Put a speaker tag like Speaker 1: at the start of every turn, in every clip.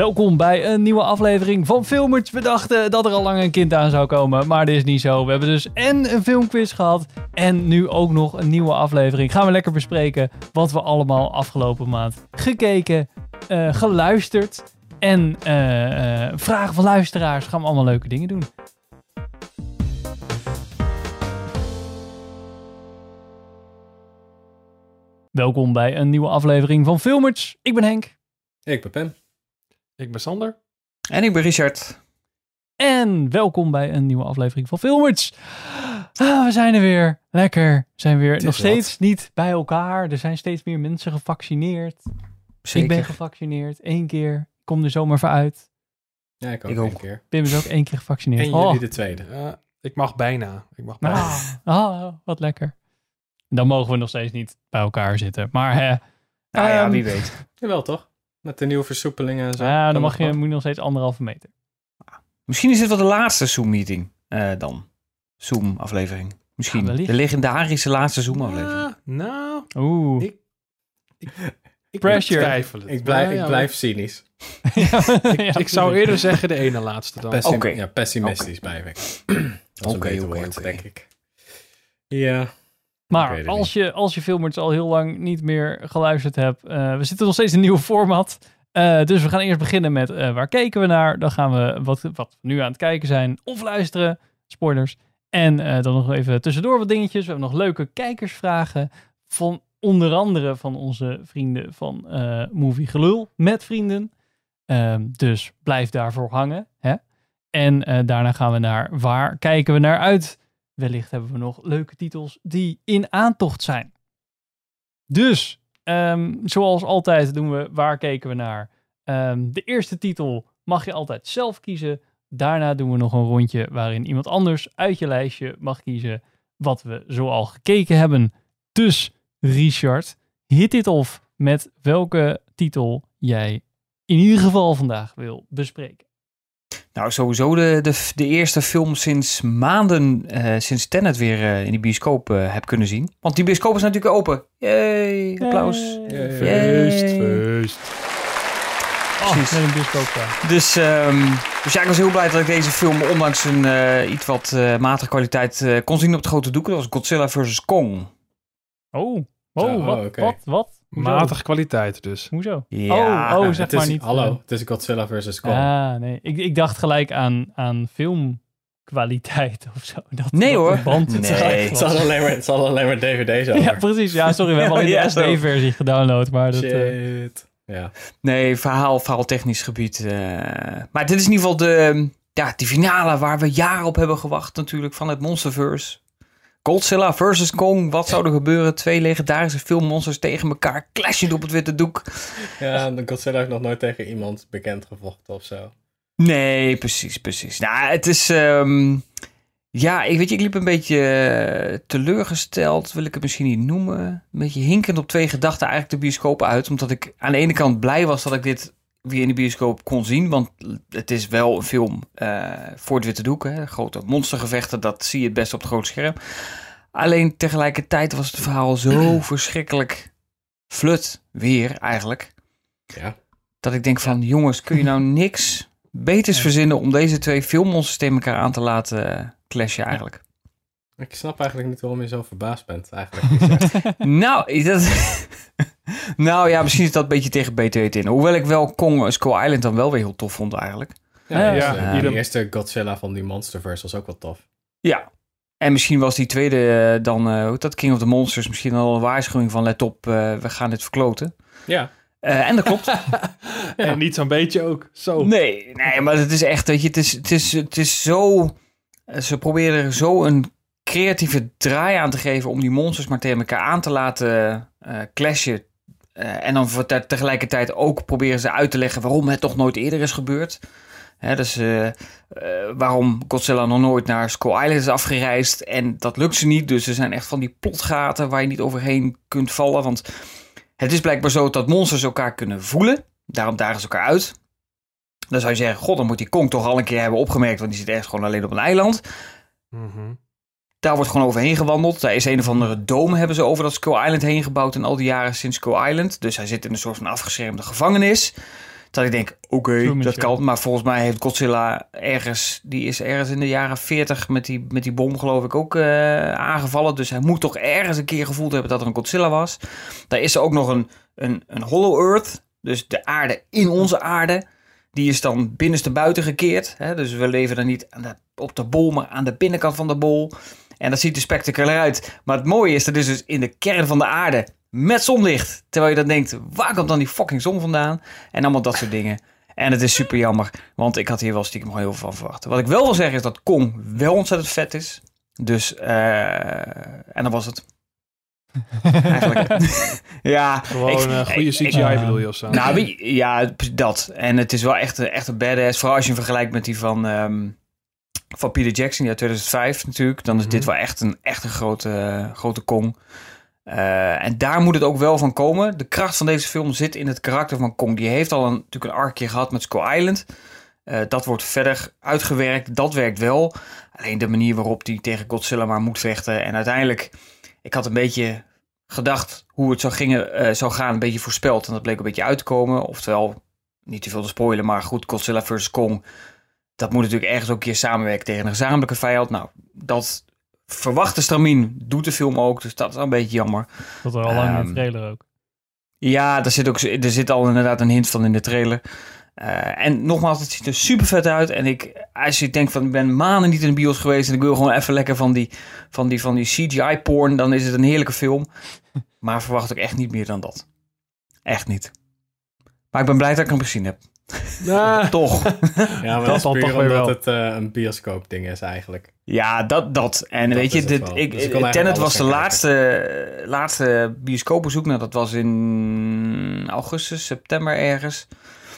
Speaker 1: welkom bij een nieuwe aflevering van Filmers. We dachten dat er al lang een kind aan zou komen, maar dit is niet zo. We hebben dus en een filmquiz gehad en nu ook nog een nieuwe aflevering. Gaan we lekker bespreken wat we allemaal afgelopen maand gekeken, eh, geluisterd en eh, eh, vragen van luisteraars. Gaan we allemaal leuke dingen doen. Welkom bij een nieuwe aflevering van Filmers. Ik ben Henk.
Speaker 2: Ik ben Pem.
Speaker 3: Ik ben Sander.
Speaker 4: En ik ben Richard.
Speaker 1: En welkom bij een nieuwe aflevering van Filmers. Ah, we zijn er weer. Lekker. We zijn weer nog
Speaker 2: wat.
Speaker 1: steeds niet bij elkaar. Er zijn steeds meer mensen gevaccineerd.
Speaker 4: Zeker.
Speaker 1: Ik ben gevaccineerd. Eén keer. Ik kom er zomaar voor uit.
Speaker 2: Ja, ik ook
Speaker 4: Ik
Speaker 2: een
Speaker 4: ook.
Speaker 2: keer.
Speaker 1: Pim is ook één keer gevaccineerd.
Speaker 2: En
Speaker 1: Oh.
Speaker 2: jullie de tweede.
Speaker 3: Ja, ik mag bijna. Ik mag bijna.
Speaker 1: Ah, ah, wat lekker. Dan mogen we nog steeds niet bij elkaar zitten. Maar hè,
Speaker 4: Nou ja,
Speaker 1: Ehm,
Speaker 4: wie weet.
Speaker 2: Jawel, toch? Met de nieuwe versoepelingen en zo.
Speaker 1: ja, dan mag je,
Speaker 2: nog
Speaker 1: moet je nog steeds anderhalve meter.
Speaker 4: Misschien is dit wel de laatste Zoom-meeting eh, dan. Zoom-aflevering. Misschien.
Speaker 1: Ja, wellicht.
Speaker 4: de legendarische laatste Zoom-aflevering.
Speaker 3: Ah, nou,
Speaker 1: Oeh.
Speaker 3: Ik- ik
Speaker 1: Pressure.
Speaker 3: twijfel het.
Speaker 2: Ik blijf,
Speaker 3: ja,
Speaker 2: ik blijf cynisch.
Speaker 1: Ja,
Speaker 3: Ik zou eerder zeggen de ene laatste dan.
Speaker 2: Pessim-
Speaker 4: Oké.
Speaker 2: Ja, pessimistisch blijf ik. Dat is een
Speaker 4: Oké, oké, oké.
Speaker 2: denk ik. Ja.
Speaker 1: Maar als je, als je Filmers al heel lang niet meer geluisterd hebt, eh, we zitten nog steeds in een nieuw format. Eh, dus we gaan eerst beginnen met eh, waar keken we naar. Dan gaan we wat, wat we nu aan het kijken zijn of luisteren. Spoilers. En dan nog even tussendoor wat dingetjes. We hebben nog leuke kijkersvragen van onder andere van onze vrienden van Movie Gelul met vrienden. Ehm, dus blijf daarvoor hangen. Hè? En daarna gaan we naar waar kijken we naar uit. Wellicht hebben we nog leuke titels die in aantocht zijn. Dus, ehm, zoals altijd doen we waar keken we naar. Ehm, de eerste titel mag je altijd zelf kiezen. Daarna doen we nog een rondje waarin iemand anders uit je lijstje mag kiezen wat we zoal gekeken hebben. Dus, Richard, hit dit off met welke titel jij in ieder geval vandaag wil bespreken.
Speaker 4: Nou, sowieso de, de, de eerste film sinds maanden, eh, sinds Tenet weer eh, in de bioscoop eh, heb kunnen zien. Want die bioscoop is natuurlijk open. Yay, applaus.
Speaker 1: Yay.
Speaker 3: Feest,
Speaker 4: Yay.
Speaker 3: feest.
Speaker 1: Oh,
Speaker 4: Precies.
Speaker 1: met een bioscoop daar.
Speaker 4: Dus, ehm, dus ja, ik was heel blij dat ik deze film, ondanks een eh, iets wat eh, matige kwaliteit, eh, kon zien op het grote doek. Dat was Godzilla vs. Kong.
Speaker 1: Oh, oh, wat,
Speaker 2: oké.
Speaker 1: wat, wat? Hoezo?
Speaker 3: Matige kwaliteit dus.
Speaker 1: Hoezo?
Speaker 4: Ja,
Speaker 1: oh, oh, zeg
Speaker 2: het is,
Speaker 1: maar niet.
Speaker 2: Hallo,
Speaker 1: eh,
Speaker 2: het is Godzilla versus Kong.
Speaker 1: Ah, nee. Ik, ik dacht gelijk aan, aan filmkwaliteit of zo. Dat,
Speaker 4: Nee,
Speaker 1: dat
Speaker 4: hoor.
Speaker 1: band
Speaker 4: Nee.
Speaker 2: het, zal alleen maar, het zal alleen maar dvd's over.
Speaker 1: Ja, precies. Ja, sorry. We hebben alleen
Speaker 4: Ja,
Speaker 1: de. SD-versie gedownload. Maar dat, eh,
Speaker 2: Shit. Ja.
Speaker 4: Nee, verhaal, verhaaltechnisch gebied. eh. Maar dit is in ieder geval de, ja, die finale waar we jaren op hebben gewacht natuurlijk van het Monsterverse. Godzilla versus Kong. Wat zou er gebeuren? Twee legendarische filmmonsters tegen elkaar. Clashend op het witte doek.
Speaker 2: ja, de Godzilla heeft nog nooit tegen iemand bekend gevochten of zo.
Speaker 4: Nee, precies, precies. Nou, het is... ehm, ja, ik weet je, ik liep een beetje eh, teleurgesteld, wil ik het misschien niet noemen. Een beetje hinkend op twee gedachten eigenlijk de bioscoop uit. Omdat ik aan de ene kant blij was dat ik dit weer in de bioscoop kon zien. Want het is wel een film eh, voor het witte doek. Hè. Grote monstergevechten, dat zie je het best op het grote scherm. Alleen tegelijkertijd was het verhaal zo verschrikkelijk flut weer eigenlijk.
Speaker 2: Ja.
Speaker 4: Dat ik denk van, jongens, kun je nou niks beters verzinnen om deze twee filmmonsters tegen elkaar aan te laten eh, clashen eigenlijk?
Speaker 2: Ik snap eigenlijk niet waarom je zo verbaasd bent, eigenlijk.
Speaker 4: nou, dat... nou ja, misschien is dat een beetje tegen BT in. Hoewel ik wel Kong Skull Island dan wel weer heel tof vond eigenlijk.
Speaker 2: Ja,
Speaker 1: Ja,
Speaker 2: eh,
Speaker 3: ja.
Speaker 2: die eerste Godzilla van die Monsterverse was ook wel tof.
Speaker 4: Ja. En misschien was die tweede eh, dan, eh, hoe dat, King of the Monsters, misschien al een waarschuwing van let op, eh, we gaan dit verkloten.
Speaker 2: Ja.
Speaker 4: Eh, en dat klopt.
Speaker 3: En niet zo'n beetje ook. Zo.
Speaker 4: Nee, nee, maar het is echt, weet je, het is, het is, het is zo... eh, Ze proberen er zo een creatieve draai aan te geven om die monsters maar tegen elkaar aan te laten eh, clashen. Eh, en dan voor te- tegelijkertijd ook proberen ze uit te leggen waarom het toch nooit eerder is gebeurd. Dus eh, eh, waarom Godzilla nog nooit naar Skull Island is afgereisd. En dat lukt ze niet. Dus er zijn echt van die plotgaten waar je niet overheen kunt vallen. Want het is blijkbaar zo dat monsters elkaar kunnen voelen. Daarom dagen ze elkaar uit. Dan zou je zeggen, god, dan moet die Kong toch al een keer hebben opgemerkt. Want die zit ergens gewoon alleen op een eiland.
Speaker 3: Mhm.
Speaker 4: Daar wordt gewoon overheen gewandeld. Daar is een of andere dome hebben ze over dat Skull Island heen gebouwd in al die jaren sinds Skull Island. Dus hij zit in een soort van afgeschermde gevangenis. Dat ik denk, oké, dat kan. Maar volgens mij heeft Godzilla ergens... Die is ergens in de jaren 40 met die, met die bom geloof ik ook eh, aangevallen. Dus hij moet toch ergens een keer gevoeld hebben dat er een Godzilla was. Daar is er ook nog een, een, een Hollow Earth. Dus de aarde in onze aarde. Die is dan binnenste buiten gekeerd. Hè? Dus we leven dan niet aan de, op de bol, maar aan de binnenkant van de bol. En dat ziet er spectaculair uit. Maar het mooie is, dat is dus in de kern van de aarde met zonlicht. Terwijl je dan denkt, waar komt dan die fucking zon vandaan? En allemaal dat soort dingen. En het is super jammer, want ik had hier wel stiekem gewoon heel veel van verwacht. Wat ik wel wil zeggen is dat Kong wel ontzettend vet is. Dus, eh, en dat was het. Eigenlijk. ja,
Speaker 3: Gewoon
Speaker 4: ik-
Speaker 3: eh, goede CGI
Speaker 1: ik-
Speaker 3: bedoel je of zo.
Speaker 4: nou, wie- ja, dat. En het is wel echt, een- echt een badass. Vooral als je hem vergelijkt met die van, ehm, van Peter Jackson, uit 2005 natuurlijk. Dan is dit
Speaker 3: Mhm.
Speaker 4: wel echt een, echt een grote, grote Kong. Eh, en daar moet het ook wel van komen. De kracht van deze film zit in het karakter van Kong. Die heeft al een, natuurlijk een arkje gehad met Skull Island. Eh, dat wordt verder uitgewerkt. Dat werkt wel. Alleen de manier waarop hij tegen Godzilla maar moet vechten. En uiteindelijk, ik had een beetje gedacht hoe het zou, gingen, eh, zou gaan, een beetje voorspeld. En dat bleek een beetje uit te komen. Oftewel, niet te veel te spoilen, maar goed, Godzilla vs. Kong. Dat moet natuurlijk ergens ook een keer samenwerken tegen een gezamenlijke vijand. Nou, dat verwachte stramien doet de film ook. Dus dat is wel een beetje jammer.
Speaker 1: Dat er al lang in
Speaker 4: Ehm,
Speaker 1: de trailer ook.
Speaker 4: Ja, daar zit, ook, er zit al inderdaad een hint van in de trailer. Eh, en nogmaals, het ziet er super vet uit. En ik, als je denkt van, ik ben maanden niet in de bios geweest... en ik wil gewoon even lekker van die, van die, van die CGI-porn... dan is het een heerlijke film. Maar verwacht ook echt niet meer dan dat. Echt niet. Maar ik ben blij dat ik hem gezien heb.
Speaker 3: Nou,
Speaker 4: Toch.
Speaker 2: Ja, maar
Speaker 3: Dat
Speaker 2: dat is puur
Speaker 3: toch weer
Speaker 2: omdat
Speaker 3: wel.
Speaker 2: het eh, een bioscoop ding is eigenlijk.
Speaker 4: Ja, dat, dat. En
Speaker 2: Dat
Speaker 4: weet je, dit, ik,
Speaker 2: Dus ik
Speaker 4: Tenet was de laatste, laatste bioscoopbezoek. Nou, dat was in augustus, september ergens.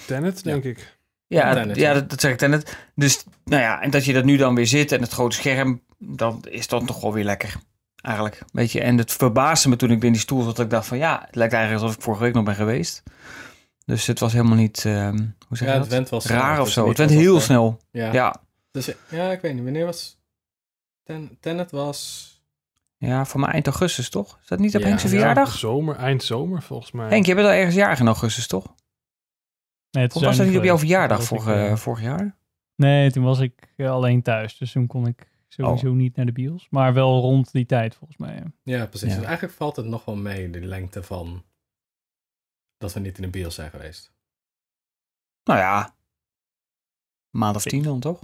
Speaker 3: Tenet, denk ik.
Speaker 4: Ja,
Speaker 2: Tenet,
Speaker 4: ja
Speaker 2: ja.
Speaker 4: dat, dat zeg ik Tenet. Dus, nou ja, en dat je dat nu dan weer zit en het grote scherm, dan is dat toch wel weer lekker. Eigenlijk, weet je. En het verbaasde me toen ik in die stoel zat, dat ik dacht van ja, het lijkt eigenlijk alsof ik vorige week nog ben geweest. Dus het was helemaal niet, ehm, hoe zeg
Speaker 2: Ja,
Speaker 4: je
Speaker 2: het
Speaker 4: dat?
Speaker 2: went wel snel.
Speaker 4: Raar of zo. Het went heel
Speaker 2: er-
Speaker 4: snel.
Speaker 2: Ja.
Speaker 4: Ja.
Speaker 2: Dus, ja, ik weet niet. Wanneer was... Ten, Tenet was...
Speaker 4: ja, voor mij eind augustus, toch? Is dat niet op
Speaker 2: Ja.
Speaker 4: Verjaardag?
Speaker 3: zomer, eind zomer volgens mij.
Speaker 4: Henk, je bent al ergens jarig in augustus, toch?
Speaker 1: Nee, het
Speaker 4: Of was dat niet op jouw verjaardag vorig,
Speaker 1: ik, eh,
Speaker 4: eh, vorig jaar?
Speaker 1: Nee, toen was ik eh, alleen thuis. Dus toen kon ik sowieso
Speaker 4: Oh.
Speaker 1: niet naar de bios. Maar wel rond die tijd volgens mij. ja.
Speaker 2: Ja, precies.
Speaker 4: Ja.
Speaker 2: Dus eigenlijk valt het nog wel mee, de lengte van... Dat we niet in de bios zijn geweest.
Speaker 4: Nou ja, een maand of tien dan, toch?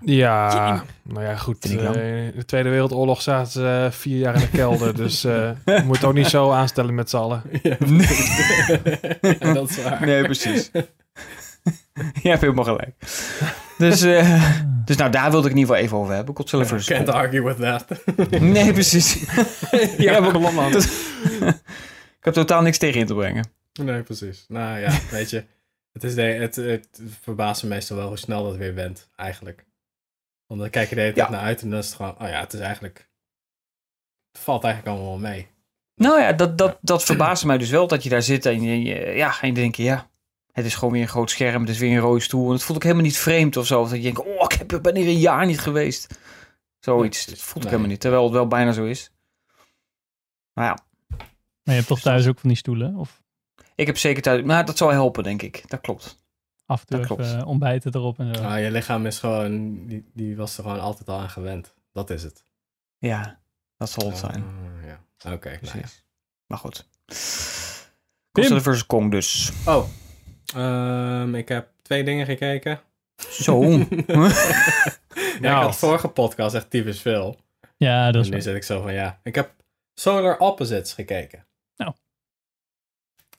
Speaker 3: Ja, nou ja, goed. Eh, in de Tweede Wereldoorlog zaten ze eh, vier jaar in de kelder. dus eh je moet het ook niet zo aanstellen met z'n allen.
Speaker 2: ja, ja, dat is waar.
Speaker 4: Nee, precies. Je hebt helemaal gelijk. Dus, eh, dus nou, daar wilde ik in ieder geval even over hebben. Godzilla
Speaker 2: Ja,
Speaker 4: vs.
Speaker 2: Can't argue with that.
Speaker 4: Nee, precies.
Speaker 3: Ja,
Speaker 4: ja, ik heb totaal niks tegen in te brengen.
Speaker 2: Nee, precies. Nou ja, weet je. Het, is de, het, het verbaast me meestal wel hoe snel dat weer went, eigenlijk. Want dan kijk je de hele tijd
Speaker 4: Ja.
Speaker 2: naar uit en dan is het gewoon... Oh ja, het is eigenlijk... Het valt eigenlijk allemaal wel mee.
Speaker 4: Nou ja, dat, dat, dat verbaasde mij dus wel dat je daar zit en je, je- ja, en je denkt, ja, het is gewoon weer een groot scherm, het is weer een rode stoel. En het voelt ook helemaal niet vreemd of zo. Of dat je denkt, oh, ik heb, ben hier een jaar niet geweest. Zoiets. Dat voelt ook
Speaker 2: nee.
Speaker 4: helemaal niet, terwijl het wel bijna zo is. Maar ja,
Speaker 1: Maar je hebt toch thuis ook van die stoelen? Of
Speaker 4: ik heb zeker thuis, nou, dat zou helpen, denk ik. Dat klopt.
Speaker 1: af en toe
Speaker 4: Dat
Speaker 1: even
Speaker 4: klopt.
Speaker 1: eh, ontbijten erop en zo.
Speaker 2: Ah, je lichaam is gewoon... Die, die was er gewoon altijd al aan gewend. Dat is het.
Speaker 4: Ja, dat zal het zijn.
Speaker 2: Ah, ja. Oké. nou ja.
Speaker 4: Precies. Maar goed. Godzilla vs. Kong dus.
Speaker 2: Oh. Ehm, ik heb twee dingen gekeken.
Speaker 4: Zo.
Speaker 2: ja, ik
Speaker 3: Nou.
Speaker 2: had vorige podcast echt typisch veel.
Speaker 1: ja, dat
Speaker 2: En
Speaker 1: is
Speaker 2: nu
Speaker 1: wel.
Speaker 2: zit ik zo van, ja. Ik heb Solar Opposites gekeken.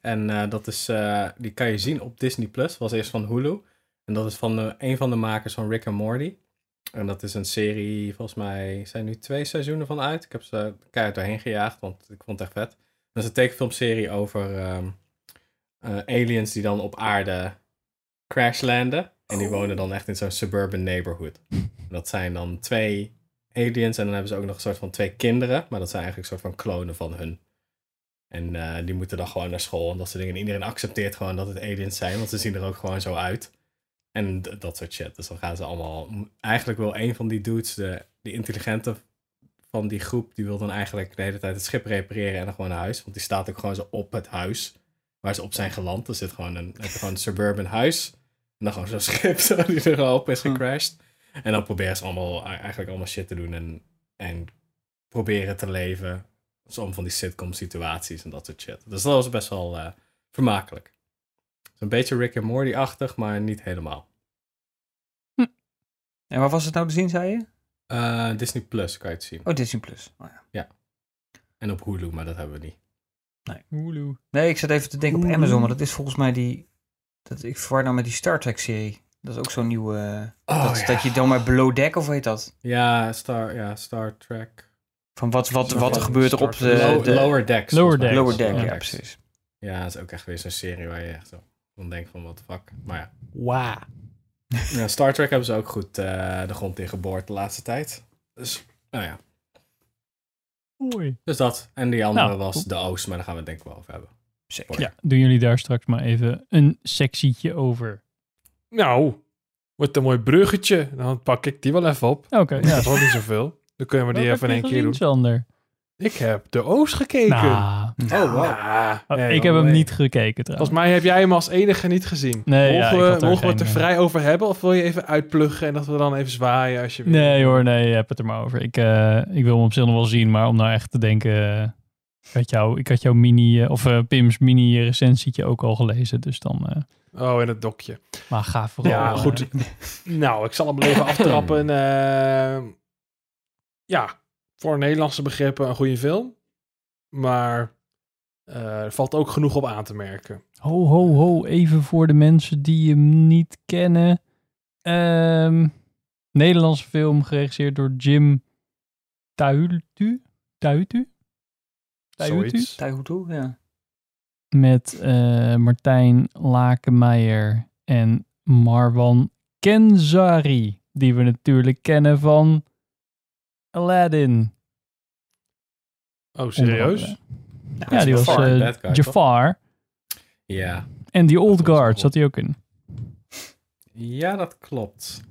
Speaker 2: En eh, dat is, eh, die kan je zien op Disney+. Plus. Was eerst van Hulu. En dat is van een van de makers van Rick and Morty. En dat is een serie, volgens mij zijn nu twee seizoenen van uit. Ik heb ze keihard doorheen gejaagd, want ik vond het echt vet. Dat is een tekenfilmserie over ehm, eh, aliens die dan op aarde crashlanden. En die wonen dan echt in zo'n suburban neighborhood. Dat zijn dan twee aliens en dan hebben ze ook nog een soort van twee kinderen. Maar dat zijn eigenlijk een soort van klonen van hun. En eh, die moeten dan gewoon naar school en dat soort dingen. En iedereen accepteert gewoon dat het aliens zijn, want ze zien er ook gewoon zo uit. En dat soort shit. Dus dan gaan ze allemaal... Eigenlijk wil een van die dudes, de, die intelligente van die groep, die wil dan eigenlijk de hele tijd het schip repareren en dan gewoon naar huis. Want die staat ook gewoon zo op het huis. waar ze op zijn geland. Er zit gewoon een, gewoon een suburban huis. En dan gewoon zo'n schip zo, die er gewoon op is gecrashed. En dan proberen ze allemaal, eigenlijk allemaal shit te doen en, en proberen te leven. Zo'n van die sitcom situaties en dat soort shit. Dus dat was best wel eh, vermakelijk. Een beetje Rick en Morty-achtig, maar niet helemaal.
Speaker 4: En waar was het nou te zien, zei je?
Speaker 2: Eh, Disney Plus kan je het zien.
Speaker 4: Oh, Disney Plus. Oh, ja.
Speaker 2: En op Hulu, maar dat hebben we niet.
Speaker 1: Hulu.
Speaker 4: Nee, ik zat even te denken op Amazon, maar dat is volgens mij die... Dat, ik verwar nou met die Star Trek-serie. Dat is ook zo'n nieuwe...
Speaker 2: Oh,
Speaker 4: dat,
Speaker 2: ja.
Speaker 4: dat je dan maar below deck, of heet dat?
Speaker 2: Ja, Star, ja, Star Trek.
Speaker 4: Van wat, wat, wat er gebeurt er op de...
Speaker 2: Low-
Speaker 4: de
Speaker 2: Lower Decks.
Speaker 1: Lower. Decks.
Speaker 4: lower deck,
Speaker 1: Lower
Speaker 4: ja, precies.
Speaker 2: Ja, dat is ook echt weer zo'n serie waar je echt zo van denkt van, what the fuck. Maar ja.
Speaker 3: Wauw.
Speaker 2: ja, Star Trek hebben ze ook goed eh, de grond in geboord de laatste tijd. Dus, nou ja.
Speaker 1: Oei.
Speaker 2: Dus dat. En die andere
Speaker 1: Nou,
Speaker 2: was
Speaker 1: goed.
Speaker 2: de Oost, maar daar gaan we het denk ik wel over hebben.
Speaker 4: Zeker.
Speaker 1: Ja, doen jullie daar straks maar even een sectietje over.
Speaker 3: Nou, wordt een mooi bruggetje. Dan pak ik die wel even op.
Speaker 1: Oké,
Speaker 3: Ja,
Speaker 1: ja.
Speaker 3: dat is ook niet zoveel. Dan kunnen we die even in één keer doen.
Speaker 1: Sander?
Speaker 3: Ik heb de Oost gekeken.
Speaker 1: Nou,
Speaker 2: Oh, wow.
Speaker 1: Oh,
Speaker 3: nee,
Speaker 1: ik heb
Speaker 3: joh,
Speaker 1: hem
Speaker 3: nee.
Speaker 1: niet gekeken trouwens.
Speaker 3: Volgens mij heb jij hem als enige niet gezien.
Speaker 1: Nee, ja,
Speaker 3: mogen
Speaker 1: ik
Speaker 3: we,
Speaker 1: had er
Speaker 3: mogen we het er
Speaker 1: geen,
Speaker 3: vrij over hebben? Of wil je even uitpluggen en dat we dan even zwaaien als je wil?
Speaker 1: Nee hoor, nee, je hebt het er maar over. Ik, eh, ik wil hem op zich nog wel zien, maar om nou echt te denken... eh, ik, had jou, ik had jouw mini, eh, of eh, Pim's mini recensietje ook al gelezen, dus dan... eh,
Speaker 3: Oh, in het dokje.
Speaker 1: maar ga vooral...
Speaker 3: Ja,
Speaker 1: eh,
Speaker 3: goed. nou, ik zal hem even aftrappen. Ja, voor Nederlandse begrippen een goede film. Maar eh, er valt ook genoeg op aan te merken.
Speaker 1: Ho, ho, ho. Even voor de mensen die hem niet kennen. Ehm Nederlandse film geregisseerd door Jim Tahutu. Tahutu? Tahutu?
Speaker 3: Zoiets.
Speaker 4: Taihutu, ja.
Speaker 1: Met eh, Martijn Lakenmeijer en Marwan Kenzari. Die we natuurlijk kennen van Aladdin.
Speaker 3: Oh, serieus?
Speaker 4: Ja,
Speaker 1: die was eh,
Speaker 2: toch?
Speaker 1: Jafar.
Speaker 2: Ja.
Speaker 1: En die Old Guard zat hij ook in.
Speaker 2: Ja, dat klopt.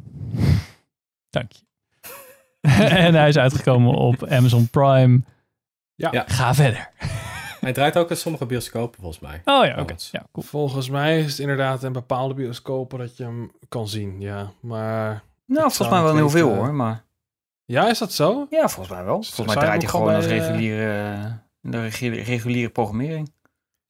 Speaker 1: Dank je. en hij is uitgekomen op Amazon Prime.
Speaker 3: Ja.
Speaker 2: Ja.
Speaker 1: Ga verder.
Speaker 2: Hij draait ook in sommige bioscopen volgens mij.
Speaker 1: Oh ja, oké. Ja, cool.
Speaker 3: Volgens mij is het inderdaad in bepaalde bioscopen dat je hem kan zien, ja. Maar
Speaker 4: Nou, volgens mij wel heel veel hoor, maar...
Speaker 3: ja, is dat zo?
Speaker 4: Ja, volgens mij wel. Volgens mij draait hij gewoon als reguliere, eh, de reguliere, reguliere programmering.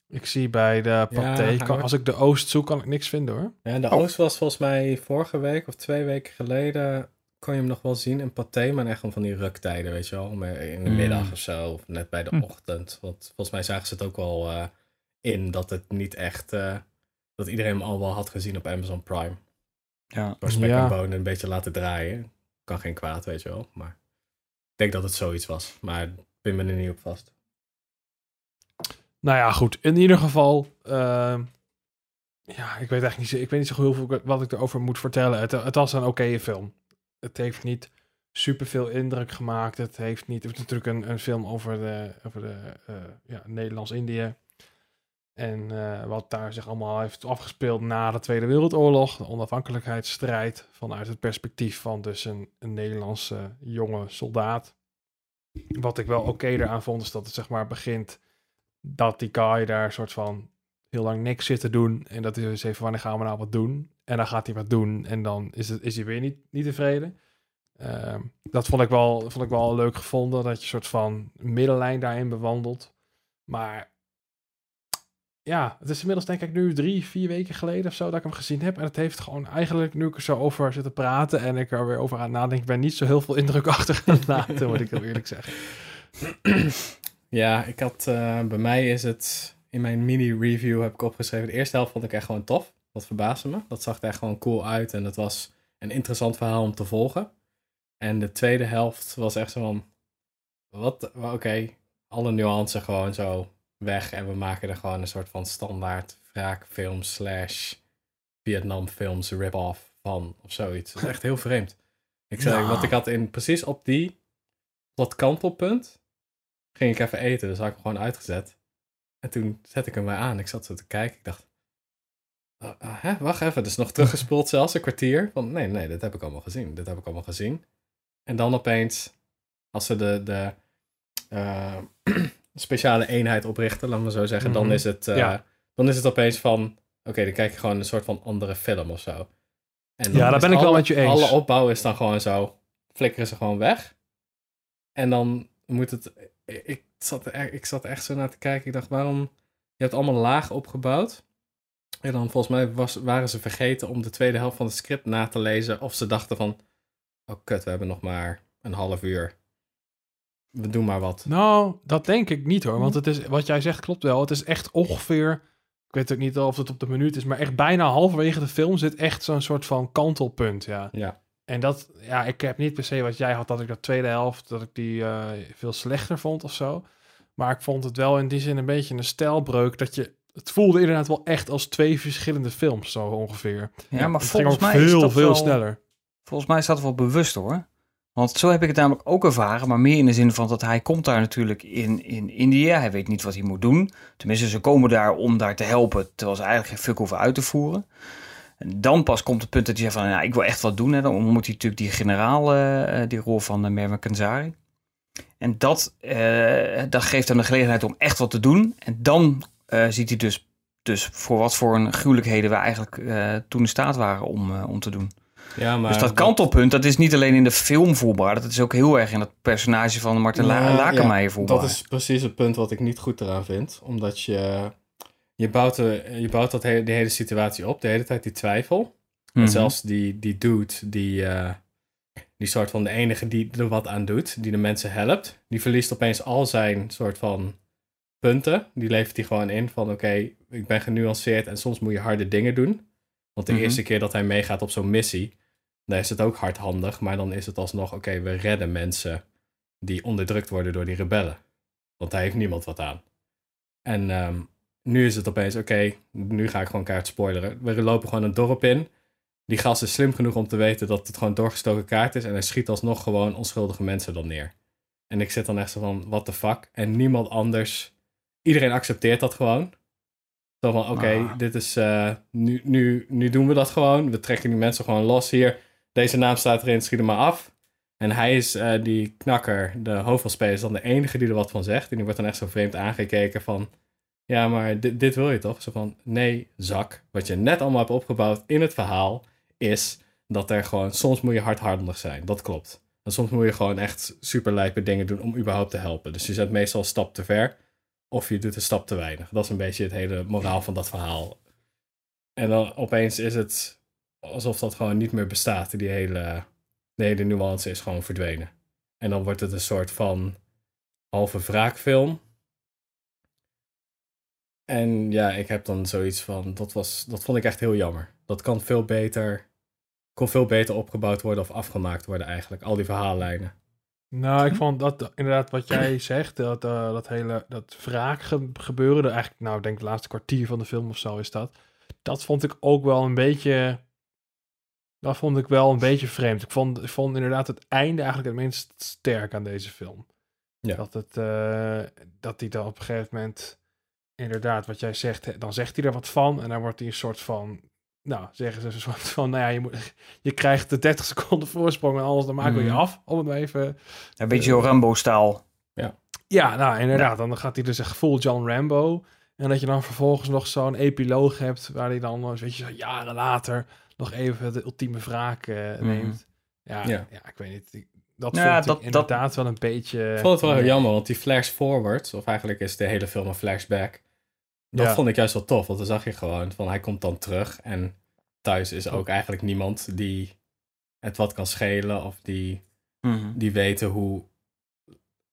Speaker 3: Ik zie bij de Pathé, als ik de Oost zoek, kan ik niks vinden hoor.
Speaker 2: Ja, de
Speaker 4: Oh.
Speaker 2: Oost was volgens mij vorige week of twee weken geleden. Kon je hem nog wel zien in Pathé, maar echt gewoon van die ruktijden, weet je wel. om, eh, In de
Speaker 4: Hmm.
Speaker 2: middag of zo, of net bij de
Speaker 1: Hm.
Speaker 2: ochtend. Want volgens mij zagen ze het ook wel eh, in dat het niet echt. eh, dat iedereen hem al wel had gezien op Amazon Prime.
Speaker 4: Ja.
Speaker 2: Door spek
Speaker 3: Ja.
Speaker 2: en bonen een beetje laten draaien. Kan geen kwaad, weet je wel. Maar ik denk dat het zoiets was. Maar ben me er niet op vast.
Speaker 3: Nou ja, goed. In ieder geval, ehm, ja, ik weet eigenlijk niet, ik weet niet zo heel veel wat ik erover moet vertellen. Het, het was een oké film. Het heeft niet super veel indruk gemaakt. Het heeft niet, het is natuurlijk een, een film over de, over de eh, ja, Nederlands-Indië. En eh, wat daar zich allemaal heeft afgespeeld na de Tweede Wereldoorlog, de onafhankelijkheidsstrijd, vanuit het perspectief van dus een, een Nederlandse jonge soldaat. Wat ik wel oké eraan vond, is dat het zeg maar begint dat die guy daar soort van heel lang niks zit te doen. En dat hij dus even, wanneer gaan we nou wat doen? En dan gaat hij wat doen en dan is, het, is hij weer niet, niet tevreden. Ehm, dat vond ik, wel, vond ik wel leuk gevonden, dat je een soort van middenlijn daarin bewandelt. Maar ja, het is inmiddels denk ik nu drie, vier weken geleden of zo dat ik hem gezien heb. En het heeft gewoon eigenlijk, nu ik er zo over zit te praten en ik er weer over aan het nadenken, ben niet zo heel veel indruk achter aan het laten, moet ik heel eerlijk zeggen.
Speaker 2: Ja, ik had, eh, bij mij is het, in mijn mini-review heb ik opgeschreven, de eerste helft vond ik echt gewoon tof. Dat verbaasde me. Dat zag er echt gewoon cool uit en het was een interessant verhaal om te volgen. En de tweede helft was echt zo van, wat, oké, alle nuances gewoon zo weg. En we maken er gewoon een soort van standaard wraakfilm slash Vietnamfilms rip-off van of zoiets. Dat is echt heel vreemd. Ik zei,
Speaker 3: Nou.
Speaker 2: want ik had in precies op die, dat kantelpunt, ging ik even eten. Dus had ik hem gewoon uitgezet. En toen zette ik hem weer aan. Ik zat zo te kijken. Ik dacht, uh, uh, hè, wacht even. Dus nog teruggespoeld zelfs een kwartier. Van nee, nee, dit heb ik allemaal gezien. Dit heb ik allemaal gezien. En dan opeens, als ze de, de eh, speciale eenheid oprichten, laten we zo zeggen, dan
Speaker 3: Mhm.
Speaker 2: is het, eh,
Speaker 3: Ja.
Speaker 2: dan is het opeens van, oké, dan kijk je gewoon een soort van andere film of zo. En
Speaker 3: Ja, daar ben ik wel met je eens.
Speaker 2: Alle opbouw is dan gewoon zo, flikkeren ze gewoon weg. En dan moet het, ik zat, er, ik zat echt zo naar te kijken, ik dacht, waarom, je hebt allemaal laag opgebouwd. En dan volgens mij was, waren ze vergeten om de tweede helft van het script na te lezen. Of ze dachten van, oh kut, we hebben nog maar een half uur. We doen maar wat.
Speaker 3: Nou, dat denk ik niet hoor. Want het is, wat jij zegt klopt wel. Het is echt ongeveer. Ik weet ook niet of het op de minuut is, maar echt bijna halverwege de film zit echt zo'n soort van kantelpunt. Ja.
Speaker 2: Ja.
Speaker 3: En dat, ja, ik heb niet per se wat jij had, dat ik dat tweede helft, dat ik die eh, veel slechter vond of zo. Maar ik vond het wel in die zin een beetje een stijlbreuk. Dat je, het voelde inderdaad wel echt als twee verschillende films, zo ongeveer.
Speaker 4: Ja, maar
Speaker 3: het ging
Speaker 4: volgens
Speaker 3: ook
Speaker 4: mij is
Speaker 3: veel,
Speaker 4: dat
Speaker 3: veel
Speaker 4: wel,
Speaker 3: sneller.
Speaker 4: Volgens mij is dat wel bewust hoor. Want zo heb ik het namelijk ook ervaren, maar meer in de zin van dat hij komt daar natuurlijk in, in India. Hij weet niet wat hij moet doen. Tenminste, ze komen daar om daar te helpen, terwijl ze eigenlijk geen fuck hoeven uit te voeren. En dan pas komt het punt dat hij zegt van, ja, ik wil echt wat doen. Hè. Dan ontmoet hij natuurlijk die generaal, eh, die rol van uh, Merwan Kanzari. En dat, eh, dat geeft hem de gelegenheid om echt wat te doen. En dan eh, ziet hij dus, dus voor wat voor een gruwelijkheden we eigenlijk eh, toen in staat waren om, eh, om te doen.
Speaker 2: Ja, maar
Speaker 4: dus dat kantelpunt, dat is niet alleen in de film voelbaar. Dat is ook heel erg in het personage van Martin
Speaker 2: Nou,
Speaker 4: Lakenmeijer
Speaker 2: ja,
Speaker 4: voelbaar.
Speaker 2: Dat is precies het punt wat ik niet goed eraan vind. Omdat je, je bouwt, de, je bouwt dat hele, die hele situatie op. De hele tijd die twijfel.
Speaker 4: Mhm.
Speaker 2: En zelfs die, die dude, die, eh, die soort van de enige die er wat aan doet. Die de mensen helpt. Die verliest opeens al zijn soort van punten. Die levert hij gewoon in van oké, ik ben genuanceerd en soms moet je harde dingen doen. Want de
Speaker 4: Mhm.
Speaker 2: eerste keer dat hij meegaat op zo'n missie, dan is het ook hardhandig. Maar dan is het alsnog, oké, we redden mensen die onderdrukt worden door die rebellen. Want daar heeft niemand wat aan. En ehm, nu is het opeens, oké, nu ga ik gewoon kaart spoileren. We lopen gewoon een dorp in. Die gast is slim genoeg om te weten dat het gewoon doorgestoken kaart is. En hij schiet alsnog gewoon onschuldige mensen dan neer. En ik zit dan echt zo van, what the fuck? En niemand anders, iedereen accepteert dat gewoon. Zo van, oké,
Speaker 3: Ah.
Speaker 2: dit is, eh, nu, nu, nu doen we dat gewoon. We trekken die mensen gewoon los hier. Deze naam staat erin, schiet hem maar af. En hij is, eh, die knakker, de hoofdrolspeler, is dan de enige die er wat van zegt. En die wordt dan echt zo vreemd aangekeken van... Ja, maar dit, wil je toch? Zo van, nee, zak. Wat je net allemaal hebt opgebouwd in het verhaal... is dat er gewoon... Soms moet je hardhandig zijn, dat klopt. En soms moet je gewoon echt super lijpe dingen doen om überhaupt te helpen. Dus je zet meestal een stap te ver... of je doet een stap te weinig. Dat is een beetje het hele moraal van dat verhaal. En dan opeens is het alsof dat gewoon niet meer bestaat. Die hele, de nuance is gewoon verdwenen. En dan wordt het een soort van halve wraakfilm. En ja, ik heb dan zoiets van, dat, was, dat vond ik echt heel jammer. Dat kan veel beter, kon veel beter opgebouwd worden of afgemaakt worden eigenlijk. Al die verhaallijnen.
Speaker 3: Nou, ik vond dat inderdaad wat jij zegt, dat, eh, dat hele dat wraak ge- gebeuren, de eigenlijk, nou, ik denk de laatste kwartier van de film of zo is dat. Dat vond ik ook wel een beetje, dat vond ik wel een beetje vreemd. Ik vond, ik vond inderdaad het einde eigenlijk het minst sterk aan deze film.
Speaker 2: Ja.
Speaker 3: Dat het, eh, dat hij dan op een gegeven moment, inderdaad, wat jij zegt, dan zegt hij er wat van en dan wordt hij een soort van, nou, zeggen ze een soort van, nou ja, je, moet, je krijgt de 30 seconden voorsprong en alles, dan maken we je
Speaker 4: Mhm.
Speaker 3: af, om het maar even
Speaker 4: Een beetje zo Rambo-staal.
Speaker 3: ja, nou inderdaad. Dan gaat hij dus echt full John Rambo. En dat je dan vervolgens nog zo'n epiloog hebt... waar hij dan, eh, weet je, zo jaren later... nog even de ultieme wraak eh, neemt. Ja, ja.
Speaker 2: Ja.
Speaker 3: ik weet niet. Ik- Dat
Speaker 4: Ja,
Speaker 3: vond
Speaker 4: dat-
Speaker 3: ik inderdaad wel een beetje...
Speaker 2: Ik vond het wel heel jammer, want die flash forward, of eigenlijk is de hele film een flashback. Dat
Speaker 3: Ja.
Speaker 2: vond ik juist wel tof, want dan zag je gewoon van hij komt dan terug en thuis is ook eigenlijk niemand die het wat kan schelen of die,
Speaker 4: Mhm.
Speaker 2: die weten hoe,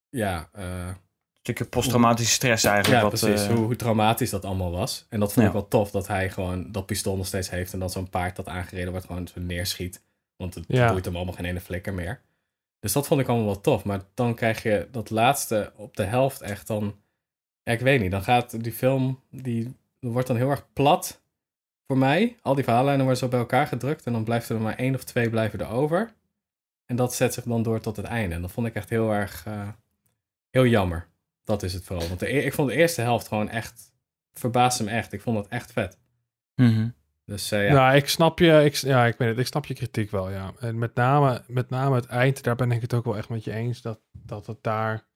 Speaker 2: ja, eh,
Speaker 4: Een stukje posttraumatische stress eigenlijk.
Speaker 2: ja
Speaker 4: wat,
Speaker 2: precies,
Speaker 4: eh,
Speaker 2: hoe, hoe traumatisch dat allemaal was. En dat vond
Speaker 4: Ja.
Speaker 2: ik wel tof, dat hij gewoon dat pistool nog steeds heeft en dan zo'n paard dat aangereden wordt gewoon zo neerschiet. Want het
Speaker 3: Ja.
Speaker 2: boeit hem allemaal geen ene flikker meer. Dus dat vond ik allemaal wel tof. Maar dan krijg je dat laatste op de helft echt dan... Ja, ik weet niet. Dan gaat die film... Die wordt dan heel erg plat voor mij. Al die verhaallijnen worden zo bij elkaar gedrukt. En dan blijft er maar één of twee blijven er over. En dat zet zich dan door tot het einde. En dat vond ik echt heel erg... eh, heel jammer. Dat is het vooral. Want de, e- ik vond de eerste helft gewoon echt... Verbaasde me echt. Ik vond dat echt vet.
Speaker 4: mhm.
Speaker 2: Dus eh, ja.
Speaker 3: Nou, ik snap je, ik, ja, ik weet het, ik snap je kritiek wel, ja. En met name, met name het eind, daar ben ik het ook wel echt met je eens, dat, dat het daar,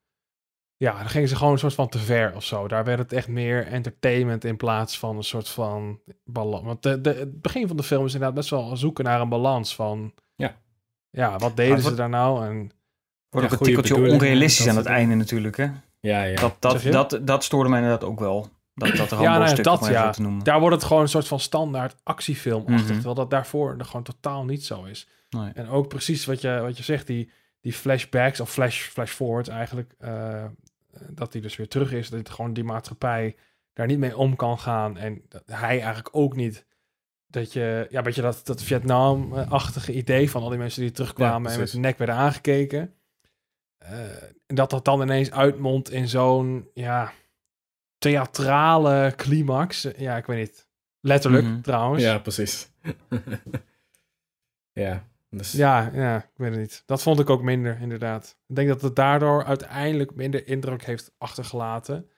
Speaker 3: ja, dan gingen ze gewoon een soort van te ver of zo. Daar werd het echt meer entertainment in plaats van een soort van balans. Want de, de, het begin van de film is inderdaad best wel zoeken naar een balans van...
Speaker 2: Ja.
Speaker 3: Ja, wat deden ze daar nou? En
Speaker 4: Wordt
Speaker 2: Ja,
Speaker 4: ook een tikkeltje onrealistisch aan het einde natuurlijk, hè?
Speaker 2: Ja, ja.
Speaker 4: Dat, dat, dat, dat stoorde mij inderdaad ook wel. Dat, dat
Speaker 3: nou ja, dat,
Speaker 4: maar even
Speaker 3: ja.
Speaker 4: te noemen.
Speaker 3: daar wordt het gewoon een soort van standaard actiefilmachtig.
Speaker 4: Mhm.
Speaker 3: Terwijl dat daarvoor er gewoon totaal niet zo is.
Speaker 4: Nee.
Speaker 3: En ook precies wat je, wat je zegt, die, die flashbacks of flash, flash forwards eigenlijk. eh, dat hij dus weer terug is. Dat gewoon die maatschappij daar niet mee om kan gaan. En dat hij eigenlijk ook niet. Dat je, ja, weet je, dat, dat Vietnam-achtige idee van al die mensen die terugkwamen en met de nek werden aangekeken. Eh, dat dat dan ineens uitmondt in zo'n, ja, theatrale climax. Ja, ik weet niet. Letterlijk,
Speaker 4: Mhm.
Speaker 3: trouwens.
Speaker 2: Ja, precies. ja, dus
Speaker 3: Ja, ja, ik weet het niet. Dat vond ik ook minder, inderdaad. Ik denk dat het daardoor uiteindelijk minder indruk heeft achtergelaten.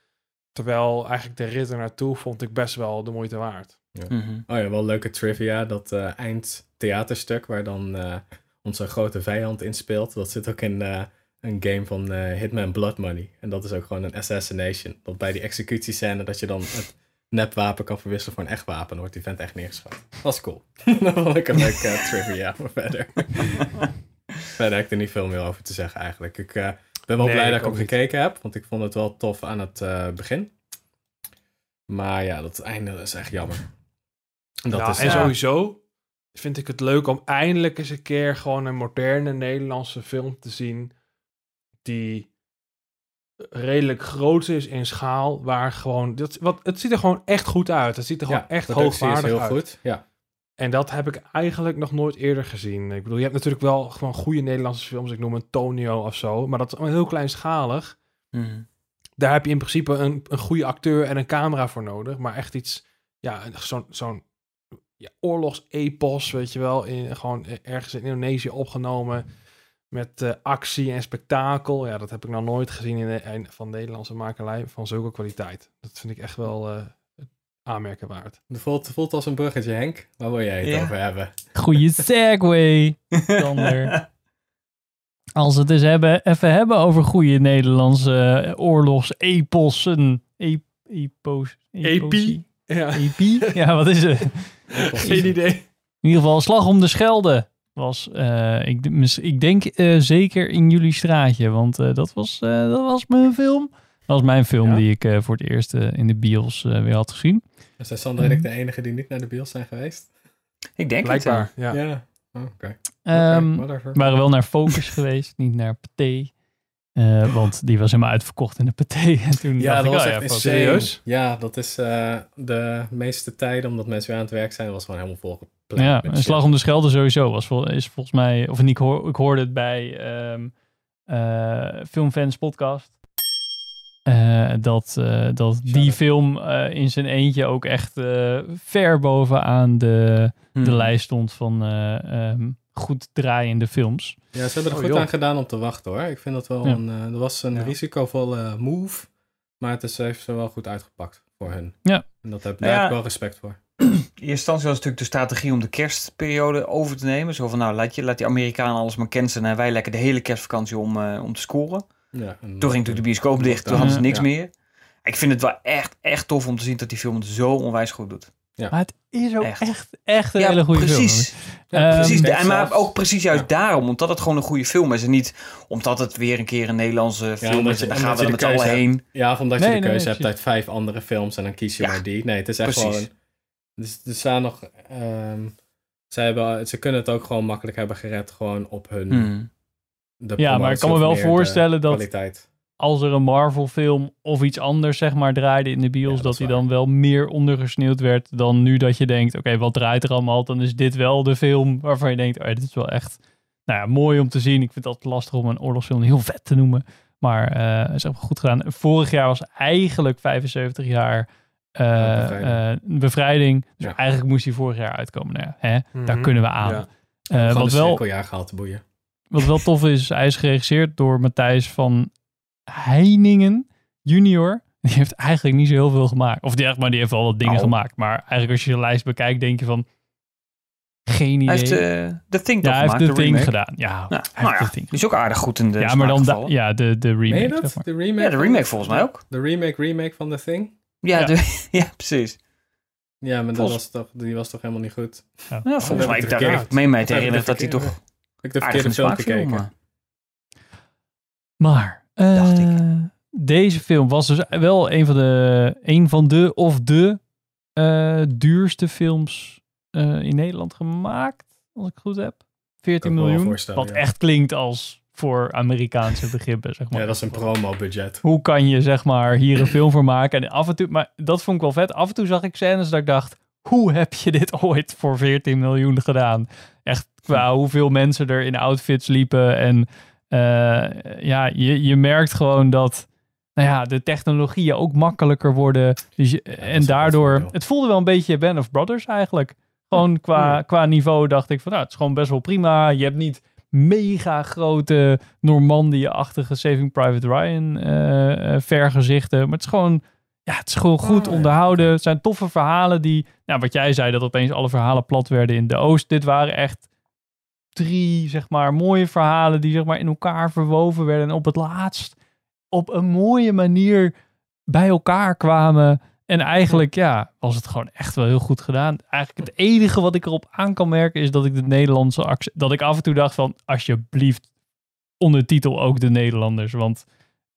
Speaker 3: Terwijl eigenlijk de rit er naartoe vond ik best wel de moeite waard.
Speaker 4: Mhm.
Speaker 2: Oh ja, wel leuke trivia. Dat eh eindtheaterstuk waar dan eh, onze grote vijand in speelt. Dat zit ook in eh, een game van eh, Hitman Blood Money. En dat is ook gewoon een assassination. Dat bij die executiescène dat je dan het nepwapen kan verwisselen voor een echt wapen. Dan wordt die vent echt neergeschoten. Dat is cool. dat vond ik een leuke eh, trivia. Maar verder. verder heb ik er niet veel meer over te zeggen eigenlijk. Ik eh, ben wel
Speaker 3: Nee,
Speaker 2: blij dat ik hem gekeken heb. Want ik vond het wel tof aan het begin. Maar ja, dat einde is echt jammer. En Dat
Speaker 3: ja,
Speaker 2: is,
Speaker 3: en sowieso vind ik het leuk om eindelijk eens een keer gewoon een moderne Nederlandse film te zien. Die redelijk groot is in schaal. Waar gewoon. Dat, wat, het ziet er gewoon echt goed uit. Het ziet er gewoon echt
Speaker 2: productie is
Speaker 3: hoogwaardig
Speaker 2: heel
Speaker 3: uit.
Speaker 2: goed. Ja,
Speaker 3: En dat heb ik eigenlijk nog nooit eerder gezien. Ik bedoel, je hebt natuurlijk wel gewoon goede Nederlandse films. Ik noem een Tonio of zo. Maar dat is heel kleinschalig.
Speaker 4: Mhm.
Speaker 3: Daar heb je in principe een, een goede acteur en een camera voor nodig. Maar echt iets, ja, zo'n zo'n ja, oorlogsepos, weet je wel. In, gewoon ergens in Indonesië opgenomen. Met eh, actie en spektakel. Ja, dat heb ik nog nooit gezien in, de- in- van Nederlandse makelij. Van zulke kwaliteit. Dat vind ik echt wel eh aanmerken waard.
Speaker 2: het voelt, het voelt als een bruggetje, Henk. Waar wil jij het
Speaker 4: Ja.
Speaker 2: over hebben?
Speaker 1: Goeie segue, Sander. Als we het dus hebben, even hebben over goede Nederlandse eh, oorlogsepossen. E epos,
Speaker 3: Epi? Ja,
Speaker 1: Epi? Ja, wat is het?
Speaker 3: geen idee.
Speaker 1: In ieder geval, Slag om de Schelde was, eh, ik, ik denk eh, zeker in jullie straatje, want eh, dat, was, eh, dat was mijn film. Dat was mijn film
Speaker 3: Ja?
Speaker 1: die ik eh, voor het eerst in de bios weer had gezien.
Speaker 2: Zijn Sander en ik de enige die niet naar de bios zijn geweest?
Speaker 4: Ik denk het.
Speaker 3: Blijkbaar, ja.
Speaker 2: Ja. Oh, Oké.
Speaker 1: Ehm, waren wel naar Focus geweest, niet naar Pathé. Eh, want die was helemaal uitverkocht in de Pathé. En toen
Speaker 2: Ja,
Speaker 1: dacht
Speaker 2: dat
Speaker 1: ik,
Speaker 2: was
Speaker 1: oh
Speaker 2: echt
Speaker 1: ja.
Speaker 3: Serieus?
Speaker 2: Ja, dat is eh, de meeste tijden, omdat mensen weer aan het werk zijn, was gewoon helemaal volgepland.
Speaker 1: Ja, een
Speaker 2: shit.
Speaker 1: slag om de Schelde sowieso was vol, is volgens mij, of niet, ik, hoor, ik hoorde het bij ehm eh, Filmfans podcast. eh, dat eh, dat die film eh, in zijn eentje ook echt eh, ver bovenaan de, de lijst stond van eh, ehm, goed draaiende films.
Speaker 2: Ja, ze hebben er
Speaker 3: Oh,
Speaker 2: goed
Speaker 3: joh.
Speaker 2: aan gedaan om te wachten hoor. Ik vind dat wel
Speaker 1: Ja.
Speaker 2: een, eh, dat was een
Speaker 3: Ja.
Speaker 2: risicovolle move, maar het is, heeft ze wel goed uitgepakt voor hun.
Speaker 1: Ja.
Speaker 2: En dat heb,
Speaker 4: Nou
Speaker 2: daar
Speaker 4: ja.
Speaker 2: heb ik wel respect voor.
Speaker 4: In eerste instantie was natuurlijk de strategie om de kerstperiode over te nemen. Zo van, nou, laat, je, laat die Amerikanen alles maar cancelen en wij lekker de hele kerstvakantie om, eh, om te scoren.
Speaker 2: Ja, en-
Speaker 4: Toen ging natuurlijk de bioscoop dicht, toen hadden ze niks
Speaker 2: Ja.
Speaker 4: meer. Ik vind het wel echt, echt tof om te zien dat die film het zo onwijs goed doet.
Speaker 2: Ja.
Speaker 1: Maar het is ook
Speaker 4: Echt.
Speaker 1: echt, echt, een hele goede
Speaker 4: precies.
Speaker 1: film.
Speaker 2: Ja,
Speaker 1: Ehm,
Speaker 4: precies.
Speaker 2: Kijk,
Speaker 4: En maar ook precies juist
Speaker 2: Ja.
Speaker 4: daarom, omdat het gewoon een goede film is. En niet omdat het weer een keer een Nederlandse film is. En dan gaan we er met allen heen.
Speaker 2: Ja, of omdat
Speaker 1: Nee,
Speaker 2: je de keuze
Speaker 1: nee,
Speaker 2: hebt uit vijf andere films en dan kies je
Speaker 4: Ja,
Speaker 2: maar die. Nee, het is echt
Speaker 4: precies.
Speaker 2: gewoon... Dus er staan nog... ehm, ze, hebben, ze kunnen het ook gewoon makkelijk hebben gered gewoon op hun...
Speaker 4: Hmm.
Speaker 2: De
Speaker 1: Ja, maar ik kan me
Speaker 2: promotie
Speaker 1: wel voorstellen dat-
Speaker 2: Kwaliteit.
Speaker 1: Als er een Marvel film of iets anders zeg maar draaide in de bios,
Speaker 2: Ja,
Speaker 1: dat,
Speaker 2: dat
Speaker 1: hij
Speaker 2: waar.
Speaker 1: dan wel meer ondergesneeuwd werd dan nu dat je denkt, oké, wat draait er allemaal? Dan is dit wel de film waarvan je denkt, oh, dit is wel echt nou ja, mooi om te zien. Ik vind het altijd lastig om een oorlogsfilm heel vet te noemen, maar eh is ook goed gedaan. Vorig jaar was eigenlijk 75 jaar
Speaker 2: Ja, bevrijding.
Speaker 1: bevrijding. Dus
Speaker 2: Ja.
Speaker 1: eigenlijk moest hij vorig jaar uitkomen. Nou ja, hè, daar
Speaker 3: Mhm.
Speaker 1: kunnen we aan.
Speaker 3: Ja.
Speaker 1: Wat
Speaker 2: een
Speaker 1: wel
Speaker 2: te boeien.
Speaker 1: wat wel tof is, hij is geregisseerd door Matthijs van Heiningen junior. Die heeft eigenlijk niet zo heel veel gemaakt. Of die, maar die heeft wel wat dingen
Speaker 4: Oh.
Speaker 1: gemaakt. Maar eigenlijk als je de lijst bekijkt, denk je van... Geen idee.
Speaker 4: Hij heeft eh The Thing
Speaker 1: ja, hij heeft de
Speaker 4: de
Speaker 1: Thing
Speaker 4: remake.
Speaker 1: gedaan. Ja,
Speaker 4: Nou,
Speaker 1: hij
Speaker 4: nou
Speaker 1: heeft
Speaker 4: ja,
Speaker 1: The Thing
Speaker 4: die is ook aardig goed in de
Speaker 1: Ja, maar dan da- ja, de, de
Speaker 2: Meen je
Speaker 1: remake.
Speaker 2: dat?
Speaker 1: zeg maar.
Speaker 2: De remake?
Speaker 4: Ja, de
Speaker 2: van-
Speaker 4: remake volgens mij ook.
Speaker 2: De remake, remake van The Thing?
Speaker 4: Ja,
Speaker 1: Ja.
Speaker 4: de- ja precies.
Speaker 2: Ja, maar dat was toch, die was toch helemaal niet goed?
Speaker 4: Ja,
Speaker 2: heb
Speaker 4: volgens mij,
Speaker 2: ik
Speaker 4: daar, meen mij te herinneren dat
Speaker 2: de
Speaker 4: hij toch
Speaker 2: ik de
Speaker 4: aardig in
Speaker 2: verkeerde
Speaker 4: de
Speaker 2: film gekeken?
Speaker 4: Maar.
Speaker 1: Maar
Speaker 4: Dacht ik.
Speaker 1: deze film was dus wel een van de, een van de of de eh, duurste films eh, in Nederland gemaakt, als ik het goed heb. 14
Speaker 2: Kan ik me wel
Speaker 1: miljoen, wat
Speaker 2: ja.
Speaker 1: echt klinkt als voor Amerikaanse begrippen, zeg maar.
Speaker 2: Ja, dat is een promo-budget.
Speaker 1: Hoe kan je zeg maar hier een film voor maken? En af en toe, maar dat vond ik wel vet. Af en toe zag ik scènes dat ik dacht, hoe heb je dit ooit voor 14 miljoen gedaan? Echt qua hoeveel mensen er in outfits liepen. En eh, ja, je, je merkt gewoon dat nou ja, de technologieën ook makkelijker worden. Dus je- en daardoor, het voelde wel een beetje Band of Brothers eigenlijk. Gewoon qua, qua niveau dacht ik van, nou, het is gewoon best wel prima. Je hebt niet mega grote Normandië-achtige Saving Private Ryan eh, eh, vergezichten. Maar het is gewoon, ja, het is gewoon goed onderhouden. Het zijn toffe verhalen die, nou, wat jij zei, dat opeens alle verhalen plat werden in de Oost. Dit waren echt drie, zeg maar, mooie verhalen die, zeg maar, in elkaar verwoven werden. En op het laatst op een mooie manier bij elkaar kwamen. En eigenlijk, ja, was het gewoon echt wel heel goed gedaan. Eigenlijk het enige wat ik erop aan kan merken is dat ik de Nederlandse accent, dat ik af en toe dacht van, alsjeblieft, ondertitel ook de Nederlanders. Want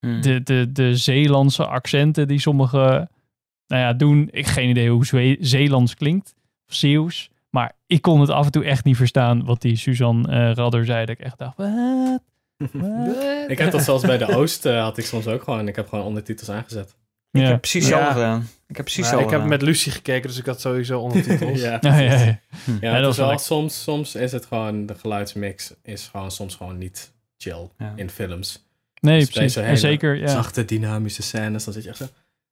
Speaker 4: Hmm.
Speaker 1: de, de, de Zeelandse accenten die sommigen, nou ja, doen, ik geen idee hoe Zwe- Zeelands klinkt, Zeeuws. Ik kon het af en toe echt niet verstaan wat die Suzanne eh, Radder zei. Dat ik echt dacht, wat?
Speaker 2: Ik heb dat zelfs bij de Oost, eh, had ik soms ook gewoon. Ik heb gewoon ondertitels aangezet.
Speaker 4: Ik
Speaker 1: Ja.
Speaker 4: heb precies
Speaker 3: Ja.
Speaker 4: hetzelfde gedaan. Ik heb precies
Speaker 3: Nou, ik heb met Lucy gekeken, dus ik had sowieso ondertitels.
Speaker 2: ja,
Speaker 1: Ja, ja, ja.
Speaker 2: Ja,
Speaker 1: Ja, dat
Speaker 2: is
Speaker 1: wel
Speaker 2: soms, soms is het gewoon, de geluidsmix is gewoon soms gewoon niet chill
Speaker 4: Ja.
Speaker 2: in films.
Speaker 1: Nee,
Speaker 2: Dus
Speaker 1: precies. En zeker, ja.
Speaker 2: Zachte, dynamische scènes, dan zit je echt zo...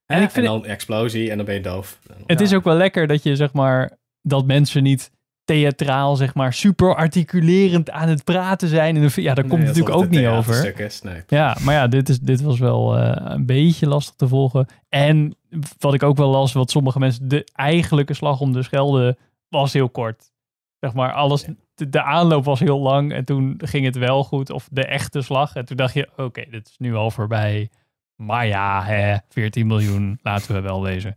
Speaker 1: En ik vind
Speaker 2: dan explosie en dan ben je doof.
Speaker 1: Het
Speaker 2: Ja.
Speaker 1: is ook wel lekker dat je, zeg maar, dat mensen niet theatraal, zeg maar, super articulerend aan het praten zijn. Fi- ja, daar komt natuurlijk ook niet over.
Speaker 2: theaterstuk Is. Nee.
Speaker 1: Ja, maar ja, dit, is, dit was wel eh, een beetje lastig te volgen. En wat ik ook wel las, wat sommige mensen, de eigenlijke slag om de Schelde was heel kort. Zeg maar, alles, de, de aanloop was heel lang en toen ging het wel goed. Of de echte slag. En toen dacht je, oké, dit is nu al voorbij. Maar ja, hè, 14 miljoen, laten we wel wezen.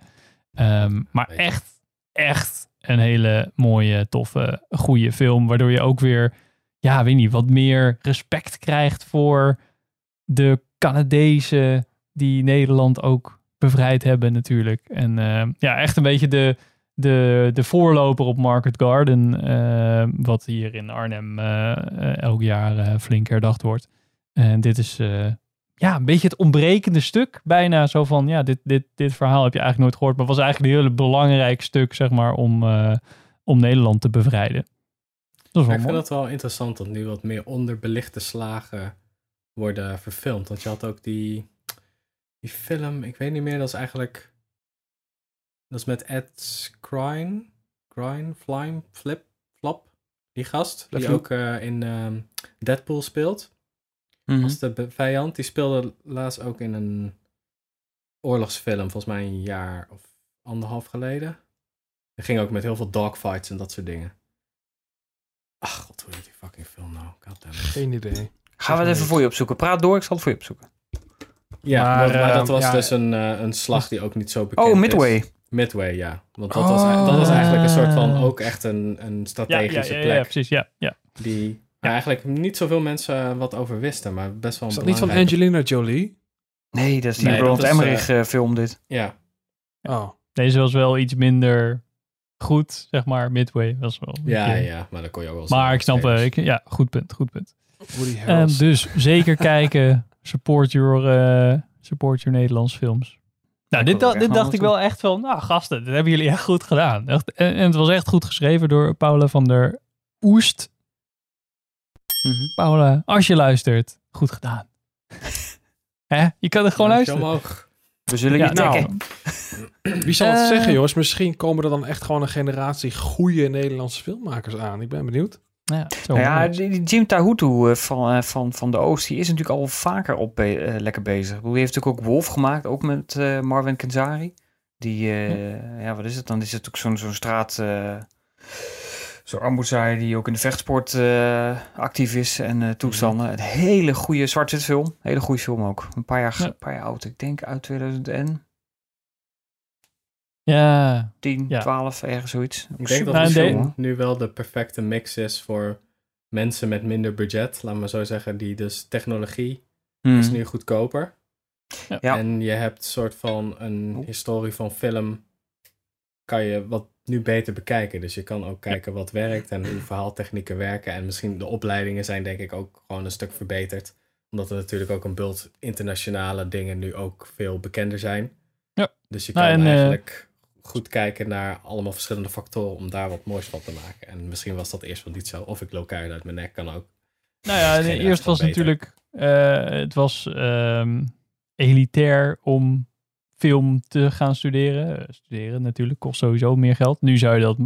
Speaker 1: Ehm, maar echt, echt een hele mooie, toffe, goede film. Waardoor je ook weer, ja, weet niet, wat meer respect krijgt voor de Canadezen die Nederland ook bevrijd hebben natuurlijk. En eh, ja, echt een beetje de, de, de voorloper op Market Garden, eh, wat hier in Arnhem eh, elk jaar flink herdacht wordt. En dit is ja, een beetje het ontbrekende stuk. Bijna zo van, ja, dit, dit, dit verhaal heb je eigenlijk nooit gehoord. Maar was eigenlijk een heel belangrijk stuk, zeg maar, om, eh, om Nederland te bevrijden. Dat
Speaker 2: ik vind het wel interessant dat nu wat meer onderbelichte slagen worden verfilmd. Want je had ook die, die film, ik weet niet meer, dat is eigenlijk... Dat is met Ed Skrein. Skrein, Flime, Flip, Flop. Die gast, die ook eh, in ehm, Deadpool speelt.
Speaker 4: Mhm.
Speaker 2: Als de vijand. Die speelde laatst ook in een oorlogsfilm, volgens mij een jaar of anderhalf geleden. Die ging ook met heel veel dogfights en dat soort dingen. Ach god, hoe heet die fucking film nou? Goddammit.
Speaker 3: Geen idee.
Speaker 4: Gaan we het even voor je opzoeken. Praat door, ik zal het voor je opzoeken.
Speaker 2: Ja,
Speaker 3: Maar,
Speaker 2: maar, maar dat was
Speaker 3: ja.
Speaker 2: dus een, eh, een slag die ook niet zo bekend
Speaker 4: Oh,
Speaker 2: is.
Speaker 4: Midway.
Speaker 2: Midway, ja. Want dat, was, dat was eigenlijk een soort van ook echt een, een
Speaker 1: ja, ja,
Speaker 2: strategische
Speaker 1: ja,
Speaker 2: plek.
Speaker 1: ja, precies. Ja, ja.
Speaker 2: Die ja, eigenlijk niet zoveel mensen eh, wat over wisten, maar best wel een
Speaker 3: Is dat niet van Angelina Jolie?
Speaker 4: Nee, dat is die
Speaker 2: Nee,
Speaker 4: Roland
Speaker 2: dat is,
Speaker 4: Emmerich eh, film dit.
Speaker 2: Ja,
Speaker 3: Oh.
Speaker 1: Deze was wel iets minder goed, zeg maar. Midway was wel.
Speaker 2: ja, ja, maar dat kon je ook wel
Speaker 1: Maar ik snap, eh, ik, ja, goed punt, goed punt.
Speaker 3: Harrelson.
Speaker 1: dus zeker kijken, support your, eh, support your Nederlands films. Nou,
Speaker 4: Ik
Speaker 1: dit, da- dit dacht ik wel echt van, nou gasten, dit hebben jullie echt goed gedaan. Echt, en, en het was echt goed geschreven door Paula van der Oest.
Speaker 4: Mhm.
Speaker 1: Paula, als je luistert, goed gedaan. Hè? Je kan er gewoon
Speaker 2: Duimpje
Speaker 1: luisteren.
Speaker 2: omhoog.
Speaker 4: We zullen
Speaker 1: Ja,
Speaker 4: je
Speaker 3: nou. Wie zal het
Speaker 1: Eh.
Speaker 3: zeggen, jongens? Misschien komen er dan echt gewoon een generatie goede Nederlandse filmmakers aan. Ik ben benieuwd.
Speaker 1: Ja, zo
Speaker 4: Nou ja, die, Jim Tahutu eh, van, eh, van, van de Oost, die is natuurlijk al vaker op be- eh, lekker bezig. Die heeft natuurlijk ook Wolf gemaakt, ook met eh, Marvin Kenzari. Die, eh, ja. wat is het dan? Die zit ook zo'n zo'n straat... Zo'n armoedzaaier die ook in de vechtsport eh, actief is en eh, toestanden. Een hele goede zwart-wit film. Hele goede film ook. Een paar jaar,
Speaker 1: Ja.
Speaker 4: een paar jaar oud. Ik denk uit 2010,
Speaker 1: Ja, Ja.
Speaker 4: 12, ergens zoiets.
Speaker 2: Ik denk dat
Speaker 1: Nou, en
Speaker 4: film, hoor.
Speaker 2: nu wel de perfecte mix is voor mensen met minder budget. Laat maar zo zeggen, die dus technologie
Speaker 4: Hmm.
Speaker 2: is nu goedkoper.
Speaker 4: Ja.
Speaker 2: En je hebt soort van een historie van film, kan je wat nu beter bekijken. Dus je kan ook kijken wat werkt en hoe verhaaltechnieken werken. En misschien de opleidingen zijn denk ik ook gewoon een stuk verbeterd. Omdat er natuurlijk ook een bult internationale dingen nu ook veel bekender zijn.
Speaker 1: Ja.
Speaker 2: Dus je
Speaker 1: Nou,
Speaker 2: kan
Speaker 1: en, eh,
Speaker 2: eigenlijk goed kijken naar allemaal verschillende factoren om daar wat moois van te maken. En misschien was dat eerst wel niet zo. Of ik keihard uit mijn nek, kan ook.
Speaker 1: Nou ja,
Speaker 2: Geen
Speaker 1: eerst was
Speaker 2: beter.
Speaker 1: natuurlijk, eh, het was ehm, elitair om film te gaan studeren. Eh, studeren natuurlijk kost sowieso meer geld. Nu zou je dat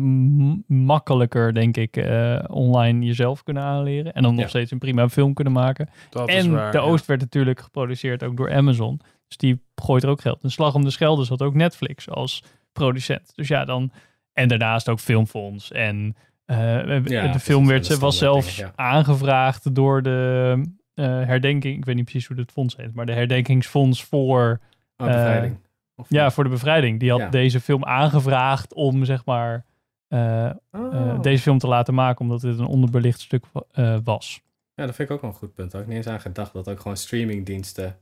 Speaker 1: makkelijker, denk ik, eh, online jezelf kunnen aanleren. En dan nog steeds een prima film kunnen maken.
Speaker 3: Dat
Speaker 1: en
Speaker 3: waar,
Speaker 1: de
Speaker 3: ja.
Speaker 1: Oost werd natuurlijk geproduceerd ook door Amazon. Dus die gooit er ook geld. Een slag om de Schelde zat ook Netflix als producent. Dus ja, dan... En daarnaast ook Filmfonds. En eh, de film werd, ze was zelfs
Speaker 2: dingen,
Speaker 1: aangevraagd door de eh, herdenking. Ik weet niet precies hoe het fonds heet. Maar de herdenkingsfonds voor...
Speaker 2: Bevrijding. Of
Speaker 1: Ja, voor de bevrijding. Die had
Speaker 2: Ja.
Speaker 1: deze film aangevraagd om, zeg maar... eh, eh,
Speaker 2: Oh.
Speaker 1: deze film te laten maken, omdat dit een onderbelicht stuk eh, was.
Speaker 2: Ja, dat vind ik ook wel een goed punt. Daar had ik niet eens aan gedacht dat ook gewoon streamingdiensten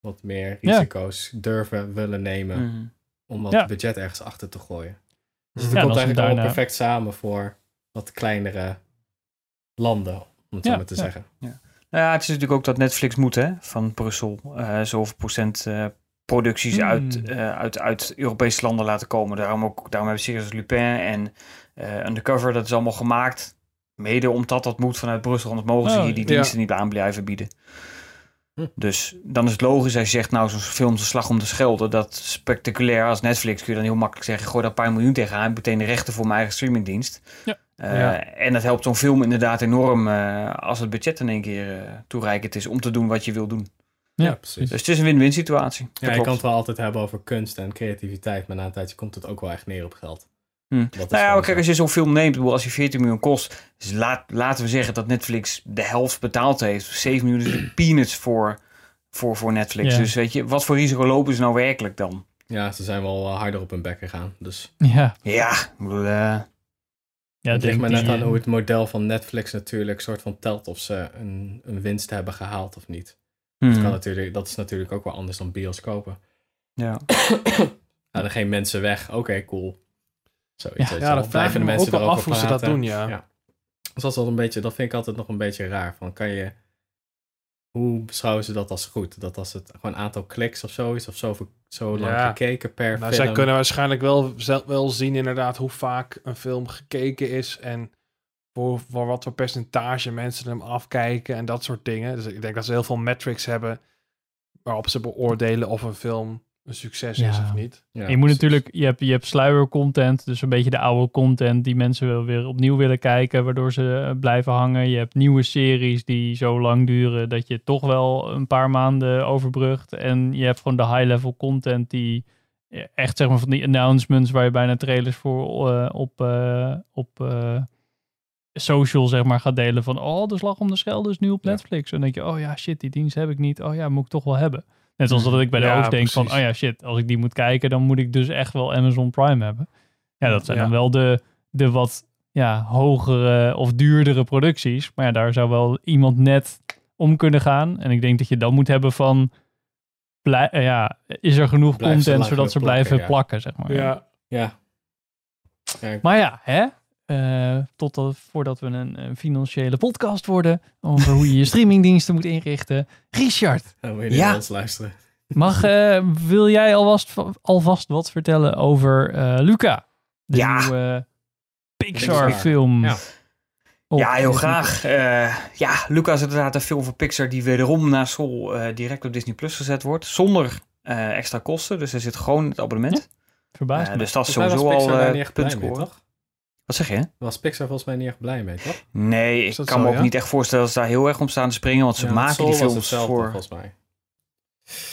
Speaker 2: wat meer
Speaker 1: Ja.
Speaker 2: risico's durven willen nemen
Speaker 4: Mhm.
Speaker 2: om wat
Speaker 1: Ja.
Speaker 2: budget ergens achter te gooien. Dus
Speaker 3: Ja,
Speaker 2: het komt eigenlijk allemaal
Speaker 1: daarna-
Speaker 2: perfect samen voor wat kleinere landen, om het zo
Speaker 1: Ja,
Speaker 2: maar te
Speaker 1: ja.
Speaker 2: zeggen.
Speaker 4: Nou ja, het is natuurlijk ook dat Netflix moet, hè, van Brussel. eh zoveel procent eh, producties
Speaker 1: Hmm.
Speaker 4: uit, eh, uit, uit Europese landen laten komen. Daarom, ook, daarom hebben Series Lupin en eh, Undercover, dat is allemaal gemaakt. Mede omdat dat moet vanuit Brussel, anders mogen ze
Speaker 1: Oh,
Speaker 4: hier die
Speaker 3: ja.
Speaker 4: diensten niet aan blijven bieden.
Speaker 2: Hm.
Speaker 4: Dus dan is het logisch als je zegt, nou zo'n film De Slag om de Schelde, dat spectaculair als Netflix kun je dan heel makkelijk zeggen, gooi daar een paar miljoen tegenaan, meteen de rechten voor mijn eigen streamingdienst.
Speaker 1: Ja.
Speaker 4: Eh,
Speaker 3: Ja.
Speaker 4: En dat helpt zo'n film inderdaad enorm als het budget in één keer toereikend is om te doen wat je wil doen.
Speaker 1: Ja,
Speaker 2: precies.
Speaker 4: Dus het is een win-win situatie.
Speaker 2: Ja, je kan het wel altijd hebben over kunst en creativiteit, maar na een tijdje komt het ook wel echt neer op geld.
Speaker 4: Hm.
Speaker 2: Is
Speaker 4: Nou ja, kijk,
Speaker 2: zo.
Speaker 4: als je zo'n film neemt, ik bedoel, als je 14 miljoen kost, dus laat, laten we zeggen dat Netflix de helft betaald heeft. 7 miljoen is peanuts voor, voor, voor Netflix.
Speaker 1: Ja.
Speaker 4: Dus weet je, wat voor risico lopen ze nou werkelijk dan?
Speaker 2: Ja, ze zijn wel eh, harder op hun bek gegaan. Dus
Speaker 1: Ja,
Speaker 4: Ja, eh,
Speaker 1: ja
Speaker 2: het ligt
Speaker 1: denk
Speaker 2: maar
Speaker 1: die,
Speaker 2: net aan hoe het model van Netflix natuurlijk soort van telt of ze een, een winst hebben gehaald of niet.
Speaker 4: Hmm,
Speaker 2: Dat, kan natuurlijk, dat is natuurlijk ook wel anders dan bioscopen.
Speaker 4: ja.
Speaker 2: Nou, dan geen mensen weg. Oké, cool. Zoiets.
Speaker 1: Ja,
Speaker 3: Ja, vraag ik me
Speaker 2: mensen
Speaker 3: ook af hoe ze dat doen, ja.
Speaker 2: Ja. Dus dat, is wel een beetje, dat vind ik altijd nog een beetje raar. Van, kan je, hoe beschouwen ze dat als goed? Dat als het gewoon een aantal kliks of zo is, of zo, zo lang
Speaker 3: Ja.
Speaker 2: gekeken per
Speaker 3: Nou,
Speaker 2: film.
Speaker 3: zij kunnen waarschijnlijk wel, wel zien inderdaad hoe vaak een film gekeken is en voor, voor wat voor percentage mensen hem afkijken en dat soort dingen. Dus ik denk dat ze heel veel metrics hebben waarop ze beoordelen of een film een succes is of niet.
Speaker 2: Ja,
Speaker 1: je moet
Speaker 2: precies.
Speaker 1: natuurlijk, je hebt, je hebt sluier-content, dus een beetje de oude content die mensen wel weer opnieuw willen kijken, waardoor ze eh, blijven hangen. Je hebt nieuwe series die zo lang duren dat je toch wel een paar maanden overbrugt. En je hebt gewoon de high-level content die eh, echt zeg maar van die announcements waar je bijna trailers voor eh, op, op eh, social zeg maar gaat delen van oh, de slag om de Schelde is nu op. Netflix. En dan denk je, oh ja, shit, die dienst heb ik niet. Oh ja, moet ik toch wel hebben. Net zoals dat ik bij de Oost denk van, oh ja, shit, als ik die moet kijken, dan moet ik dus echt wel Amazon Prime hebben. Ja, dat zijn dan wel de, de wat ja, hogere of duurdere producties. Maar ja, daar zou wel iemand net om kunnen gaan. En ik denk dat je dan moet hebben van, eh, ja, is er genoeg
Speaker 2: Blijf
Speaker 1: content zodat ze
Speaker 2: plakken,
Speaker 1: blijven
Speaker 2: ja.
Speaker 1: plakken, zeg maar.
Speaker 3: Ja,
Speaker 2: Ja. Ja,
Speaker 1: Maar ja, hè? Eh, totdat, voordat we een, een financiële podcast worden over hoe je je streamingdiensten moet inrichten. Richard,
Speaker 2: dan moet je
Speaker 4: Ja.
Speaker 2: ons luisteren.
Speaker 1: mag, eh, wil jij alvast, alvast wat vertellen over eh, Luca? De
Speaker 4: Ja.
Speaker 1: nieuwe Pixar,
Speaker 2: Pixar.
Speaker 1: film.
Speaker 2: Ja.
Speaker 1: op
Speaker 4: ja, heel
Speaker 1: Disney+.
Speaker 4: graag. Eh, ja, Lucas is inderdaad een film van Pixar die wederom na eh, direct op Disney Plus gezet wordt. Zonder eh, extra kosten. Dus er zit gewoon in het abonnement. Eh,
Speaker 1: me.
Speaker 4: dus dat is sowieso al
Speaker 2: Pixar daar
Speaker 4: Wat zeg je?
Speaker 2: Was Pixar volgens mij niet echt blij mee, toch?
Speaker 4: Nee, ik kan
Speaker 3: zo,
Speaker 4: me ook
Speaker 3: ja?
Speaker 4: niet echt voorstellen dat ze daar heel erg om staan te springen. Want ze
Speaker 2: Ja,
Speaker 4: maken die films voor...
Speaker 2: volgens mij.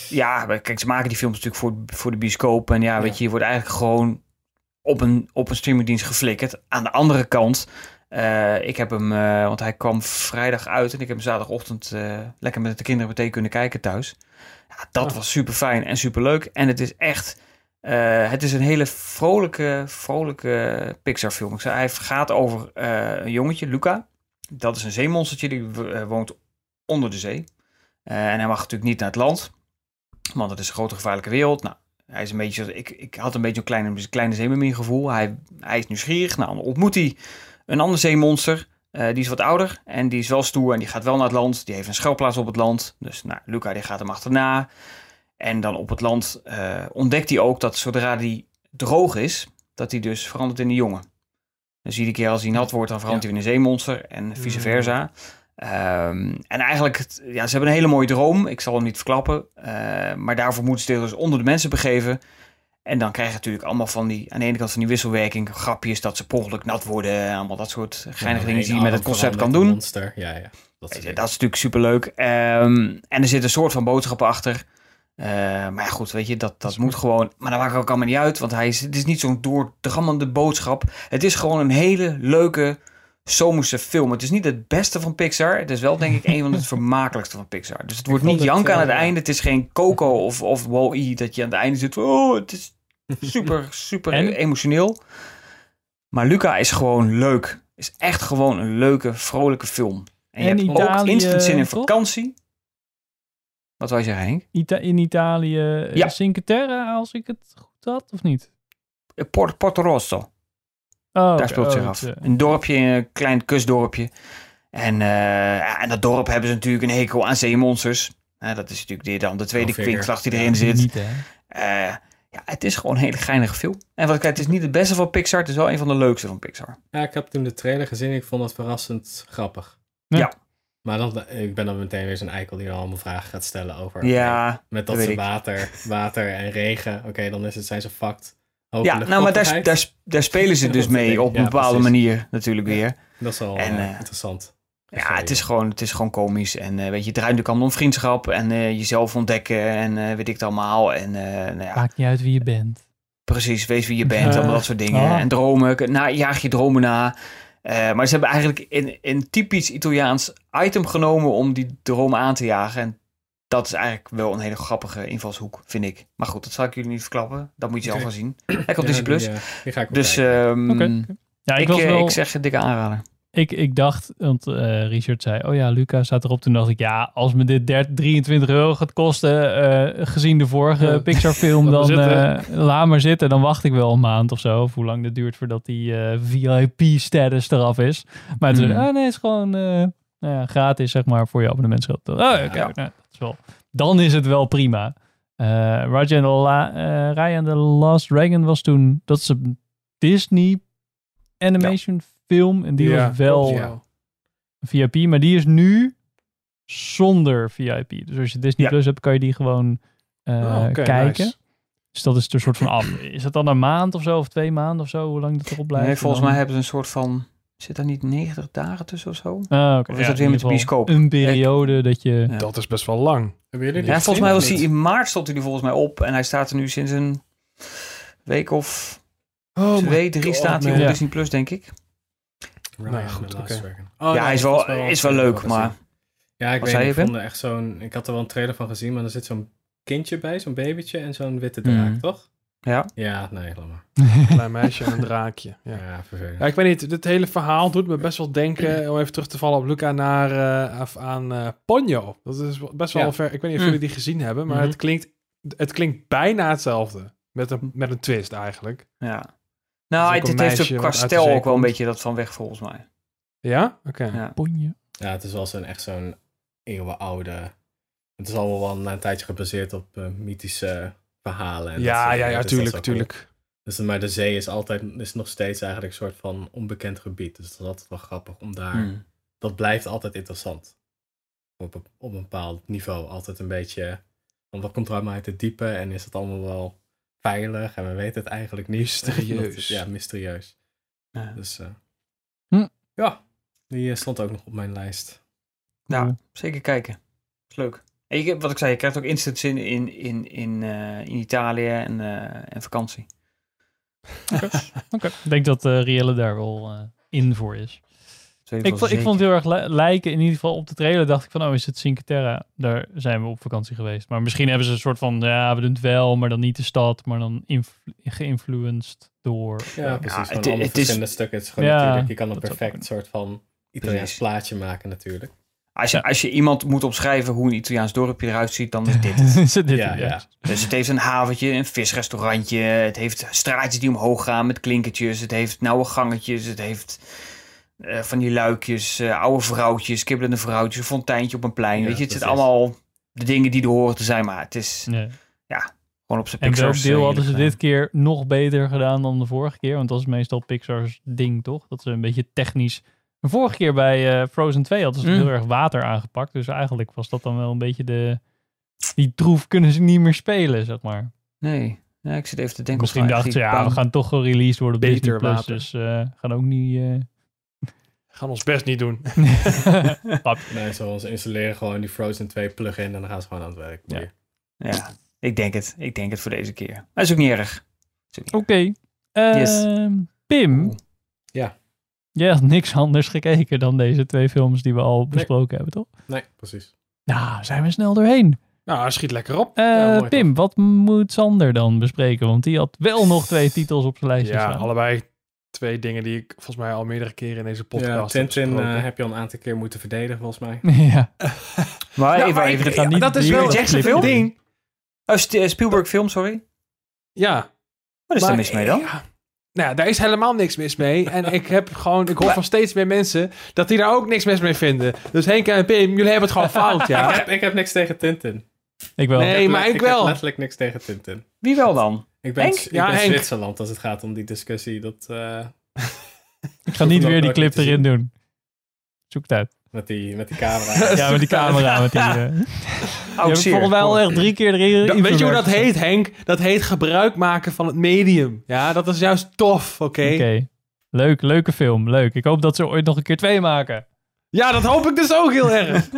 Speaker 4: Ja, maar kijk, ze maken die films natuurlijk voor, voor de bioscoop. En ja, weet je, je wordt eigenlijk gewoon op een, op een streamingdienst geflikkerd. Aan de andere kant, eh, ik heb hem, eh, want hij kwam vrijdag uit en ik heb hem zaterdagochtend eh, lekker met de kinderen meteen kunnen kijken thuis. Ja, dat
Speaker 3: Oh.
Speaker 4: was super fijn en super leuk. En het is echt, eh, het is een hele vrolijke, vrolijke Pixar film. Ik zei, hij gaat over eh, een jongetje, Luca. Dat is een zeemonstertje, die eh, woont onder de zee. En hij mag natuurlijk niet naar het land, want het is een grote gevaarlijke wereld. Nou, hij is een beetje, ik, ik had een beetje een kleine, een kleine zeemermin gevoel. Hij, hij is nieuwsgierig. Nou, dan ontmoet hij een ander zeemonster. Die is wat ouder en die is wel stoer en die gaat wel naar het land. Die heeft een schuilplaats op het land. Dus nou, Luca die gaat hem achterna. En dan op het land eh, ontdekt hij ook dat zodra hij droog is, dat hij dus verandert in een jongen. Dus iedere keer als hij nat wordt, dan verandert hij in een zeemonster en vice
Speaker 3: Mm.
Speaker 4: versa. Ehm, en eigenlijk, ja, ze hebben een hele mooie droom. Ik zal hem niet verklappen. Eh, maar daarvoor moeten ze dus onder de mensen begeven. En dan krijg je natuurlijk allemaal van die, aan de ene kant van die wisselwerking, grapjes dat ze per ongeluk nat worden. Allemaal dat soort geinige dingen die je met het concept kan doen.
Speaker 2: Monster. Ja, ja. Dat dingen.
Speaker 4: dat is natuurlijk superleuk. Ehm en er zit een soort van boodschap achter. Eh, maar ja, goed, weet je, dat, dat moet gewoon. Maar dat maakt ook allemaal niet uit, want hij is, het is niet zo'n doordrammende boodschap. Het is gewoon een hele leuke zomerse film. Het is niet het beste van Pixar. Het is wel, denk ik, een van het vermakelijkste van Pixar. Dus het wordt niet janken aan het
Speaker 2: eh,
Speaker 4: einde. Het is geen Coco of, of Wall-E dat je aan het einde zit. van, Oh, het is super, super
Speaker 1: En?
Speaker 4: emotioneel. Maar Luca is gewoon leuk. Is echt gewoon een leuke, vrolijke film. En je hebt ook instant zin in vakantie. Wat wou je zeggen, Henk?
Speaker 1: Ita in Italië,
Speaker 4: Ja.
Speaker 1: ja. Cinque Terre, als ik het goed had, of niet?
Speaker 4: Eh, Port- Porto Rosso.
Speaker 1: Oh,
Speaker 4: Daar speelt zich
Speaker 1: Oh,
Speaker 4: af.
Speaker 1: het, eh,
Speaker 4: Een dorpje, een klein kustdorpje. En, eh, en dat dorp hebben ze natuurlijk een hekel aan zeemonsters. Eh, dat is natuurlijk die, dan de tweede kwinkslag die
Speaker 2: Ja.
Speaker 4: erin zit.
Speaker 1: Niet, hè?
Speaker 4: Eh, ja, het is gewoon een hele geinige film. En wat ik zei, het is niet het beste van Pixar. Het is wel een van de leukste van Pixar.
Speaker 2: Ja, ik heb toen de trailer gezien. Ik vond het verrassend grappig.
Speaker 1: Ja.
Speaker 4: Ja.
Speaker 2: Maar dan, ik ben dan meteen weer zo'n eikel die dan allemaal vragen gaat stellen over...
Speaker 4: Ja,
Speaker 2: met
Speaker 4: dat
Speaker 2: ze water, water en regen. Oké, dan is het, zijn ze fucked. Hoge
Speaker 4: ja nou, maar daar, daar, daar spelen ze dus mee op een
Speaker 2: Ja,
Speaker 4: bepaalde
Speaker 2: precies.
Speaker 4: manier natuurlijk
Speaker 2: Ja.
Speaker 4: weer.
Speaker 2: Dat is wel
Speaker 4: En,
Speaker 2: eh,
Speaker 4: eh,
Speaker 2: interessant.
Speaker 4: Ja, het is gewoon, het is gewoon komisch. En eh, weet je, het draait natuurlijk allemaal om vriendschap en eh, jezelf ontdekken en eh, weet ik het allemaal. En eh, nou ja,
Speaker 1: Maakt niet uit wie je bent.
Speaker 4: precies, wees wie je bent, allemaal dat soort dingen.
Speaker 1: Ah.
Speaker 4: En dromen, na, jaag je dromen na. Eh, maar ze hebben eigenlijk een, een typisch Italiaans item genomen om die dromen aan te jagen. En dat is eigenlijk wel een hele grappige invalshoek, vind ik. Maar goed, dat zal ik jullie niet verklappen. Dat moet je zelf gaan zien. Hij komt
Speaker 2: Ja,
Speaker 4: Disney Plus.
Speaker 2: Die, eh, die ga ik ook
Speaker 4: Dus ehm,
Speaker 1: Oké. Ja, ik,
Speaker 4: ik, eh,
Speaker 1: wel,
Speaker 4: ik zeg dikke aanrader.
Speaker 1: Ik, ik dacht, want eh, Richard zei, oh ja, Luca staat erop. Toen dacht ik, ja, als me dit 30, 23 euro gaat kosten, eh, gezien de vorige
Speaker 3: Ja.
Speaker 1: Pixar film, dan eh, laat maar zitten. Dan wacht ik wel een maand of zo, of hoe lang dat duurt voordat die VIP-status eraf is. Maar toen,
Speaker 4: Hmm.
Speaker 1: ah nee, het is gewoon nou ja, gratis, zeg maar, voor je abonnementschap. Oh,
Speaker 4: Ja.
Speaker 1: nou, dat is wel, dan is het wel prima. Raja and the La, Last Dragon was toen, dat is een Disney animation film. En die
Speaker 3: Ja,
Speaker 1: was wel
Speaker 3: klopt, ja.
Speaker 1: VIP, maar die is nu zonder VIP. Dus als je Disney
Speaker 4: Ja.
Speaker 1: Plus hebt, kan je die gewoon eh,
Speaker 3: Oh,
Speaker 1: kijken.
Speaker 3: nice.
Speaker 1: Dus dat is er soort van af. Is dat dan een maand of zo, of twee maanden of zo, hoe lang dat erop blijft?
Speaker 4: Nee,
Speaker 1: En
Speaker 4: volgens
Speaker 1: dan-
Speaker 4: mij hebben ze een soort van... Zit daar niet 90 dagen tussen of zo?
Speaker 1: Ah, oké.
Speaker 4: Of is
Speaker 1: Ja,
Speaker 4: dat weer met de bioscoop?
Speaker 1: Een periode dat je...
Speaker 4: Ja.
Speaker 3: Dat is best wel lang.
Speaker 2: Hebben jullie die
Speaker 4: Ja, volgens mij was hij in maart stond hij er volgens mij op. En hij staat er nu sinds een week of
Speaker 3: Oh
Speaker 4: twee, drie staat hij op
Speaker 1: Ja.
Speaker 4: Disney Plus, denk ik.
Speaker 2: Ryan
Speaker 3: Nou,
Speaker 2: and
Speaker 3: goed,
Speaker 2: the Last
Speaker 3: oké.
Speaker 2: Dragon. Oh,
Speaker 4: ja,
Speaker 2: nee,
Speaker 4: hij is wel, is wel leuk, maar...
Speaker 2: gezien. Ja, ik weet
Speaker 4: je,
Speaker 2: ik vond er echt zo'n... Ik had er wel een trailer van gezien, maar er zit zo'n kindje bij, zo'n babytje en zo'n witte draak,
Speaker 4: Mhm.
Speaker 2: toch?
Speaker 4: Ja,
Speaker 2: Ja, nee, maar.
Speaker 3: Een klein meisje en een draakje. Ja.
Speaker 2: Ja, vervelend.
Speaker 3: Ja, ik weet niet, dit hele verhaal doet me best wel denken, om even terug te vallen op Luca, naar, eh, af aan eh Ponyo. Dat is best wel
Speaker 2: Ja.
Speaker 3: ver, ik weet niet of
Speaker 4: Mm.
Speaker 3: jullie die gezien hebben, maar
Speaker 2: Mhm.
Speaker 3: het, klinkt, het klinkt bijna hetzelfde. Met een, met een twist eigenlijk.
Speaker 4: ja. Nou, het, het heeft ook qua stijl ook wel een beetje dat van weg, volgens mij.
Speaker 3: Ja? Oké.
Speaker 4: Ja.
Speaker 1: Ponje.
Speaker 2: Ja, het is wel zo'n echt zo'n eeuwenoude... Het is al wel een, een tijdje gebaseerd op eh, mythische verhalen. en dat
Speaker 3: Ja,
Speaker 2: soort
Speaker 3: ja, ja,
Speaker 2: dus dat is
Speaker 3: tuurlijk.
Speaker 2: Dus, maar de zee is altijd is nog steeds eigenlijk een soort van onbekend gebied. Dus dat is altijd wel grappig om daar...
Speaker 4: Hmm.
Speaker 2: Dat blijft altijd interessant. Op, een- op een bepaald niveau. Altijd een beetje... Want wat komt er allemaal uit het diepe? En is het allemaal wel veilig? En we weten het eigenlijk niet.
Speaker 3: Mysterieus.
Speaker 2: Ja, mysterieus.
Speaker 4: Ja.
Speaker 2: Dus eh,
Speaker 1: Hm.
Speaker 2: ja, die eh, stond ook nog op mijn lijst.
Speaker 1: Cool.
Speaker 4: zeker kijken. Is leuk. En je, wat ik zei, je krijgt ook instant zin in, in, in, eh, in Italië en, eh, en vakantie.
Speaker 1: Oké. Ik denk dat uh, Rielle daar wel uh, in voor is. Ik, vond, ik vond het heel erg li lijken, in ieder geval op de trailer dacht ik van, oh is het Cinque Terre? Daar zijn we op vakantie geweest. Maar misschien hebben ze een soort van, ja we doen het wel, maar dan niet de stad, maar dan geïnfluenced door...
Speaker 2: Ja, precies. Ja, het, het verschillende is, stukken. Het is gewoon ja, natuurlijk, je kan een perfect soort van Italiaans plaatje maken natuurlijk.
Speaker 4: Als je, als je iemand moet opschrijven hoe een Italiaans dorpje eruit ziet, dan is dit het.
Speaker 1: is dit ja, ja.
Speaker 4: Dus het heeft een haventje, een visrestaurantje. Het heeft straatjes die omhoog gaan met klinkertjes. Het heeft nauwe gangetjes. Het heeft uh, van die luikjes, uh, oude vrouwtjes, kibbelende vrouwtjes, een fonteintje op een plein. weet je, het zijn allemaal de dingen die er horen te zijn. Maar het is, nee. ja, gewoon op zijn
Speaker 1: En welk deel hadden ze dit keer nog beter gedaan dan de vorige keer? Want dat is meestal Pixar's ding, toch? Dat ze een beetje technisch de vorige keer bij uh, Frozen 2 hadden ze mm. heel erg water aangepakt. Dus eigenlijk was dat dan wel een beetje de... Die troef kunnen ze niet meer spelen, zeg maar.
Speaker 4: Nee, ja, ik zit even te denken.
Speaker 1: Misschien dachten ze, ja, we gaan toch gereleased worden op Beter Disney Plus. Dus uh, gaan ook niet...
Speaker 3: Gaan ons best niet doen.
Speaker 2: nee, ze installeren gewoon die Frozen 2 plugin en dan gaan ze gewoon aan het werk.
Speaker 4: Ja, ja ik denk het. Ik denk het voor deze keer. Dat is ook niet erg.
Speaker 1: Oké. Okay. yes. Ehm, Pim.
Speaker 2: Ja.
Speaker 1: Jij had niks anders gekeken dan deze twee films die we al besproken hebben, toch?
Speaker 2: Nee, precies.
Speaker 1: Nou, zijn we snel doorheen.
Speaker 3: Nou, schiet lekker op.
Speaker 1: Uh, ja, Pim, wat moet Sander dan bespreken? Want die had wel nog twee titels op zijn lijstje
Speaker 3: Ja, allebei twee dingen die ik volgens mij al meerdere keren in deze podcast
Speaker 2: ja, Tintin uh, heb je al een aantal keer moeten verdedigen, volgens mij.
Speaker 1: ja.
Speaker 4: maar even, even,
Speaker 3: dat, niet dat is wel een ding.
Speaker 4: Oh, Spielberg film, sorry.
Speaker 3: Ja.
Speaker 4: Wat is er mis mee dan? Ja.
Speaker 3: Nou, daar is helemaal niks mis mee. En ik heb gewoon, ik hoor van steeds meer mensen dat die daar ook niks mis mee vinden. Dus Henk en Pim, jullie hebben het gewoon fout, ja.
Speaker 2: ik, heb, ik heb niks tegen Tintin.
Speaker 1: Ik wel.
Speaker 3: Nee, maar ik, wel.
Speaker 2: Ik heb letterlijk niks tegen Tintin.
Speaker 4: Wie wel dan?
Speaker 2: Ik ben, Ik ja, ben Zwitserland als het gaat om die discussie. Dat, uh...
Speaker 1: ik ga niet weer die clip erin doen. Zoek het uit.
Speaker 2: Met die, met die camera.
Speaker 1: ja, met die camera. Met die, uh... Je volgens mij al echt drie keer erin.
Speaker 3: weet je hoe dat heet, Henk? Dat heet gebruik maken van het medium. Ja, dat is juist tof, oké?
Speaker 1: Oké. Leuk, leuke film. Leuk. Ik hoop dat ze ooit nog een keer twee maken.
Speaker 3: Ja, dat hoop ik dus ook heel erg.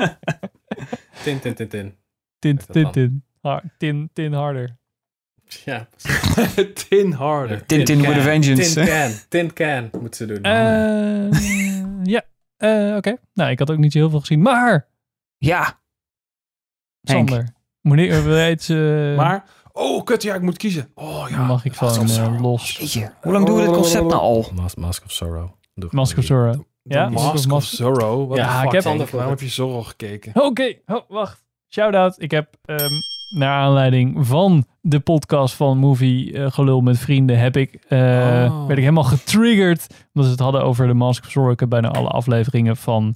Speaker 2: tin, tin, tin, tin.
Speaker 1: Tin, tin, tin. tin, tin harder.
Speaker 2: Ja,
Speaker 3: tin harder.
Speaker 4: Tin, tin, with a vengeance.
Speaker 2: Tin can. Tin can moet ze doen.
Speaker 1: Uh, ja. Uh, Oké. Nou, ik had ook niet zo heel veel gezien. Maar...
Speaker 4: Ja.
Speaker 1: Sander. Meneer, weet uh...
Speaker 3: Maar, oh kut, ja, ik moet kiezen. Oh ja.
Speaker 1: mag ik van uh, los.
Speaker 4: Jeetje. Hoe lang doen we dit concept nou al?
Speaker 2: Mas Mask of Sorrow.
Speaker 1: Mask of Sorrow.
Speaker 3: Ja, Mask of Sorrow. Wat
Speaker 1: ja,
Speaker 3: ik
Speaker 1: heb...
Speaker 3: Waarom heb je Zorro gekeken?
Speaker 1: Oké, okay. oh, wacht. Shout-out. Ik heb um, naar aanleiding van de podcast van Movie uh, Gelul met Vrienden heb ik, uh, oh. werd ik helemaal getriggerd. Omdat ze het hadden over de Mask of heb bijna alle afleveringen van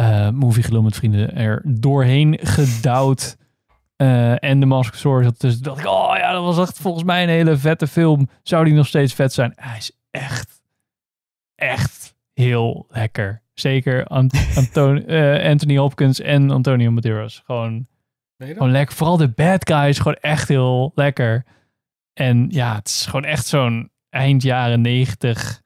Speaker 1: uh, Movie Gelul met Vrienden er doorheen gedouwd. En de Mask of zat dus dacht ik, oh ja, dat was echt volgens mij een hele vette film. Zou die nog steeds vet zijn? Hij is echt, echt heel lekker. Zeker Ant Anton Anthony Hopkins en Antonio Banderas. Gewoon gewoon lekker. Vooral de bad guy is gewoon echt heel lekker. En ja, het is gewoon echt zo'n eind jaren negentig.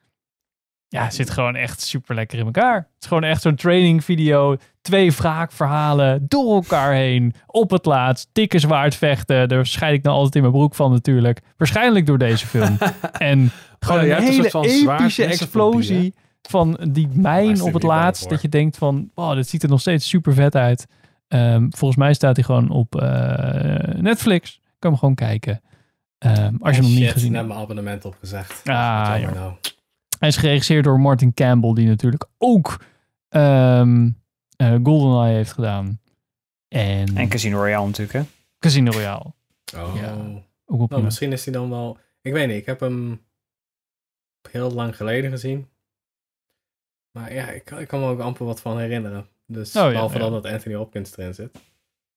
Speaker 1: Ja, zit gewoon echt super lekker in elkaar. Het is gewoon echt zo'n training video. Twee wraakverhalen door elkaar heen. Op het laatst. Dikke zwaard vechten. Daar scheid ik nou altijd in mijn broek van natuurlijk. Waarschijnlijk door deze film. en gewoon oh, een hele epische explosie van die mijn op het laatst. Dat je denkt van, oh, dit ziet er nog steeds super vet uit. Um, volgens mij staat hij gewoon op uh, Netflix. Kan hem gewoon kijken. Um, als je hem nog niet gezien hebt.
Speaker 2: Ik heb mijn abonnement opgezegd.
Speaker 1: Ah, ja. nou. Hij is geregisseerd door Martin Campbell, die natuurlijk ook um, uh, GoldenEye heeft gedaan. En,
Speaker 4: en Casino Royale natuurlijk, hè?
Speaker 1: Casino Royale.
Speaker 2: Oh. Ja, nou, misschien is hij dan wel... Ik weet niet, ik heb hem heel lang geleden gezien. Maar ja, ik, ik kan me ook amper wat van herinneren. Dus oh, behalve dan dat Anthony Hopkins erin zit.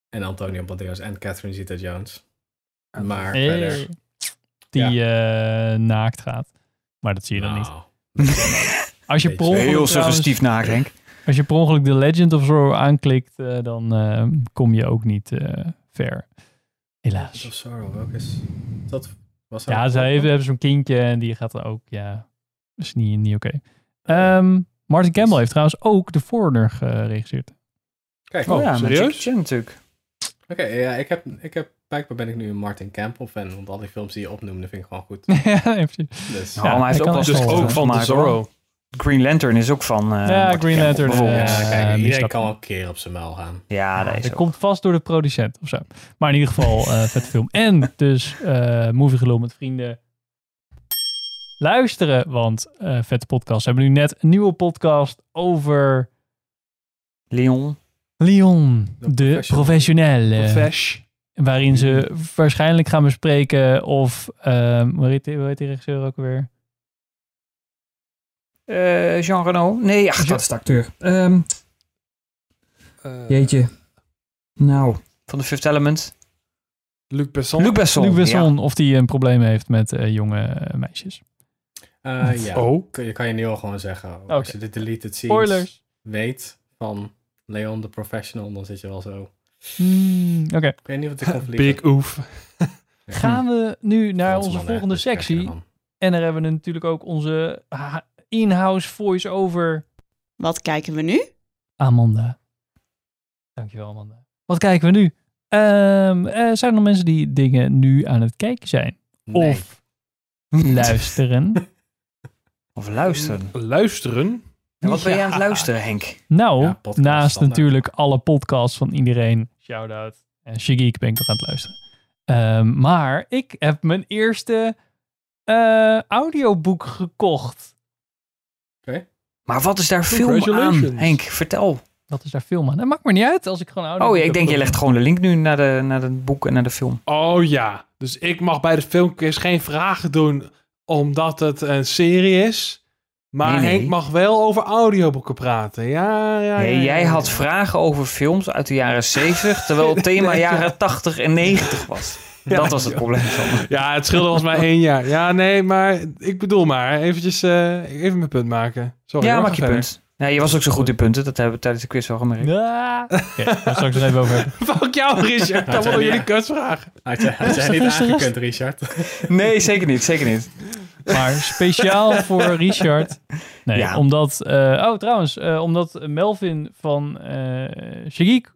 Speaker 2: En Antonio Banderas en Catherine Zeta-Jones. Maar verder...
Speaker 1: Die uh, naakt gaat. Maar dat zie je dan niet. Nou, als je per
Speaker 4: Heel suggestief naakt, Henk.
Speaker 1: Als je per ongeluk The Legend of Zorro aanklikt, uh, dan uh, kom je ook niet ver. Helaas.
Speaker 2: Legend of Sorrow, welke is... Dat was
Speaker 1: ja, ze hebben, hebben zo'n kindje en die gaat er ook... Ja, is niet, niet oké. Okay. Um, Martin Campbell heeft trouwens ook The Foreigner geregisseerd.
Speaker 2: Kijk,
Speaker 4: oh, ja, serieus? natuurlijk.
Speaker 2: Oké, ja, ik heb, ik heb, blijkbaar ben ik nu een Martin Campbell fan, want al die films die je opnoemde vind ik gewoon goed.
Speaker 1: ja, nee, precies.
Speaker 2: Dus,
Speaker 4: Ja, maar hij heeft
Speaker 1: ik
Speaker 4: ook wel
Speaker 3: Dus ook van
Speaker 4: hoor.
Speaker 3: Zorro.
Speaker 4: Green Lantern is ook van... eh,
Speaker 1: Ja,
Speaker 4: Martin
Speaker 1: Green Lantern,
Speaker 4: bijvoorbeeld.
Speaker 2: ja, kijk, iedereen kan wel een keer op zijn muil gaan.
Speaker 4: ja, dat is
Speaker 1: komt vast door de producent of zo. Maar in ieder geval, eh vette film. En dus eh movie gelul met vrienden. Luisteren, want eh vette podcast. We hebben nu net een nieuwe podcast over
Speaker 4: Leon.
Speaker 1: Leon,
Speaker 2: De
Speaker 1: de professionele.
Speaker 3: Profesh.
Speaker 1: waarin ze waarschijnlijk gaan bespreken of, ehm hoe, heet die, hoe heet die regisseur ook alweer?
Speaker 4: Eh, Jean Reno? Nee, ach, dat is de acteur. Ehm,
Speaker 3: Eh,
Speaker 4: jeetje. Nou. Van de Fifth Element.
Speaker 3: Luc Besson.
Speaker 4: Luc Besson.
Speaker 1: Luc Besson, of die een probleem heeft met eh, jonge meisjes.
Speaker 2: Eh, ja,
Speaker 3: Oh.
Speaker 2: je, kan je nu al gewoon zeggen. Als je de deleted scenes
Speaker 1: Spoilers.
Speaker 2: weet van Leon the Professional, dan zit je wel zo.
Speaker 1: Hmm, Oké.
Speaker 2: Ik weet niet wat ik conflict
Speaker 3: Big oef.
Speaker 1: Gaan we nu naar
Speaker 2: Frans
Speaker 1: onze volgende
Speaker 2: dus
Speaker 1: sectie. En daar hebben we natuurlijk ook onze ah, in-house voice-over
Speaker 5: Wat kijken we nu?
Speaker 1: Amanda. Dankjewel, Amanda. Wat kijken we nu? Ehm, eh, zijn er nog mensen die dingen nu aan het kijken zijn?
Speaker 2: Nee.
Speaker 1: Of luisteren?
Speaker 4: Of luisteren.
Speaker 3: Luisteren.
Speaker 4: En wat ben je aan het luisteren, Henk?
Speaker 1: Nou,
Speaker 2: Ja, podcast
Speaker 1: naast
Speaker 2: standaard.
Speaker 1: natuurlijk alle podcasts van iedereen. Shout-out. En Shigik ben ik nog aan het luisteren. Ehm, maar ik heb mijn eerste eh, audioboek gekocht.
Speaker 4: Maar wat is daar film aan. Henk? Vertel.
Speaker 1: Wat is daar film aan? Dat maakt me niet uit als ik gewoon audio.
Speaker 4: Oh ja, ik denk je legt gewoon de link nu naar, de, naar het boek en naar de film.
Speaker 3: Oh ja. Dus ik mag bij de filmquiz geen vragen doen omdat het een serie is. Maar
Speaker 4: Nee, nee.
Speaker 3: Henk mag wel over audioboeken praten. Ja, ja,
Speaker 4: Nee,
Speaker 3: ja,
Speaker 4: jij
Speaker 3: ja,
Speaker 4: had vragen over films uit de jaren 70, terwijl het thema jaren 80 en 90 was. Dat was het probleem van.
Speaker 3: Ja, het scheelde ons maar één jaar. Ja, nee, maar ik bedoel maar. Eventjes, eh, even mijn punt maken. Sorry,
Speaker 4: Ja, maak je
Speaker 3: verder.
Speaker 4: punt. Ja, je was ook zo goed in punten, dat hebben we tijdens de quiz wel gemerkt.
Speaker 1: Ja. Oké, daar straks nog even over hebben.
Speaker 3: Fuck jou, Richard. Dat
Speaker 2: Ja,
Speaker 3: worden jullie
Speaker 2: ja.
Speaker 3: kutvragen.
Speaker 2: Had jij, had jij
Speaker 1: Rustig,
Speaker 2: niet aangekund, Richard?
Speaker 4: Nee, zeker niet, zeker niet.
Speaker 1: Maar speciaal voor Richard. Nee,
Speaker 4: Ja.
Speaker 1: omdat... eh, oh, trouwens. eh, omdat Melvin van eh Shagik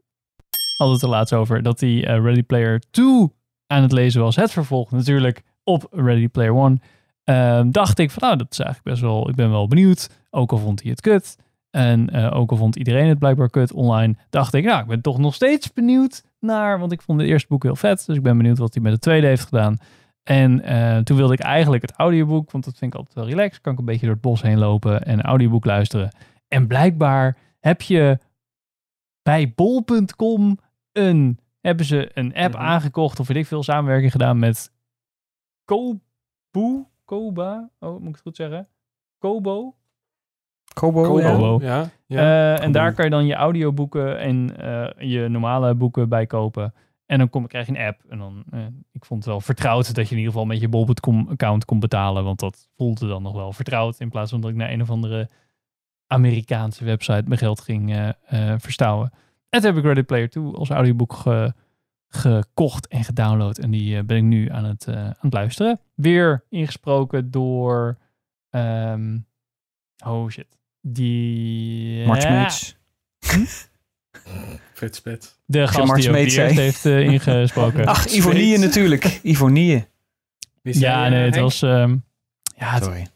Speaker 1: had het er laatst over... dat hij Ready Player 2 aan het lezen was. Het vervolg natuurlijk op Ready Player 1. Ehm, dacht ik van, nou, dat is eigenlijk best wel... Ik ben wel benieuwd. Ook al vond hij het kut. En eh, ook al vond iedereen het blijkbaar kut online. Dacht ik, nou, ik ben toch nog steeds benieuwd naar... Want ik vond het eerste boek heel vet. Dus ik ben benieuwd wat hij met het tweede heeft gedaan. En eh, toen wilde ik eigenlijk het audioboek, want dat vind ik altijd wel relaxed. Kan ik een beetje door het bos heen lopen en een audioboek luisteren. En blijkbaar heb je bij bol.com een, hebben ze een app
Speaker 2: Mhm.
Speaker 1: aangekocht of weet ik veel samenwerking gedaan met Kobo, Koba, oh moet ik het goed zeggen? Kobo.
Speaker 4: Kobo,
Speaker 3: Kobo.
Speaker 4: ja.
Speaker 1: Kobo.
Speaker 3: Ja, ja.
Speaker 1: Eh, en daar kan je dan je audioboeken en eh, je normale boeken bij kopen. En dan kom, krijg je een app. En dan, eh, ik vond het wel vertrouwd dat je in ieder geval met je bol.com account kon betalen. Want dat voelde dan nog wel vertrouwd. In plaats van dat ik naar een of andere Amerikaanse website mijn geld ging eh, eh, verstouwen. En toen heb ik Ready Player 2 als audioboek ge- gekocht en gedownload. En die eh, ben ik nu aan het, eh, aan het luisteren. Weer ingesproken door... ehm, oh shit. Die... Ja,
Speaker 4: Smeets.
Speaker 2: Frits Spits.
Speaker 1: de gast die ook eerst heeft eh, ingesproken.
Speaker 4: Ach, Ivonie natuurlijk. Ivonie.
Speaker 1: Ja,
Speaker 2: je,
Speaker 1: nee, het
Speaker 2: Henk?
Speaker 1: was... ehm, ja, het,
Speaker 4: Sorry.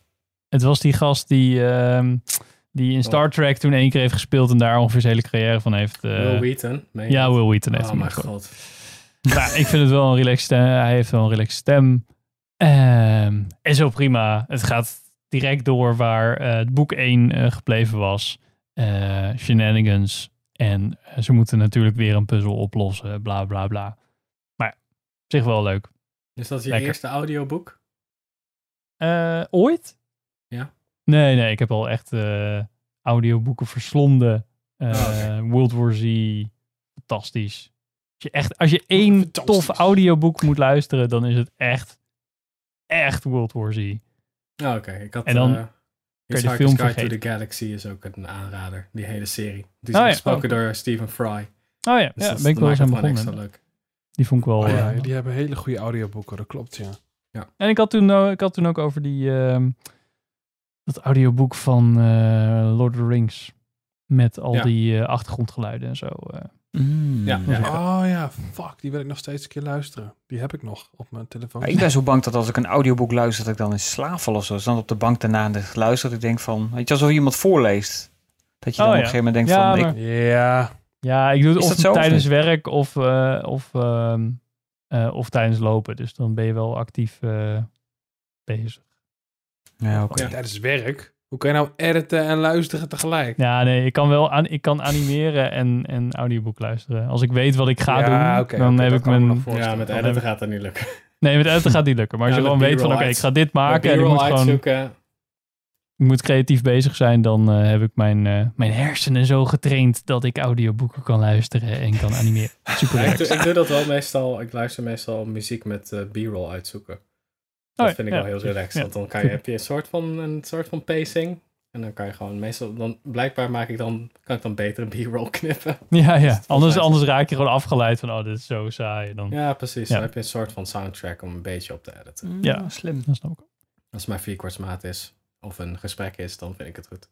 Speaker 1: het was die gast die, ehm, die in Star Trek toen één keer heeft gespeeld en daar ongeveer zijn hele carrière van heeft. eh,
Speaker 2: Will Wheaton.
Speaker 1: ja? Will Wheaton heeft
Speaker 2: Oh mijn god.
Speaker 1: Nou, ik vind het wel een relaxed stem. Hij heeft wel een relaxed stem. Ehm, en zo prima. Het gaat direct door waar eh, het boek 1 eh, gebleven was. Eh, shenanigans. En ze moeten natuurlijk weer een puzzel oplossen. Bla bla bla. Maar ja, op zich wel leuk.
Speaker 2: Dus dat is je
Speaker 1: Lekker.
Speaker 2: eerste audioboek?
Speaker 1: Ooit?
Speaker 2: Ja.
Speaker 1: Nee, nee. Ik heb al echt audioboeken verslonden.
Speaker 2: Oh.
Speaker 1: World War Z. Fantastisch. Als je, echt, als je één
Speaker 3: Fantastisch.
Speaker 1: tof audioboek moet luisteren, dan is het echt, echt World War Z.
Speaker 2: Oh, oké. Ik had...
Speaker 1: En dan
Speaker 2: eh,
Speaker 1: je de
Speaker 2: Hitchhiker's
Speaker 1: film
Speaker 2: Guide to the Galaxy is ook een aanrader. Die hele serie. Die
Speaker 1: Oh
Speaker 2: is
Speaker 1: ja,
Speaker 2: gesproken
Speaker 1: oh.
Speaker 2: door Stephen Fry.
Speaker 1: Oh ja,
Speaker 2: Dus
Speaker 1: ja
Speaker 2: dat
Speaker 1: ben ik wel eens aan begonnen.
Speaker 2: leuk.
Speaker 1: Die vond ik wel...
Speaker 3: Oh ja,
Speaker 1: eh,
Speaker 3: die hebben hele goede audioboeken, dat klopt, ja.
Speaker 1: En ik had toen, eh, ik had toen ook over die, ehm, dat audioboek van eh, Lord of the Rings. Met al
Speaker 2: Ja.
Speaker 1: die eh, achtergrondgeluiden en zo.
Speaker 4: Mm.
Speaker 2: Ja, ja.
Speaker 3: Oh ja, fuck, die wil ik nog steeds een keer luisteren. Die heb ik nog op mijn telefoon.
Speaker 4: Ik ben zo bang dat als ik een audioboek luister, dat ik dan in slaap val of zo. Dus dan op de bank daarna luister, dat ik denk van, weet je, alsof iemand voorleest. Dat je dan
Speaker 1: Oh,
Speaker 4: op een gegeven moment denkt
Speaker 1: Ja,
Speaker 4: van,
Speaker 1: maar-
Speaker 4: ik,
Speaker 3: Ja,
Speaker 1: Ja, ik doe het of tijdens werk of, eh, of, ehm, eh, of tijdens lopen. Dus dan ben je wel actief eh, bezig.
Speaker 4: ja, oké.
Speaker 2: Ja.
Speaker 3: tijdens werk. Hoe kan je nou editen en luisteren tegelijk?
Speaker 1: Ja, nee, ik kan wel aan, ik kan animeren en, en audioboek luisteren. Als ik weet wat ik ga
Speaker 3: Ja,
Speaker 1: doen, dan heb ik mijn...
Speaker 2: Ja, met editen
Speaker 1: heb
Speaker 2: gaat dat niet lukken.
Speaker 1: Nee, met editen gaat niet lukken. Maar als
Speaker 2: Ja,
Speaker 1: je gewoon weet van, oké, ik ga dit maken en ik
Speaker 2: B-roll
Speaker 1: moet gewoon
Speaker 2: uitzoeken.
Speaker 1: ik moet creatief bezig zijn, dan eh, heb ik mijn, eh, mijn hersenen zo getraind dat ik audioboeken kan luisteren en kan animeren. Super
Speaker 2: Ja, ik, doe,
Speaker 1: leuk.
Speaker 2: ik doe dat wel meestal. Ik luister meestal muziek met eh, B-roll uitzoeken. Dat
Speaker 1: Oh,
Speaker 2: vind ik
Speaker 1: ja,
Speaker 2: wel heel relaxed.
Speaker 1: ja.
Speaker 2: Want dan kan je, heb je een soort van, een soort van pacing. En dan kan je gewoon meestal... Dan, blijkbaar maak ik dan, kan ik dan beter een B-roll knippen.
Speaker 1: Ja, ja.
Speaker 2: volgens
Speaker 1: Anders, anders raak je gewoon afgeleid van, oh, dit is zo saai. Dan,
Speaker 2: Ja, precies.
Speaker 1: Ja.
Speaker 2: Dan heb je een soort van soundtrack om een beetje op te editen.
Speaker 1: Ja.
Speaker 4: Mm, slim.
Speaker 1: dat snap ik ook.
Speaker 2: Als het maar vierkwartsmaat is, of een gesprek is, dan vind ik het goed.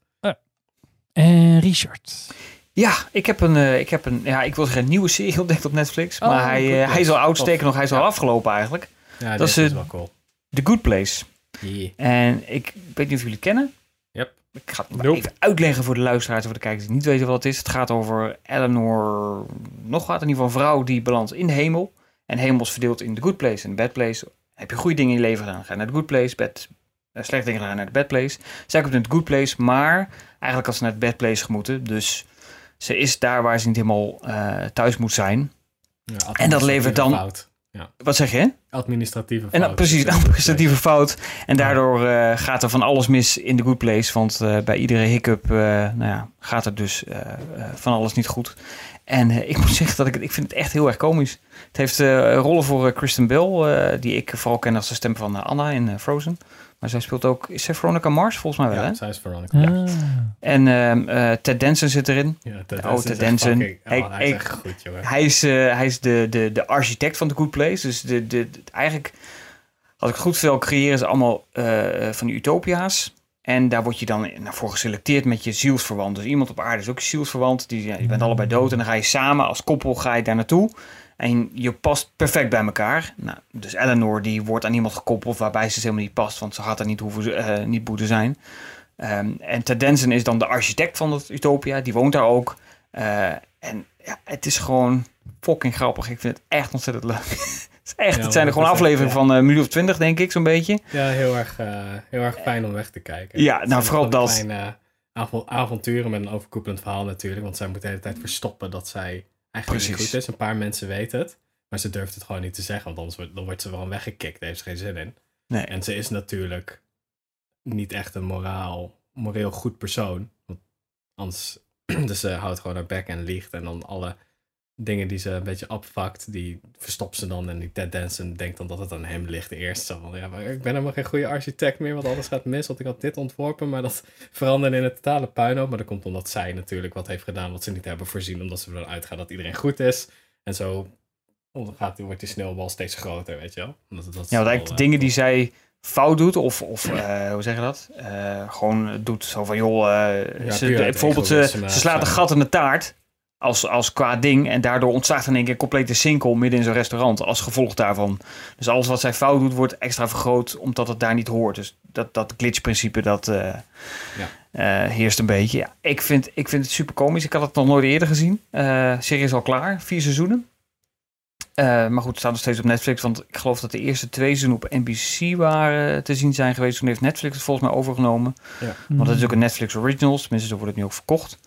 Speaker 1: En Richard.
Speaker 4: Ja, ik heb een, eh, ik heb een, ja, ik wil zeggen een nieuwe serie ontdekt op Netflix.
Speaker 2: Oh,
Speaker 4: maar hij, eh, hij is al oud, nog, hij is al
Speaker 2: Ja.
Speaker 4: afgelopen eigenlijk.
Speaker 2: Ja,
Speaker 4: Dat is,
Speaker 2: is, wel cool.
Speaker 4: The Good Place.
Speaker 2: Yeah.
Speaker 4: En ik weet niet of jullie kennen.
Speaker 2: Yep.
Speaker 4: Ik ga het maar
Speaker 3: Nope.
Speaker 4: even uitleggen voor de luisteraars en voor de kijkers die niet weten wat het is. Het gaat over Eleanor, nog wat, in ieder geval een vrouw die belandt in de hemel. En hemel is verdeeld in de good place en de bad place. Heb je goede dingen in je leven gedaan, ga naar de good place. Bad, eh, slechte dingen gedaan naar de bad place. Zij komt in de good place, maar eigenlijk als ze naar de bad place moeten. Dus ze is daar waar ze niet helemaal eh, thuis moet zijn.
Speaker 2: Ja,
Speaker 4: En dat levert dan-
Speaker 2: Fout.
Speaker 4: Wat zeg je?
Speaker 2: Administratieve
Speaker 4: En
Speaker 2: fout.
Speaker 4: dan, precies, een administratieve fout. En daardoor eh, gaat er van alles mis in de good place. Want eh, bij iedere hiccup eh, nou ja, gaat er dus van alles niet goed. En eh, ik moet zeggen dat ik, het- ik vind het echt heel erg komisch. Het heeft eh, rollen voor Kristen Bell, eh, die ik vooral ken als de stem van Anna in Frozen. Maar zij speelt ook, is zij Veronica Mars? Volgens mij wel,
Speaker 2: Ja,
Speaker 4: hè?
Speaker 2: zij is Veronica.
Speaker 1: Ah.
Speaker 4: En eh, Ted Danson zit erin.
Speaker 2: Ja, Ted
Speaker 4: Oh, Ted Danson.
Speaker 2: fucking- oh, hij is
Speaker 4: ik-
Speaker 2: echt goed, jongen.
Speaker 4: Hij is, eh, hij is de, de, de architect van de Good Place. Dus de, de, de- eigenlijk, als ik het goed wil, creëren ze allemaal eh, van die utopia's. En daar word je dan naar voor geselecteerd met je zielsverwant. Dus iemand op aarde is ook je zielsverwant. Die, ja, je bent allebei dood en dan ga je samen als koppel ga je daar naartoe. En je past perfect bij elkaar. Nou, dus Eleanor die wordt aan iemand gekoppeld waarbij ze dus helemaal niet past. Want ze had er niet, hoeven, eh, niet moeten zijn. Ehm, en Ted Danson is dan de architect van het Utopia. Die woont daar ook. Eh, en ja, het is gewoon fucking grappig. Ik vind het echt ontzettend leuk. het, is echt,
Speaker 2: Ja,
Speaker 4: het zijn er
Speaker 2: dat
Speaker 4: gewoon afleveringen
Speaker 2: ja.
Speaker 4: van eh, een minuut of twintig, denk ik, zo'n beetje.
Speaker 2: Ja, heel erg, heel erg fijn om weg te kijken.
Speaker 4: Ja, nou, vooral dat.
Speaker 2: Avo- avonturen met een overkoepelend verhaal natuurlijk. Want zij moet de hele tijd verstoppen dat zij eigenlijk niet goed is. Een paar mensen weten het. Maar ze durft het gewoon niet te zeggen. Want anders wordt, dan wordt ze gewoon weggekikt. Daar heeft ze geen zin in.
Speaker 4: Nee.
Speaker 2: En ze is natuurlijk niet echt een moraal, moreel goed persoon. Want anders, dus ze houdt gewoon haar bek en liegt. En dan alle dingen die ze een beetje opvakt, die verstopt ze dan. En die Ted Danson denkt dan dat het aan hem ligt eerst. Zo van, ja, maar ik ben helemaal geen goede architect meer, want alles gaat mis. Want ik had dit ontworpen, maar dat veranderde in een totale puinhoop. Maar dat komt omdat zij natuurlijk wat heeft gedaan wat ze niet hebben voorzien. Omdat ze ervan uitgaan dat iedereen goed is. En zo gaat, wordt die sneeuwbal steeds groter, weet je wel. Dat, dat
Speaker 4: Ja, want
Speaker 2: wel,
Speaker 4: eigenlijk de
Speaker 2: eh,
Speaker 4: dingen die zij fout doet, of, of eh, hoe zeg je dat? Eh, gewoon doet zo van, joh, ze, bijvoorbeeld ze, ze slaat een gat in de taart als, als qua ding. En daardoor ontstaat in één keer een complete sinkel midden in zo'n restaurant als gevolg daarvan. Dus alles wat zij fout doet, wordt extra vergroot omdat het daar niet hoort. Dus dat, dat glitch-principe, dat eh, eh, heerst een beetje. Ja, ik, vind, ik vind het super komisch. Ik had het nog nooit eerder gezien. Eh serie is al klaar, vier seizoenen. Eh, maar goed, het staat nog steeds op Netflix. Want ik geloof dat de eerste twee seizoenen op NBC waren te zien zijn geweest. Toen heeft Netflix het volgens mij overgenomen. Want het is ook een Netflix original. Tenminste, zo wordt het nu ook verkocht.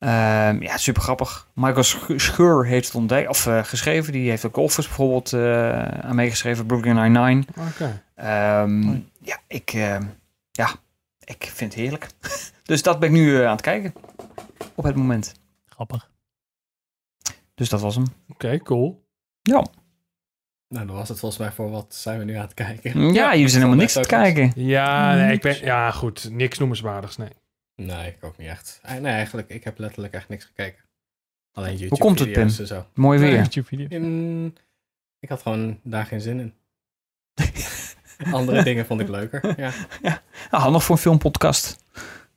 Speaker 4: Ehm, ja, super grappig. Michael Sch- Schur heeft het ontdekt, of eh, geschreven. Die heeft ook Office bijvoorbeeld eh, aan meegeschreven. Brooklyn Nine-Nine.
Speaker 3: Oké.
Speaker 4: Ehm, ja, ik, eh, ja, ik vind het heerlijk. dus dat ben ik nu eh, aan het kijken. Op het moment.
Speaker 1: Grappig.
Speaker 4: Dus dat was hem.
Speaker 3: Oké, cool.
Speaker 4: Ja,
Speaker 2: Nou, dan was het volgens mij voor wat zijn we nu aan het kijken.
Speaker 4: ja jullie zijn helemaal niks te
Speaker 2: ook
Speaker 4: kijken.
Speaker 3: Ja, nee, ik ben,
Speaker 1: Niks.
Speaker 3: ja, goed. Niks noemenswaardigs, nee.
Speaker 2: Nee, ik ook niet echt. Eh, Nee, eigenlijk, ik heb letterlijk echt niks gekeken. Alleen YouTube
Speaker 4: komt het,
Speaker 2: video's
Speaker 4: Pim?
Speaker 2: en zo.
Speaker 4: Mooi weer.
Speaker 1: YouTube-video.
Speaker 2: In- ik had gewoon daar geen zin in. Andere dingen vond ik leuker. Ja,
Speaker 4: Ah, handig voor een filmpodcast.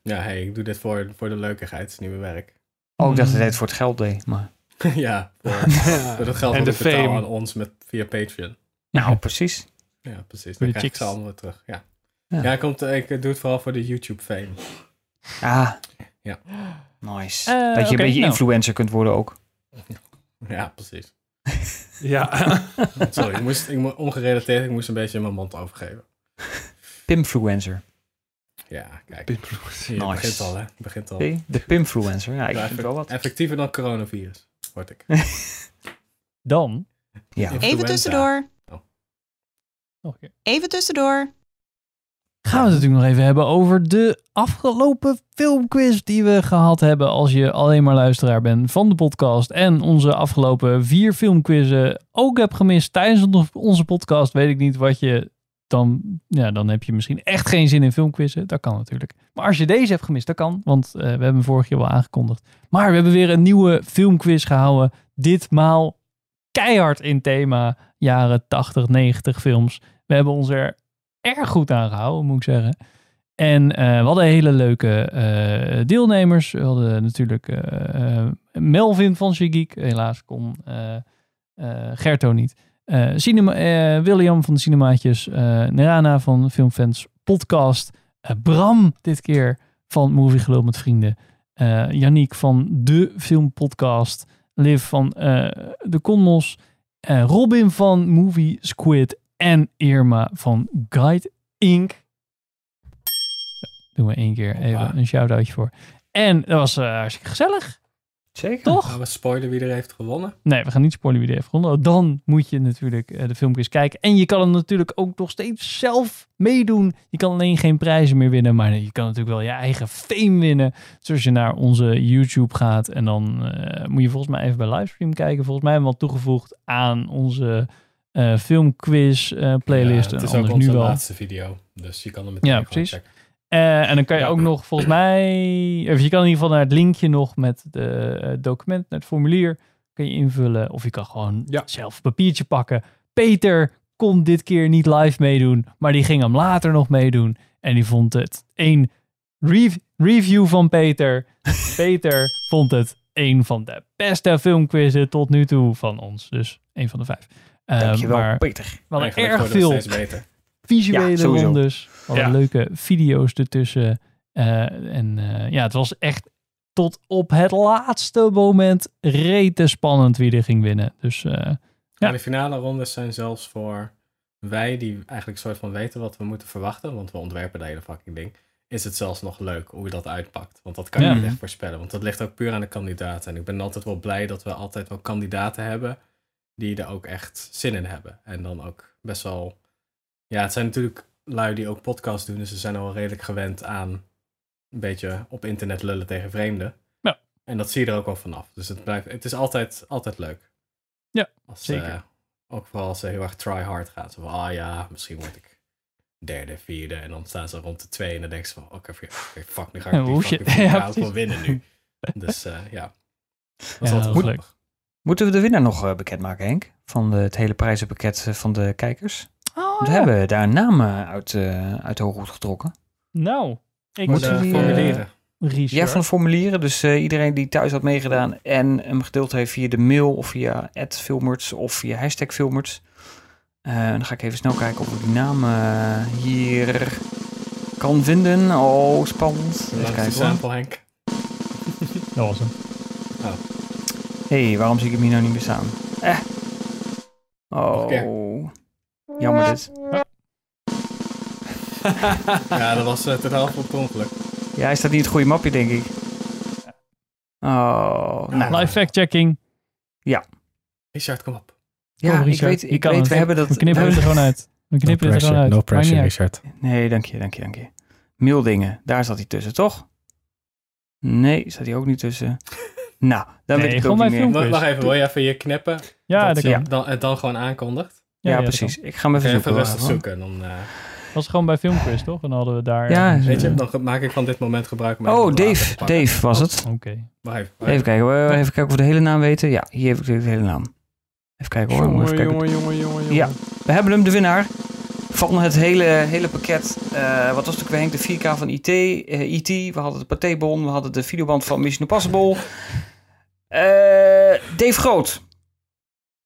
Speaker 2: ja hey, ik doe dit voor, voor de leukigheid. Het is niet mijn werk.
Speaker 4: Oh, ik dacht dat hij het voor het geld deed. Maar
Speaker 2: ja, voor,
Speaker 3: Ja.
Speaker 2: voor dat geld
Speaker 3: En de
Speaker 2: ik aan ons met, via Patreon.
Speaker 4: Nou, precies.
Speaker 2: Ja, precies. Dan krijg ik
Speaker 1: chicks.
Speaker 2: ze allemaal weer terug. Ja,
Speaker 4: Ja.
Speaker 2: ja. komt, ik doe het vooral voor de YouTube-fame.
Speaker 4: Ah.
Speaker 2: Ja.
Speaker 4: Nice.
Speaker 1: Eh,
Speaker 4: dat je een beetje
Speaker 1: nou.
Speaker 4: influencer kunt worden ook.
Speaker 2: Ja, precies.
Speaker 3: Ja.
Speaker 2: Sorry, ik moest, ik, mo- ongerelateerd, ik moest een beetje mijn mond overgeven.
Speaker 4: Pimfluencer.
Speaker 2: Ja, kijk.
Speaker 3: Influencer.
Speaker 2: Hier,
Speaker 4: Nice.
Speaker 2: begint al, hè. Begint al.
Speaker 4: De Pimfluencer. Ja, ik
Speaker 2: Ja,
Speaker 4: vind het wel wat.
Speaker 2: Effectiever dan coronavirus, word ik.
Speaker 1: Dan,
Speaker 4: Ja.
Speaker 2: Influenza.
Speaker 5: Even tussendoor.
Speaker 1: nog een keer.
Speaker 5: Even tussendoor.
Speaker 1: Gaan we het natuurlijk nog even hebben over de afgelopen filmquiz die we gehad hebben. Als je alleen maar luisteraar bent van de podcast. En onze afgelopen vier filmquizzen ook hebt gemist tijdens on- onze podcast. Weet ik niet wat je dan... Ja, dan heb je misschien echt geen zin in filmquizzen. Dat kan natuurlijk. Maar als je deze hebt gemist, dat kan. Want eh, we hebben hem vorig jaar wel aangekondigd. Maar we hebben weer een nieuwe filmquiz gehouden. Ditmaal keihard in thema jaren 80, 90 films. We hebben ons er erg goed aan gehouden, moet ik zeggen. En eh, we hadden hele leuke eh, deelnemers. We hadden natuurlijk eh, Melvin van Geek. Helaas kon Gerto niet. Cinema, William van de Cinemaatjes. Nerana van Filmfans Podcast. Bram dit keer van Movie Gelul met Vrienden. eh Yannick van De Filmpodcast. Liv van De Conmos. Robin van Movie Squid. En Irma van Guide Inc. Doen we één keer even een shout-outje voor. En dat was eh, hartstikke gezellig,
Speaker 4: Zeker.
Speaker 1: toch?
Speaker 2: Gaan we spoilen wie er heeft gewonnen?
Speaker 1: Nee, we gaan niet spoilen wie er heeft gewonnen. Dan moet je natuurlijk eh, de filmpjes kijken. En je kan hem natuurlijk ook nog steeds zelf meedoen. Je kan alleen geen prijzen meer winnen. Maar je kan natuurlijk wel je eigen fame winnen. Dus als je naar onze YouTube gaat. En dan eh, moet je volgens mij even bij livestream kijken. Volgens mij hebben we al toegevoegd aan onze eh, filmquiz eh, playlist.
Speaker 2: Ja, het is ook onze
Speaker 1: nu wel.
Speaker 2: laatste video. Dus je kan hem meteen
Speaker 1: Ja, precies.
Speaker 2: checken.
Speaker 1: Eh, en dan kan je
Speaker 2: Ja.
Speaker 1: ook nog, volgens mij, of je kan in ieder geval naar het linkje nog met de document, naar het formulier, kan je invullen. Of je kan gewoon
Speaker 3: Ja.
Speaker 1: zelf een papiertje pakken. Peter kon dit keer niet live meedoen, maar die ging hem later nog meedoen. En die vond het een rev- review van Peter. Peter vond het een van de beste filmquizzen tot nu toe van ons. Dus een van de vijf. Eh,
Speaker 4: Dankjewel,
Speaker 1: maar
Speaker 4: Peter.
Speaker 1: we hadden
Speaker 2: Eigenlijk
Speaker 1: erg veel
Speaker 2: beter.
Speaker 1: visuele
Speaker 4: Ja,
Speaker 1: rondes. We hadden
Speaker 3: Ja.
Speaker 1: leuke video's ertussen. Eh, en eh, ja, het was echt tot op het laatste moment rete spannend wie er ging winnen. Dus eh, Ja.
Speaker 2: Maar de finale rondes zijn zelfs voor wij die eigenlijk soort van weten wat we moeten verwachten, want we ontwerpen de hele fucking ding, is het zelfs nog leuk hoe je dat uitpakt. Want dat kan je
Speaker 1: Ja.
Speaker 2: niet echt voorspellen, want dat ligt ook puur aan de kandidaten. En ik ben altijd wel blij dat we altijd wel kandidaten hebben die er ook echt zin in hebben. En dan ook best wel... Ja, het zijn natuurlijk lui die ook podcasts doen, dus ze zijn al wel redelijk gewend aan een beetje op internet lullen tegen vreemden.
Speaker 1: Ja.
Speaker 2: En dat zie je er ook wel vanaf. Dus het, blijft, het is altijd, altijd leuk.
Speaker 1: Ja,
Speaker 2: als,
Speaker 1: zeker.
Speaker 2: eh, ook vooral als ze heel erg try hard gaan. Zo van, ah ja, misschien word ik derde, vierde. En dan staan ze rond de twee en dan denken ze van, oké, oké, fuck, nu ga ik die fucking
Speaker 1: Ja,
Speaker 2: ja, winnen nu. Dus eh, ja. Dat is
Speaker 1: Ja,
Speaker 2: altijd
Speaker 1: dat leuk.
Speaker 4: Moeten we de winnaar nog eh, bekendmaken, Henk? Van de, het hele prijzenpakket eh, van de kijkers?
Speaker 1: Oh,
Speaker 4: We
Speaker 1: ja.
Speaker 4: hebben daar een naam eh, uit, eh, uit de hooghoed getrokken.
Speaker 1: Nou, ik
Speaker 4: we die,
Speaker 2: formulieren.
Speaker 1: research.
Speaker 4: Ja, van de formulieren. Dus eh, iedereen die thuis had meegedaan en hem gedeeld heeft via de mail of via @filmerts of via hashtag filmerts. Eh, dan ga ik even snel kijken of ik die naam hier kan vinden. Oh, spannend. Even kijken hoor.
Speaker 2: sample, Henk?
Speaker 1: Dat was hem.
Speaker 4: Hey, waarom zie ik hem hier nou niet meer staan? Eh. Oh. Jammer dit.
Speaker 2: ja, dat was uh, totaal op ongeluk.
Speaker 4: Ja, hij staat niet in het goede mapje, denk ik. Oh, nou.
Speaker 1: Live fact-checking.
Speaker 2: Richard, kom op.
Speaker 4: Ja,
Speaker 1: Kom,
Speaker 4: ik
Speaker 1: Richard,
Speaker 4: weet, ik weet
Speaker 1: het.
Speaker 4: we hebben dat...
Speaker 1: We knippen
Speaker 4: we
Speaker 1: het er gewoon uit. We knippen het er gewoon uit.
Speaker 2: no pressure. Richard.
Speaker 4: Nee, dank je, dank je, dank je. Maildingen, daar zat hij tussen, toch? Nee, staat hij ook niet tussen. Nou, dan
Speaker 1: Nee,
Speaker 4: weet ik ook
Speaker 1: bij
Speaker 4: niet meer.
Speaker 2: Wacht wacht even, wil je even je knippen?
Speaker 1: Ja,
Speaker 2: dat
Speaker 1: dat
Speaker 2: je dan, het dan gewoon aankondigt?
Speaker 4: Ja, precies. Ik ga hem even
Speaker 2: Even,
Speaker 4: zoeken.
Speaker 2: rustig zoeken. Dan, eh,
Speaker 1: Dat was gewoon bij Filmquiz, toch? En dan hadden we daar...
Speaker 4: Ja,
Speaker 1: eh,
Speaker 2: weet je, dan maak ik van dit moment gebruik. even
Speaker 4: Oh, Dave. Dave was het.
Speaker 1: Oké.
Speaker 2: Wacht even,
Speaker 4: Even kijken, hoor. even kijken of we de hele naam weten. Ja, hier heb ik de hele naam. Even kijken hoor. Even
Speaker 3: Jongen,
Speaker 4: kijken.
Speaker 3: jongen, jongen, jongen.
Speaker 4: Ja. We hebben hem, de winnaar. Van het hele, hele pakket. Eh, wat was het ook Henk? De 4K van IT. eh, IT. We hadden de patébon. We hadden de videoband van Mission Impossible. Eh, Dave Groot.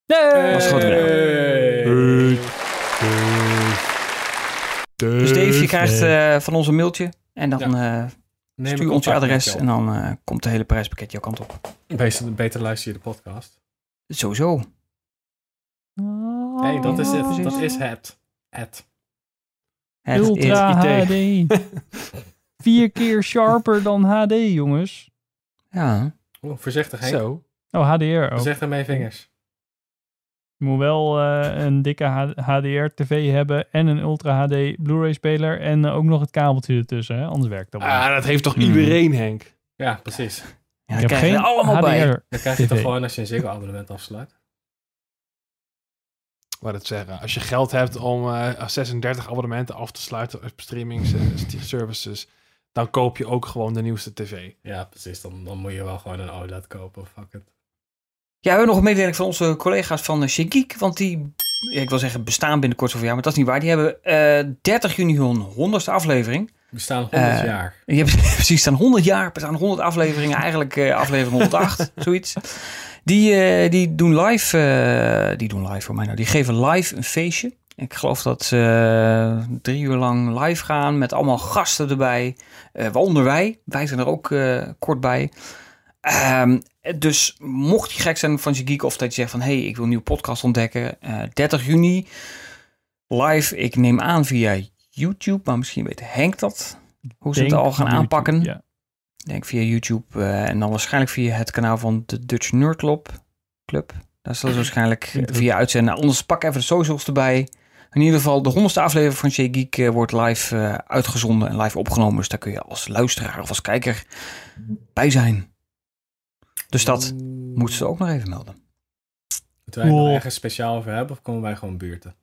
Speaker 1: Nee!
Speaker 4: Was groot
Speaker 2: Hey.
Speaker 4: Dus Dave, je krijgt eh, van ons een mailtje. En dan eh,
Speaker 2: Neem
Speaker 4: stuur ons je adres. En dan eh, komt de hele prijspakket jouw kant op.
Speaker 2: Beter, beter luister je de podcast.
Speaker 4: Sowieso.
Speaker 2: hey, dat is
Speaker 4: ja,
Speaker 2: het.
Speaker 4: precies.
Speaker 2: Dat is het. Het.
Speaker 4: Het
Speaker 1: Ultra. HD. Vier keer sharper dan HD, jongens.
Speaker 4: Ja.
Speaker 2: Oeh, voorzichtig Henk.
Speaker 3: Zo.
Speaker 1: Oh, HDR ook.
Speaker 2: Voorzichtig met je vingers.
Speaker 1: Je moet wel eh, een dikke HDR-tv hebben en een Ultra HD Blu-ray-speler en eh, ook nog het kabeltje ertussen, hè? anders werkt dat wel.
Speaker 3: Ah, dat heeft toch
Speaker 4: Hmm.
Speaker 3: iedereen, Henk?
Speaker 2: Ja, precies.
Speaker 4: Ja,
Speaker 1: ik heb
Speaker 4: krijg je
Speaker 1: geen
Speaker 4: er allemaal bij.
Speaker 1: HDR.
Speaker 2: Dan krijg je toch gewoon als je een Ziggo-abonnement afsluit.
Speaker 3: Wat het zeggen. Als je geld hebt om eh 36 abonnementen af te sluiten op streaming services, dan koop je ook gewoon de nieuwste tv.
Speaker 2: Ja, precies. Dan, dan moet je wel gewoon een OLED kopen. Fuck it.
Speaker 4: Ja, we hebben nog een mededeling van onze collega's van uh, Geek. Want die, ja, ik wil zeggen, bestaan binnenkort zoveel jaar, maar dat is niet waar. Die hebben eh 30 juni hun 100ste aflevering.
Speaker 2: We staan 100
Speaker 4: Eh,
Speaker 2: jaar.
Speaker 4: Je hebt precies staan 100 jaar, bestaan 100 afleveringen, eigenlijk eh, aflevering 108, zoiets. Die, eh, die doen live, eh, die doen live voor mij nou, die geven live een feestje. Ik geloof dat ze eh, drie uur lang live gaan met allemaal gasten erbij. Eh waaronder wij. Wij zijn er ook eh, kort bij. Ehm, dus mocht je gek zijn van je geek of dat je zegt van... hé, hey, ik wil een nieuwe podcast ontdekken. eh 30 juni live. Ik neem aan via YouTube, maar misschien weet Henk dat. Hoe ze het al gaan
Speaker 1: YouTube,
Speaker 4: aanpakken.
Speaker 1: Ja.
Speaker 4: Denk via YouTube en dan waarschijnlijk via het kanaal van de Dutch Nerd Club. Club. Daar zullen ze waarschijnlijk via uitzenden. Anders pak even de socials erbij. In ieder geval, de honderdste aflevering van Jay Geek eh, wordt live eh, uitgezonden en live opgenomen. Dus daar kun je als luisteraar of als kijker bij zijn. Dus dat moeten ze ook nog even melden.
Speaker 2: Moeten wij er ergens speciaal over hebben of komen wij gewoon buurten?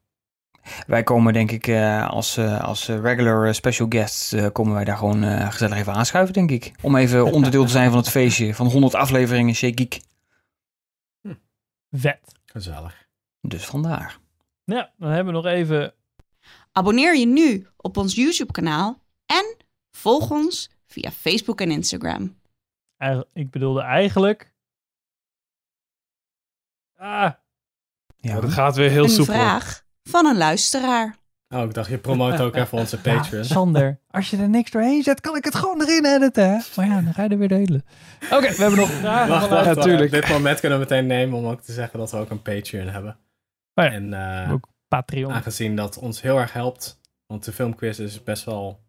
Speaker 4: Wij komen denk ik eh, als, eh, als regular special guests eh, komen wij daar gewoon eh, gezellig even aanschuiven, denk ik. Om even onderdeel te zijn van het feestje van 100 afleveringen Jay Geek.
Speaker 1: Vet.
Speaker 2: Gezellig.
Speaker 4: Dus vandaar.
Speaker 1: Ja, dan hebben we nog even...
Speaker 5: Abonneer je nu op ons YouTube-kanaal en volg ons via Facebook en Instagram.
Speaker 1: eigenlijk- Ik bedoelde eigenlijk... Ah,
Speaker 4: Ja,
Speaker 3: Dat gaat weer heel
Speaker 5: een
Speaker 3: soepel.
Speaker 5: vraag van een luisteraar.
Speaker 2: Oh, ik dacht je promoot ook even onze
Speaker 1: ja,
Speaker 2: Patreon.
Speaker 1: Sander, als je er niks doorheen zet, kan ik het gewoon erin editen. hè? Maar ja, dan ga je er weer de hele... Oké, we hebben nog vragen.
Speaker 2: Wacht,
Speaker 1: van
Speaker 2: wacht,
Speaker 3: Ja,
Speaker 2: wacht.
Speaker 3: tuurlijk.
Speaker 2: Dit moment kunnen we meteen nemen om ook te zeggen dat we ook een Patreon hebben.
Speaker 1: Oh ja.
Speaker 2: En eh,
Speaker 1: Ook Patreon.
Speaker 2: aangezien dat ons heel erg helpt, want de filmquiz is best wel...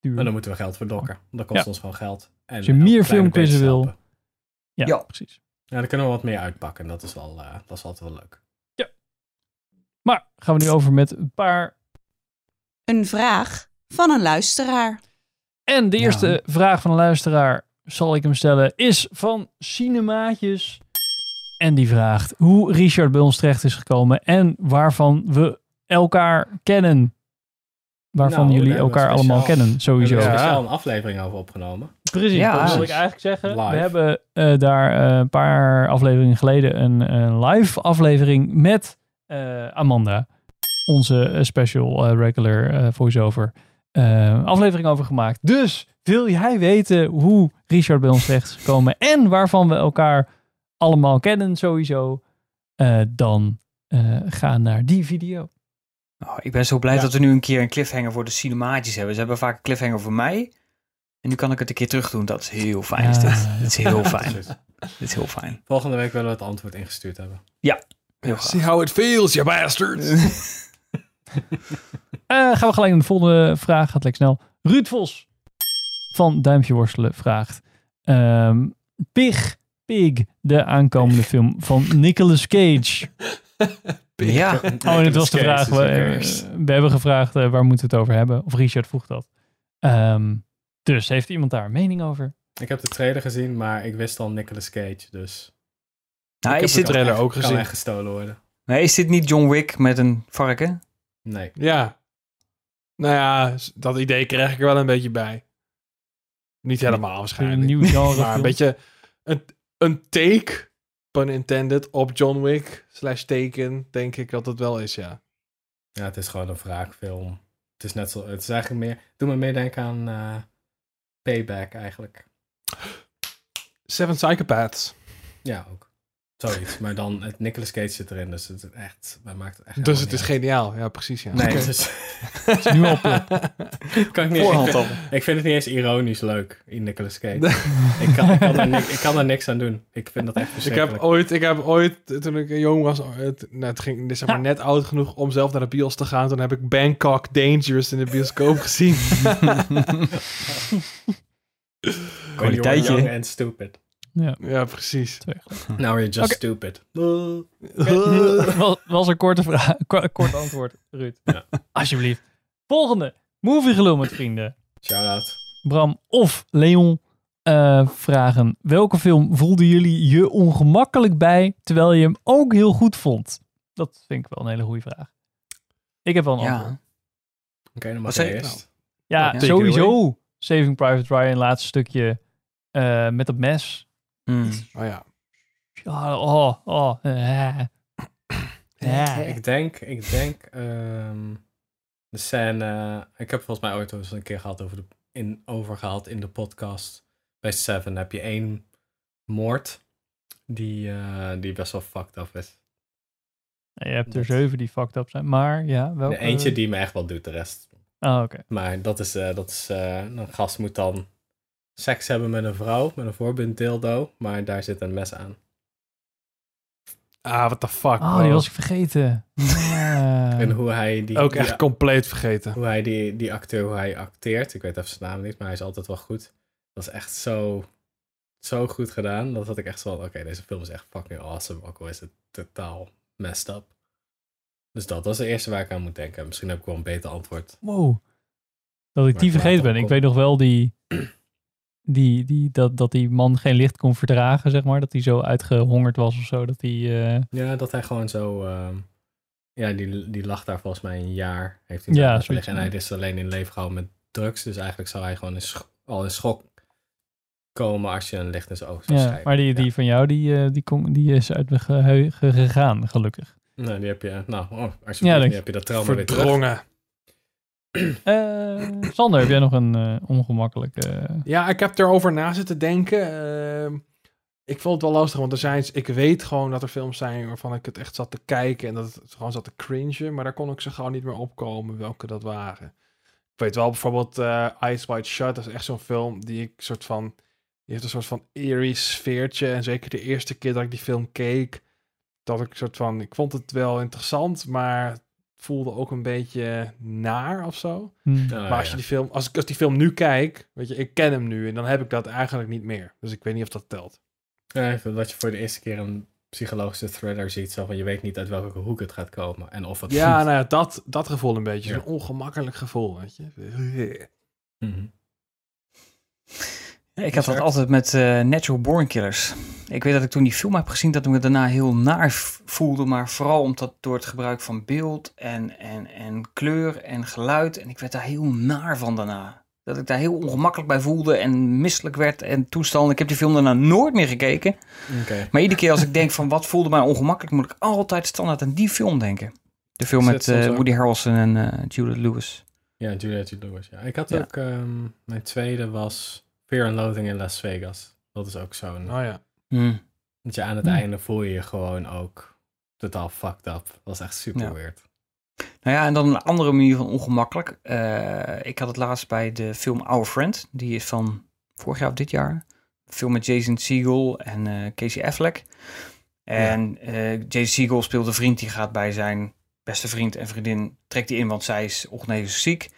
Speaker 1: duur.
Speaker 2: Maar dan moeten we geld voor dokken. Dat kost
Speaker 1: Ja.
Speaker 2: ons gewoon geld. En
Speaker 1: Als je meer filmquizzen wil. Ja,
Speaker 4: Ja.
Speaker 1: precies.
Speaker 2: Ja, dan kunnen we wat meer uitpakken. Dat is, wel, eh, dat is altijd wel leuk.
Speaker 1: Maar gaan we nu over met een paar...
Speaker 5: Een vraag van een luisteraar.
Speaker 1: En de
Speaker 4: Ja.
Speaker 1: eerste vraag van een luisteraar, zal ik hem stellen, is van Cinemaatjes. En die vraagt hoe Richard bij ons terecht is gekomen en waarvan we elkaar kennen. Waarvan
Speaker 2: Nou,
Speaker 1: jullie
Speaker 2: hebben we
Speaker 1: elkaar
Speaker 2: speciaal-
Speaker 1: allemaal kennen,
Speaker 2: We
Speaker 1: sowieso.
Speaker 2: hebben er
Speaker 3: Ja.
Speaker 2: speciaal een aflevering over opgenomen.
Speaker 1: Precies,
Speaker 4: Ja,
Speaker 1: dat wil ik eigenlijk zeggen.
Speaker 2: Live.
Speaker 1: We hebben eh, daar eh, een paar afleveringen geleden een, een live aflevering met eh, Amanda. Onze special regular voice-over aflevering over gemaakt. Dus wil jij weten hoe Richard bij ons terecht is gekomen en waarvan we elkaar allemaal kennen sowieso, eh, dan eh, ga naar die video.
Speaker 4: Oh, ik ben zo blij
Speaker 2: Ja.
Speaker 4: dat we nu een keer een cliffhanger voor de cinemaatjes hebben. Ze hebben vaak een cliffhanger voor mij. En nu kan ik het een keer terug doen. Dat is heel fijn. Is dit.
Speaker 1: Ah,
Speaker 4: dit is heel fijn. Dit is heel fijn.
Speaker 2: Volgende week willen we het antwoord ingestuurd hebben.
Speaker 4: Heel
Speaker 3: See how it feels, you bastards.
Speaker 1: Eh, gaan we gelijk naar de volgende vraag. Gaat lekker snel. Ruud Vos van Duimpje Worstelen vraagt. ehm, Pig, Pig, de aankomende film van Nicolas Cage.
Speaker 4: ja.
Speaker 1: Oh, en het was de vraag. We, eh, we hebben gevraagd eh, waar moeten we het over hebben. Of Richard vroeg dat. Ehm, dus heeft iemand daar een mening over?
Speaker 2: Ik heb de trailer gezien, maar ik wist al Nicolas Cage, dus...
Speaker 4: Nou,
Speaker 3: Ik
Speaker 4: is,
Speaker 3: heb
Speaker 4: dit,
Speaker 3: de trailer ook gezien.
Speaker 2: Kan echt gestolen worden.
Speaker 4: nee, is dit niet John Wick met een varken?
Speaker 2: Nee.
Speaker 3: Ja. Nou ja, dat idee krijg ik er wel een beetje bij. Niet helemaal
Speaker 1: Een
Speaker 3: waarschijnlijk.
Speaker 1: nieuw genre.
Speaker 3: maar een beetje een, een take, pun intended, op John Wick slash Taken, denk ik dat het wel is, ja.
Speaker 2: Ja, het is gewoon een wraakfilm. Het is net zo... Het is eigenlijk meer... Doe me meer denken aan eh, Payback eigenlijk.
Speaker 3: Seven Psychopaths.
Speaker 2: Ja, ook. Zoiets. Maar dan, het Nicolas Cage zit erin, dus het is echt, mij maakt het echt
Speaker 3: Dus het is geniaal. Ja, precies. Ja.
Speaker 2: Nee, dus,
Speaker 1: is nu al
Speaker 2: kan ik, niet, ik,
Speaker 4: Voorhand
Speaker 2: vind, ik het niet eens ironisch leuk, in Nicolas Cage. ik, kan, ik, kan er niks, ik kan niks aan doen. Ik vind dat echt
Speaker 3: Ik
Speaker 2: verschrikkelijk.
Speaker 3: heb ooit, ik heb ooit, toen ik jong was, het, nou, het ging dus zeg maar, net oud genoeg om zelf naar de bios te gaan. Toen heb ik Bangkok Dangerous in de bioscoop gezien.
Speaker 4: Kwaliteitje.
Speaker 2: young and stupid.
Speaker 3: Ja, precies.
Speaker 1: Twee gelijk.
Speaker 2: Now you're just stupid.
Speaker 1: was, was een korte vraag, ko- kort antwoord, Ruud.
Speaker 2: Ja.
Speaker 1: Alsjeblieft. Volgende. Movie met vrienden.
Speaker 2: Shout-out.
Speaker 1: Bram of Leon eh, vragen. Welke film voelden jullie je ongemakkelijk bij, terwijl je hem ook heel goed vond? Dat vind ik wel een hele goede vraag. Ik heb wel een antwoord.
Speaker 4: Ja.
Speaker 2: Oké, dan mag je eerst.
Speaker 1: Ja,
Speaker 3: Ja,
Speaker 1: sowieso Saving Private Ryan, laatste stukje eh, met dat mes.
Speaker 4: Hmm.
Speaker 3: Oh ja.
Speaker 1: Ja, oh, oh. eh. Ja.
Speaker 2: Ik denk, ik denk, ehm, de scène, ik heb volgens mij ooit eens een keer gehad over, de, in, over gehad in de podcast. Bij Seven heb je één moord die, eh, die best wel fucked up is.
Speaker 1: Je hebt er
Speaker 2: Dat-
Speaker 1: zeven die fucked up zijn. Maar ja, welke?
Speaker 2: De eentje die me echt wel doet, de rest.
Speaker 1: Oh, oké.
Speaker 2: Maar dat is, eh, dat is eh, een gast moet dan seks hebben met een vrouw, met een voorbind dildo, maar daar zit een mes aan.
Speaker 3: Ah, what the fuck.
Speaker 1: Oh, die was ik vergeten.
Speaker 2: En hoe hij die,
Speaker 3: Ook
Speaker 2: die-
Speaker 3: echt compleet vergeten.
Speaker 2: hoe hij die, die acteur, hoe hij acteert. Ik weet even zijn naam niet, maar hij is altijd wel goed. Dat is echt zo, zo goed gedaan. Dat had ik echt zo van, oké, deze film is echt fucking awesome. Ook al is het totaal messed up. Dus dat was de eerste waar ik aan moet denken. Misschien heb ik wel een beter antwoord.
Speaker 1: Wow. Dat ik
Speaker 2: Maar
Speaker 1: die vergeten ben. Ik weet nog wel die, die, die, dat, dat die man geen licht kon verdragen, zeg maar. Dat hij zo uitgehongerd was of zo. Dat hij... eh,
Speaker 2: Ja, dat hij gewoon zo... ehm, ja, die, die lag daar volgens mij een jaar. Heeft hij
Speaker 1: Ja.
Speaker 2: En
Speaker 1: ja.
Speaker 2: hij is alleen in leven gehouden met drugs. Dus eigenlijk zou hij gewoon in al in schok komen als je een licht in zijn ogen zou
Speaker 1: ja,
Speaker 2: schijnen.
Speaker 1: maar die, die
Speaker 2: Ja.
Speaker 1: van jou, die, eh, die, kon, die is uit mijn geheugen gegaan, gelukkig.
Speaker 2: Nou, die heb je... Nou, oh, als
Speaker 1: Ja,
Speaker 2: je
Speaker 1: denk-
Speaker 2: heb je dat trauma weer terug.
Speaker 1: Eh, Sander, heb jij nog een eh ongemakkelijke...
Speaker 3: Ja, ik heb erover na zitten denken. Ehm, ik vond het wel lastig, want er zijn, ik weet gewoon dat er films zijn waarvan ik het echt zat te kijken en dat het gewoon zat te cringen, maar daar kon ik ze gewoon niet meer opkomen welke dat waren. Ik weet wel bijvoorbeeld eh Eyes Wide Shut, dat is echt zo'n film die ik soort van, die heeft een soort van eerie sfeertje en zeker de eerste keer dat ik die film keek, dat ik soort van, ik vond het wel interessant, maar voelde ook een beetje naar of zo.
Speaker 1: hm,
Speaker 2: Ah,
Speaker 3: Maar als,
Speaker 2: ja.
Speaker 3: je die film, als ik als die film nu kijk, weet je, ik ken hem nu en dan heb ik dat eigenlijk niet meer. Dus ik weet niet of dat telt.
Speaker 2: Ja, dat je voor de eerste keer een psychologische thriller ziet. Zo van, je weet niet uit welke hoek het gaat komen. En of het
Speaker 3: Ja,
Speaker 2: goed-
Speaker 3: nou ja, dat, dat gevoel een beetje.
Speaker 2: Ja.
Speaker 3: Zo'n ongemakkelijk gevoel, weet je.
Speaker 2: Mhm.
Speaker 4: Ik had dat altijd met eh, Natural Born Killers. Ik weet dat ik toen die film heb gezien, dat ik me daarna heel naar voelde. Maar vooral omdat door het gebruik van beeld en, en, en kleur en geluid. En ik werd daar heel naar van daarna. Dat ik daar heel ongemakkelijk bij voelde en misselijk werd en toestand. Ik heb die film daarna nooit meer gekeken. Maar iedere keer als ik denk van wat voelde mij ongemakkelijk, moet ik altijd standaard aan die film denken. De film met eh, Woody Harrelson en eh Juliette Lewis.
Speaker 2: Ja, Juliette Lewis. Ja. Ik had
Speaker 4: Ja.
Speaker 2: ook, ehm, mijn tweede was Fear and Loathing in Las Vegas. Dat is ook zo'n,
Speaker 3: Oh ja.
Speaker 2: Dat je aan het
Speaker 1: Hmm.
Speaker 2: einde voel je je gewoon ook totaal fucked up. Dat was echt super
Speaker 4: Ja.
Speaker 2: weird.
Speaker 4: Nou ja, en dan een andere manier van ongemakkelijk. Eh, ik had het laatst bij de film Our Friend. Die is van vorig jaar of dit jaar. Een film met Jason Segel en eh, Casey Affleck. En eh, Jason Segel speelt een vriend die gaat bij zijn beste vriend en vriendin. Trekt hij in, want zij is ongeneeslijk ziek.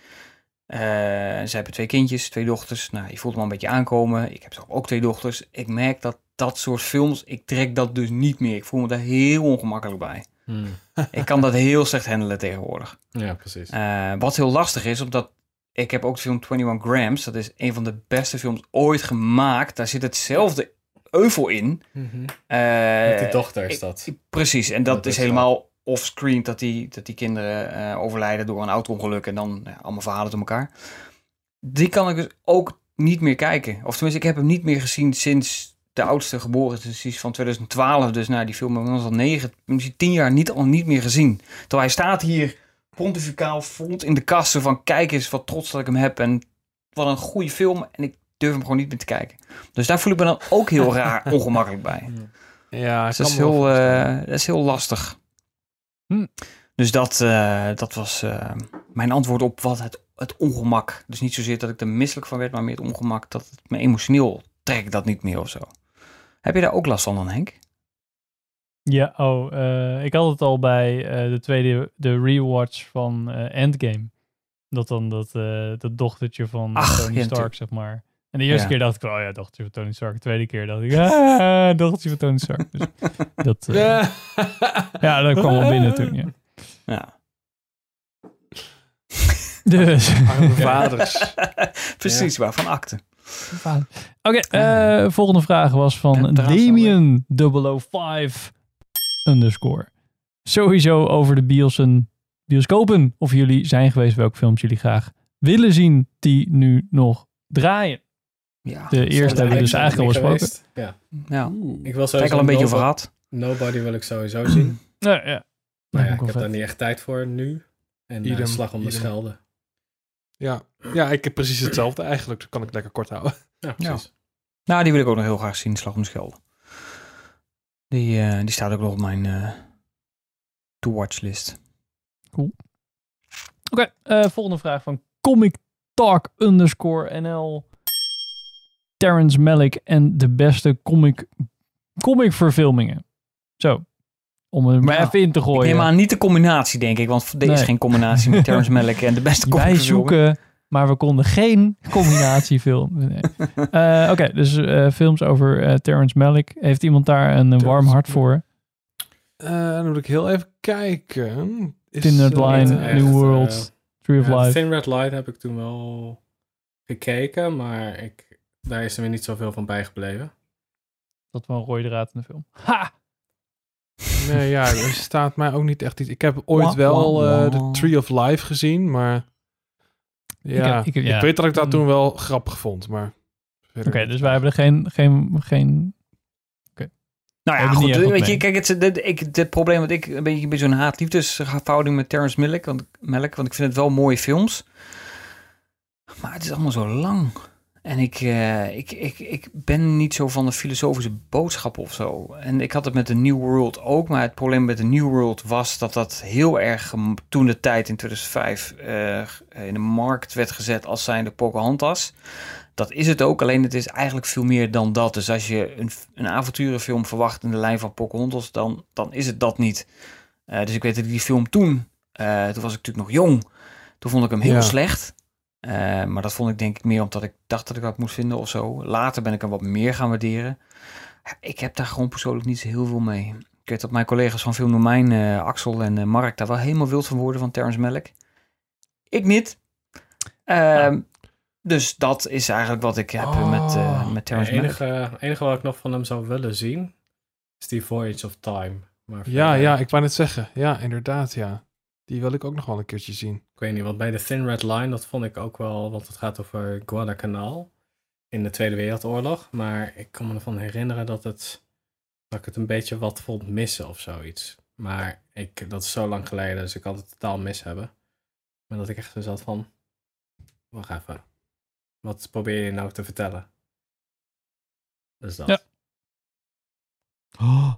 Speaker 4: Eh, zij hebben twee kindjes, twee dochters. Nou, je voelt hem al een beetje aankomen. Ik heb toch ook twee dochters. Ik merk dat dat soort films, ik trek dat dus niet meer. Ik voel me daar heel ongemakkelijk bij.
Speaker 2: Hmm.
Speaker 4: Ik kan dat heel slecht handelen tegenwoordig.
Speaker 2: Ja, precies.
Speaker 4: Eh, wat heel lastig is, omdat ik heb ook de film 21 Grams. Dat is een van de beste films ooit gemaakt. Daar zit hetzelfde euvel in.
Speaker 2: Mhm.
Speaker 4: Eh,
Speaker 2: Met die dochter is dat.
Speaker 4: ik- precies, en dat,
Speaker 2: Dat
Speaker 4: is
Speaker 2: is
Speaker 4: helemaal offscreen dat die, dat die kinderen eh, overlijden door een auto-ongeluk en dan ja, allemaal verhalen door elkaar. Die kan ik dus ook niet meer kijken. Of tenminste, ik heb hem niet meer gezien sinds de oudste geboren is, dus van 2012. Dus nou, die film we al negen, misschien tien jaar niet, al niet meer gezien. Terwijl hij staat hier pontificaal front in de kast zo van kijk eens wat trots dat ik hem heb en wat een goede film en ik durf hem gewoon niet meer te kijken. Dus daar voel ik me dan ook heel raar ongemakkelijk bij.
Speaker 3: Ja,
Speaker 4: Dus dat, is heel, eh, dat is heel lastig.
Speaker 1: Hm.
Speaker 4: Dus dat, eh, dat was eh, mijn antwoord op wat het, het ongemak. Dus niet zozeer dat ik er misselijk van werd, maar meer het ongemak dat het me emotioneel trekt dat niet meer of zo. Heb je daar ook last van dan, Henk?
Speaker 1: Ja, oh, eh, ik had het al bij de tweede, de rewatch van Endgame. Dat dan dat, dat dochtertje van
Speaker 4: Ach,
Speaker 1: Tony Stark, zeg maar. En de eerste
Speaker 4: Ja.
Speaker 1: keer dacht ik, oh ja, dochtertje van Tony Stark. De tweede keer dacht ik, ah, dochtertje van Tony Stark. Dus dat, eh, ja, dat kwam wel binnen toen, ja.
Speaker 4: Ja.
Speaker 1: Dus,
Speaker 3: Arme vaders.
Speaker 4: Precies, waarvan akte.
Speaker 1: oké, eh, volgende vraag was van Damien 005 underscore. Sowieso over de biosen, bioscopen. Of jullie zijn geweest, welke films jullie graag willen zien die nu nog draaien.
Speaker 4: Ja,
Speaker 1: De eerste hebben we dus eigenlijk al besproken.
Speaker 2: Ja.
Speaker 4: ja.
Speaker 2: Ik wil
Speaker 4: Kijk
Speaker 2: sowieso
Speaker 4: al een beetje over
Speaker 2: Nobody,
Speaker 4: gehad.
Speaker 2: Nobody wil ik sowieso zien.
Speaker 1: Nou ja,
Speaker 2: Maar
Speaker 1: Lijkt me
Speaker 2: ja, ik heb daar niet echt tijd voor nu. En eh,
Speaker 3: Idem,
Speaker 2: slag om de schelde.
Speaker 3: Ja. ja, ik heb precies hetzelfde eigenlijk. Dat kan ik lekker kort houden.
Speaker 2: Ja, precies.
Speaker 4: Nou, die wil ik ook nog heel graag zien, Slag om de Schelde. Die, eh, die staat ook nog op mijn eh to-watch list.
Speaker 1: Oké, eh, volgende vraag van Comic Talk underscore NL. Terrence Malick en de beste comic, comic verfilmingen. Zo, om er maar
Speaker 4: Ja,
Speaker 1: even in te
Speaker 4: Ik
Speaker 1: gooien.
Speaker 4: neem aan niet de combinatie, denk ik. Want er is
Speaker 1: Nee.
Speaker 4: geen combinatie met Terrence Malick en de beste
Speaker 1: Wij
Speaker 4: comic
Speaker 1: zoeken, maar we konden geen combinatiefilm. Nee. Eh, Oké, dus eh, films over eh, Terrence Malick. Heeft iemand daar een, warm hart voor?
Speaker 3: Eh, dan moet ik heel even kijken. Is,
Speaker 1: Thin Red Line,
Speaker 2: echt,
Speaker 1: New World, Tree of
Speaker 2: Ja,
Speaker 1: Life.
Speaker 2: Thin Red Light heb ik toen wel gekeken, maar ik, daar is er weer niet zoveel van bijgebleven.
Speaker 1: Dat wel een rode draad in de film. Ha!
Speaker 3: Nee, ja, er staat mij ook niet echt iets. Ik heb ooit
Speaker 4: Wah,
Speaker 3: wel eh, de
Speaker 4: wah.
Speaker 3: Tree of Life gezien, maar ja,
Speaker 1: heb- ik
Speaker 3: ik,
Speaker 1: heb- ja.
Speaker 3: weet dat ik dat
Speaker 1: Mm.
Speaker 3: toen wel grappig vond, maar
Speaker 1: Oké, dus wij hebben er geen, geen, geen
Speaker 4: Nou ja, goed. Weet je, kijk, het, het, ik, het probleem wat ik een beetje, een beetje zo'n haat-liefdesverhouding met Terrence Malick, want, Malick, want ik vind het wel mooie films. Maar het is allemaal zo lang. En ik, eh, ik, ik, ik ben niet zo van de filosofische boodschap of zo. En ik had het met de New World ook. Maar het probleem met de New World was dat dat heel erg toen de tijd in 2005 eh, in de markt werd gezet als zijnde Pocahontas. Dat is het ook, alleen het is eigenlijk veel meer dan dat. Dus als je een, een avonturenfilm verwacht in de lijn van Pocahontas, dan, dan is het dat niet. Eh, dus ik weet dat ik die film toen, toen was ik natuurlijk nog jong, toen vond ik hem heel
Speaker 3: Ja.
Speaker 4: slecht. Eh, maar dat vond ik denk ik meer omdat ik dacht dat ik dat moest vinden of zo. Later ben ik hem wat meer gaan waarderen. Ik heb daar gewoon persoonlijk niet zo heel veel mee. Ik weet dat mijn collega's van Film Domein, eh, Axel en eh, Mark, daar wel helemaal wild van worden van Terrence Malick. Ik niet. Ehm, Dus dat is eigenlijk wat ik heb
Speaker 3: Oh.
Speaker 4: met, eh met
Speaker 2: Het
Speaker 4: Terrence Malick.
Speaker 2: enige, enige wat ik nog van hem zou willen zien, is die Voyage of Time. Maar
Speaker 3: Ja, ja, ik wou net zeggen. Ja, inderdaad, ja. Die wil ik ook nog wel een keertje zien.
Speaker 2: Ik weet niet, want bij de Thin Red Line, dat vond ik ook wel, want het gaat over Guadalcanal in de Tweede Wereldoorlog. Maar ik kan me ervan herinneren dat, het, dat ik het een beetje wat vond missen of zoiets. Maar ik, dat is zo lang geleden, dus ik had het totaal mis hebben. Maar dat ik echt zo zat van, wacht even, wat probeer je nou te vertellen? Dus dat.
Speaker 1: Ja. Oh,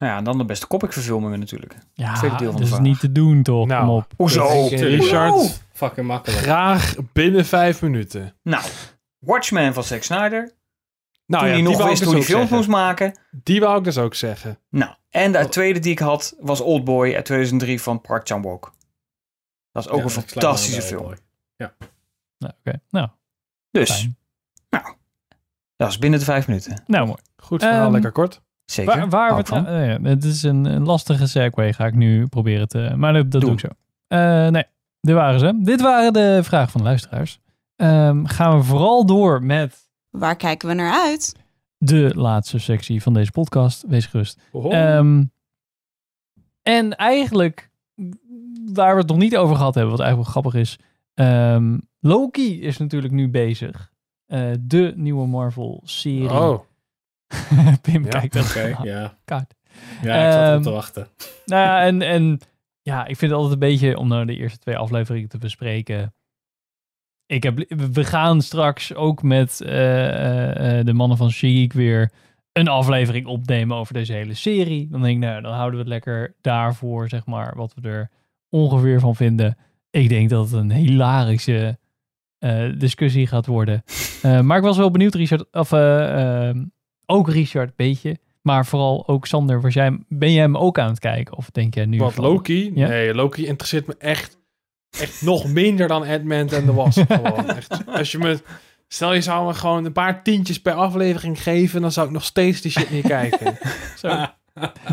Speaker 4: Nou ja, en dan de beste comic-verfilmingen natuurlijk.
Speaker 1: ja,
Speaker 4: Tweede deel van
Speaker 1: dat
Speaker 4: de
Speaker 1: is
Speaker 4: vraag.
Speaker 1: niet te doen toch?
Speaker 3: Nou.
Speaker 1: Kom op.
Speaker 4: Hoezo?
Speaker 2: Tuurlijk.
Speaker 3: Richard,
Speaker 2: Fucking makkelijk.
Speaker 3: graag binnen vijf minuten.
Speaker 4: Nou, Watchmen van Zack Snyder.
Speaker 3: Nou
Speaker 4: toen
Speaker 3: ja,
Speaker 4: hij nog wist
Speaker 3: ik
Speaker 4: hoe
Speaker 3: dus
Speaker 4: hij films moest maken.
Speaker 3: Die wou ik dus ook zeggen.
Speaker 4: Nou, en de
Speaker 3: Oh.
Speaker 4: tweede die ik had was Oldboy uit 2003 van Park Chan-wook. Dat is ook
Speaker 2: Ja,
Speaker 4: een fantastische film.
Speaker 2: Oldboy.
Speaker 1: Nou, oké. Nou,
Speaker 4: Dus,
Speaker 1: fijn.
Speaker 4: dat is binnen de vijf minuten.
Speaker 1: Nou, mooi.
Speaker 3: Goed verhaal,
Speaker 1: Ehm,
Speaker 3: lekker kort.
Speaker 4: Zeker.
Speaker 1: Waar, waar we
Speaker 4: van.
Speaker 1: eh, ja, het is een, een lastige segue, ga ik nu proberen te... Maar dat, dat doe
Speaker 4: Doe.
Speaker 1: ik zo. Eh, nee, dit waren ze. Dit waren de vragen van de luisteraars. Ehm, gaan we vooral door met
Speaker 5: Waar kijken we naar uit?
Speaker 1: de laatste sectie van deze podcast. Wees gerust. Ehm, en eigenlijk, waar we het nog niet over gehad hebben, wat eigenlijk wel grappig is. ehm, Loki is natuurlijk nu bezig. Eh, de nieuwe Marvel-serie.
Speaker 3: oh,
Speaker 1: Pim
Speaker 3: Ja,
Speaker 1: kijkt.
Speaker 2: Oké, ja.
Speaker 1: kaart.
Speaker 2: Ja, ik zat
Speaker 1: Ehm,
Speaker 2: te wachten.
Speaker 1: Nou ja, en, en ja, ik vind het altijd een beetje om nou de eerste twee afleveringen te bespreken. Ik heb, we gaan straks ook met eh, eh, eh, de mannen van Chic weer een aflevering opnemen over deze hele serie. Dan denk ik, nou, dan houden we het lekker daarvoor, zeg maar, wat we er ongeveer van vinden. Ik denk dat het een hilarische discussie gaat worden. Maar ik was wel benieuwd, Richard, of eh, ehm, ook Richard, beetje. Maar vooral ook Sander, was jij, ben jij hem ook aan het kijken? Of denk jij nu...
Speaker 3: Wat
Speaker 1: van-
Speaker 3: Loki?
Speaker 1: Ja?
Speaker 3: Nee, Loki interesseert me echt, echt nog minder dan Ant-Man en de Wasp. gewoon. Echt, als je me, stel je zou me gewoon een paar tientjes per aflevering geven, dan zou ik nog steeds die shit niet kijken.
Speaker 1: Zo,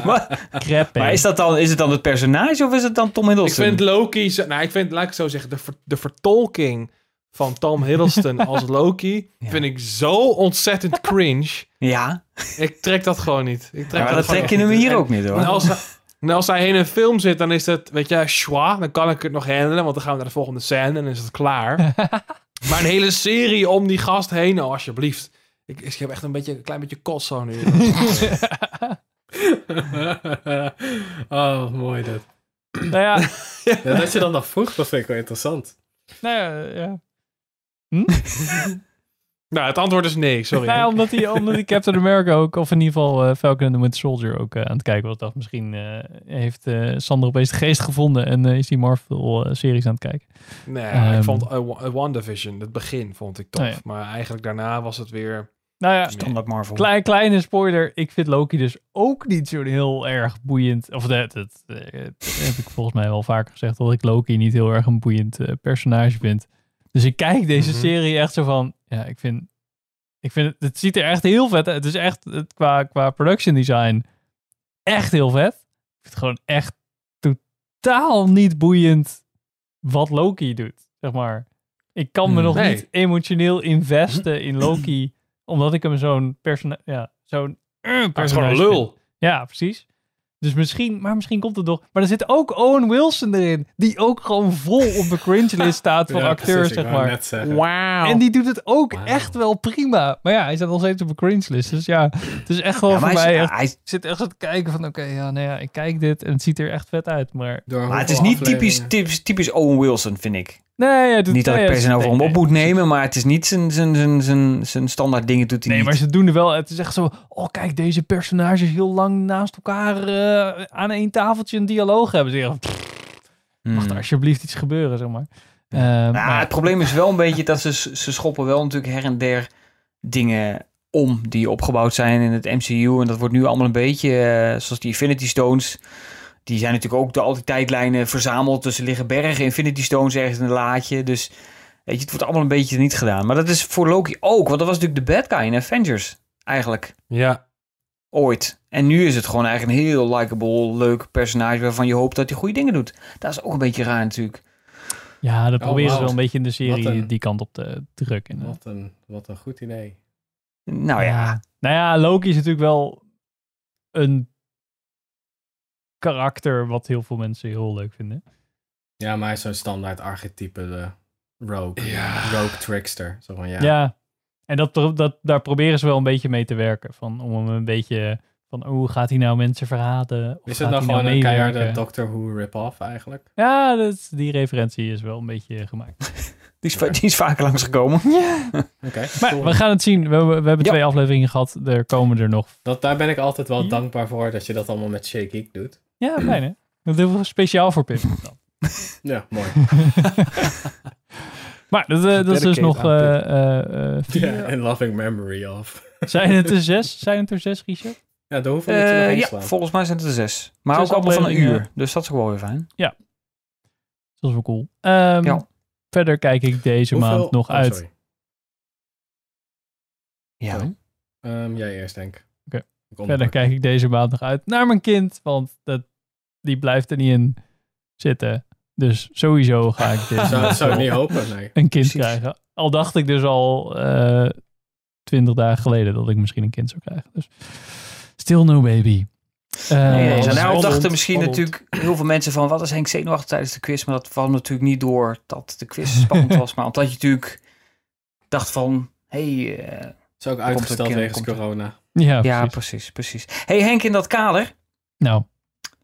Speaker 4: Wat?
Speaker 1: crap.
Speaker 4: Maar is, dat dan, is het dan het personage of is het dan Tom
Speaker 3: ik
Speaker 4: Hiddleston?
Speaker 3: vind Loki, nou ik vind, laat ik het zo zeggen, de, ver- de vertolking van Tom Hiddleston als Loki
Speaker 4: Ja.
Speaker 3: vind ik zo ontzettend cringe.
Speaker 4: Ja,
Speaker 3: Ik trek dat gewoon niet. Ik trek
Speaker 4: ja maar dat
Speaker 3: gewoon
Speaker 4: trek je hem hier ook niet hoor.
Speaker 3: En als, hij- en als hij in een film zit, dan is het, weet je, schwa, dan kan ik het nog handelen, want dan gaan we naar de volgende scène en dan is het klaar. maar een hele serie om die gast heen, oh, alsjeblieft. Ik, ik heb echt een, beetje, een klein beetje kots zo nu.
Speaker 2: oh, mooi dit.
Speaker 1: nou ja,
Speaker 2: Ja, dat je dat nog vroeg, dat vind ik wel interessant.
Speaker 1: nou ja, ja.
Speaker 3: nou, het antwoord is nee, sorry.
Speaker 1: Nou omdat hij, omdat hij Captain America ook, of in ieder geval eh, Falcon and the Winter Soldier ook eh, aan het kijken was. dacht misschien eh, heeft eh, Sander opeens de geest gevonden en eh, is die Marvel-series aan het kijken.
Speaker 3: nee,
Speaker 1: Ehm.
Speaker 3: ik vond uh, Wa- WandaVision, het begin vond ik tof.
Speaker 1: Oh ja.
Speaker 3: Maar eigenlijk daarna was het weer...
Speaker 1: Nou ja,
Speaker 4: Standaard Marvel.
Speaker 1: klein, kleine spoiler. Ik vind Loki dus ook niet zo heel erg boeiend. Of dat, dat, dat heb ik volgens mij wel vaker gezegd. Dat ik Loki niet heel erg een boeiend eh, personage vind. Dus ik kijk deze
Speaker 3: Mhm.
Speaker 1: serie echt zo van... Ja, ik vind... Ik vind het, het ziet er echt heel vet uit. Het is echt het, qua, qua production design echt heel vet. Ik vind het gewoon echt totaal niet boeiend wat Loki doet, zeg maar. Ik kan me
Speaker 4: Hmm.
Speaker 1: nog
Speaker 3: Nee.
Speaker 1: niet emotioneel investen in Loki, omdat ik hem zo'n personage, ja, zo'n uh,
Speaker 3: Hij is
Speaker 1: personage
Speaker 3: gewoon een
Speaker 1: vind.
Speaker 3: lul.
Speaker 1: Ja, precies. Dus misschien, maar misschien komt het nog. Maar er zit ook Owen Wilson erin, die ook gewoon vol op de cringe list staat van
Speaker 2: Ja,
Speaker 1: acteurs, zeg maar.
Speaker 3: Wauw.
Speaker 1: En die doet het ook echt wel prima. Maar ja, hij staat nog steeds op een cringe list. Dus ja, het is echt gewoon
Speaker 4: Ja,
Speaker 1: voor
Speaker 4: hij,
Speaker 1: mij
Speaker 4: is-
Speaker 1: echt
Speaker 4: hij-
Speaker 1: zit echt zo te kijken van, oké, ja, nou ja, ik kijk dit en het ziet er echt vet uit, maar...
Speaker 4: Maar het is niet typisch, typisch, typisch Owen Wilson, vind ik.
Speaker 1: Nee, ja, doet,
Speaker 4: Niet dat
Speaker 1: nee,
Speaker 4: ik per se over hem op moet nemen, maar het is niet zijn, zijn, zijn, zijn, zijn standaard dingen doet hij
Speaker 1: Nee,
Speaker 4: niet.
Speaker 1: maar ze doen er wel, het is echt zo, oh kijk, deze personages heel lang naast elkaar eh, aan één tafeltje een dialoog hebben. Ze zeggen,
Speaker 4: Hmm.
Speaker 1: mag er alsjeblieft iets gebeuren, zeg maar.
Speaker 4: Nou,
Speaker 1: maar-
Speaker 4: het probleem is wel een beetje dat ze, ze schoppen wel natuurlijk her en der dingen om die opgebouwd zijn in het MCU. En dat wordt nu allemaal een beetje, eh, zoals die Infinity Stones. Die zijn natuurlijk ook door al die tijdlijnen verzameld. Dus er liggen bergen Infinity Stones ergens in een laadje. Dus weet je, het wordt allemaal een beetje niet gedaan. Maar dat is voor Loki ook, want dat was natuurlijk de bad guy in Avengers eigenlijk.
Speaker 3: Ja,
Speaker 4: Ooit. En nu is het gewoon eigenlijk een heel likable, leuk personage waarvan je hoopt dat hij goede dingen doet. Dat is ook een beetje raar natuurlijk.
Speaker 1: ja, dat proberen ze wel een beetje in de serie
Speaker 2: een-
Speaker 1: die kant op te drukken.
Speaker 2: Wat een, wat een goed idee.
Speaker 4: Nou ja,
Speaker 1: Nou ja, Loki is natuurlijk wel een karakter wat heel veel mensen heel leuk vinden.
Speaker 2: Ja, maar hij is zo'n standaard archetype, de rogue.
Speaker 3: Ja.
Speaker 2: Rogue trickster. Zo van, ja.
Speaker 1: Ja, en dat, dat, daar proberen ze wel een beetje mee te werken. Van, om hem een beetje van, oh, hoe gaat hij nou mensen verraden? Of
Speaker 2: Is het nou
Speaker 1: hij
Speaker 2: gewoon een keiharde? Doctor Who rip-off eigenlijk?
Speaker 1: Ja, dat, die referentie is wel een beetje gemaakt.
Speaker 4: die is, die is vaker langsgekomen.
Speaker 2: Oké.
Speaker 1: Maar
Speaker 2: cool.
Speaker 1: we gaan het zien. We, hebben- we hebben
Speaker 4: Ja.
Speaker 1: twee afleveringen gehad. Er komen er nog.
Speaker 2: dat, daar ben ik altijd wel
Speaker 1: Ja.
Speaker 2: dankbaar voor, dat je dat allemaal met Shake Geek doet.
Speaker 1: Ja, fijn hè? Dat hebben we speciaal voor dan.
Speaker 2: Ja, mooi.
Speaker 1: Maar dat, eh, dat is dus nog
Speaker 3: Pip.
Speaker 1: eh, eh, eh, vier.
Speaker 2: Ja, in loving memory of.
Speaker 1: Zijn het er zes? Zijn het er zes, Richard?
Speaker 2: Ja, je nog
Speaker 4: Eh,
Speaker 2: heen
Speaker 4: ja,
Speaker 2: slaan?
Speaker 4: volgens mij zijn het er zes. Maar
Speaker 1: Zes
Speaker 4: ook allemaal van een uur. Dus dat is ook wel weer fijn.
Speaker 1: Dat is wel cool. Ehm,
Speaker 4: Ja.
Speaker 1: Verder kijk ik deze
Speaker 2: Hoeveel-
Speaker 1: maand nog
Speaker 2: oh,
Speaker 1: uit.
Speaker 2: sorry.
Speaker 4: Ja.
Speaker 2: Sorry. Ehm, jij eerst, denk
Speaker 1: Verder
Speaker 2: onderbrak.
Speaker 1: kijk ik deze maand nog uit naar mijn kind. Want dat, die blijft er niet in zitten. Dus sowieso ga ik dit
Speaker 2: Zou, zou ik niet hopen, nee.
Speaker 1: een kind
Speaker 4: Precies.
Speaker 1: krijgen. Al dacht ik dus al eh, twintig dagen geleden dat ik misschien een kind zou krijgen. Dus still no baby. Eh,
Speaker 4: Nee, zo.
Speaker 2: is
Speaker 4: nou dachten misschien
Speaker 2: spannend.
Speaker 4: natuurlijk heel veel mensen van... wat is Henk zenuwachtig tijdens de quiz? Maar dat kwam natuurlijk niet door dat de quiz spannend was. Maar omdat je natuurlijk dacht van... hey, eh,
Speaker 2: Is ook
Speaker 4: er
Speaker 2: uitgesteld wegens
Speaker 4: komt
Speaker 2: corona.
Speaker 1: Ja,
Speaker 4: ja,
Speaker 1: precies.
Speaker 4: precies, precies. hey Henk, in dat kader...
Speaker 1: Nou,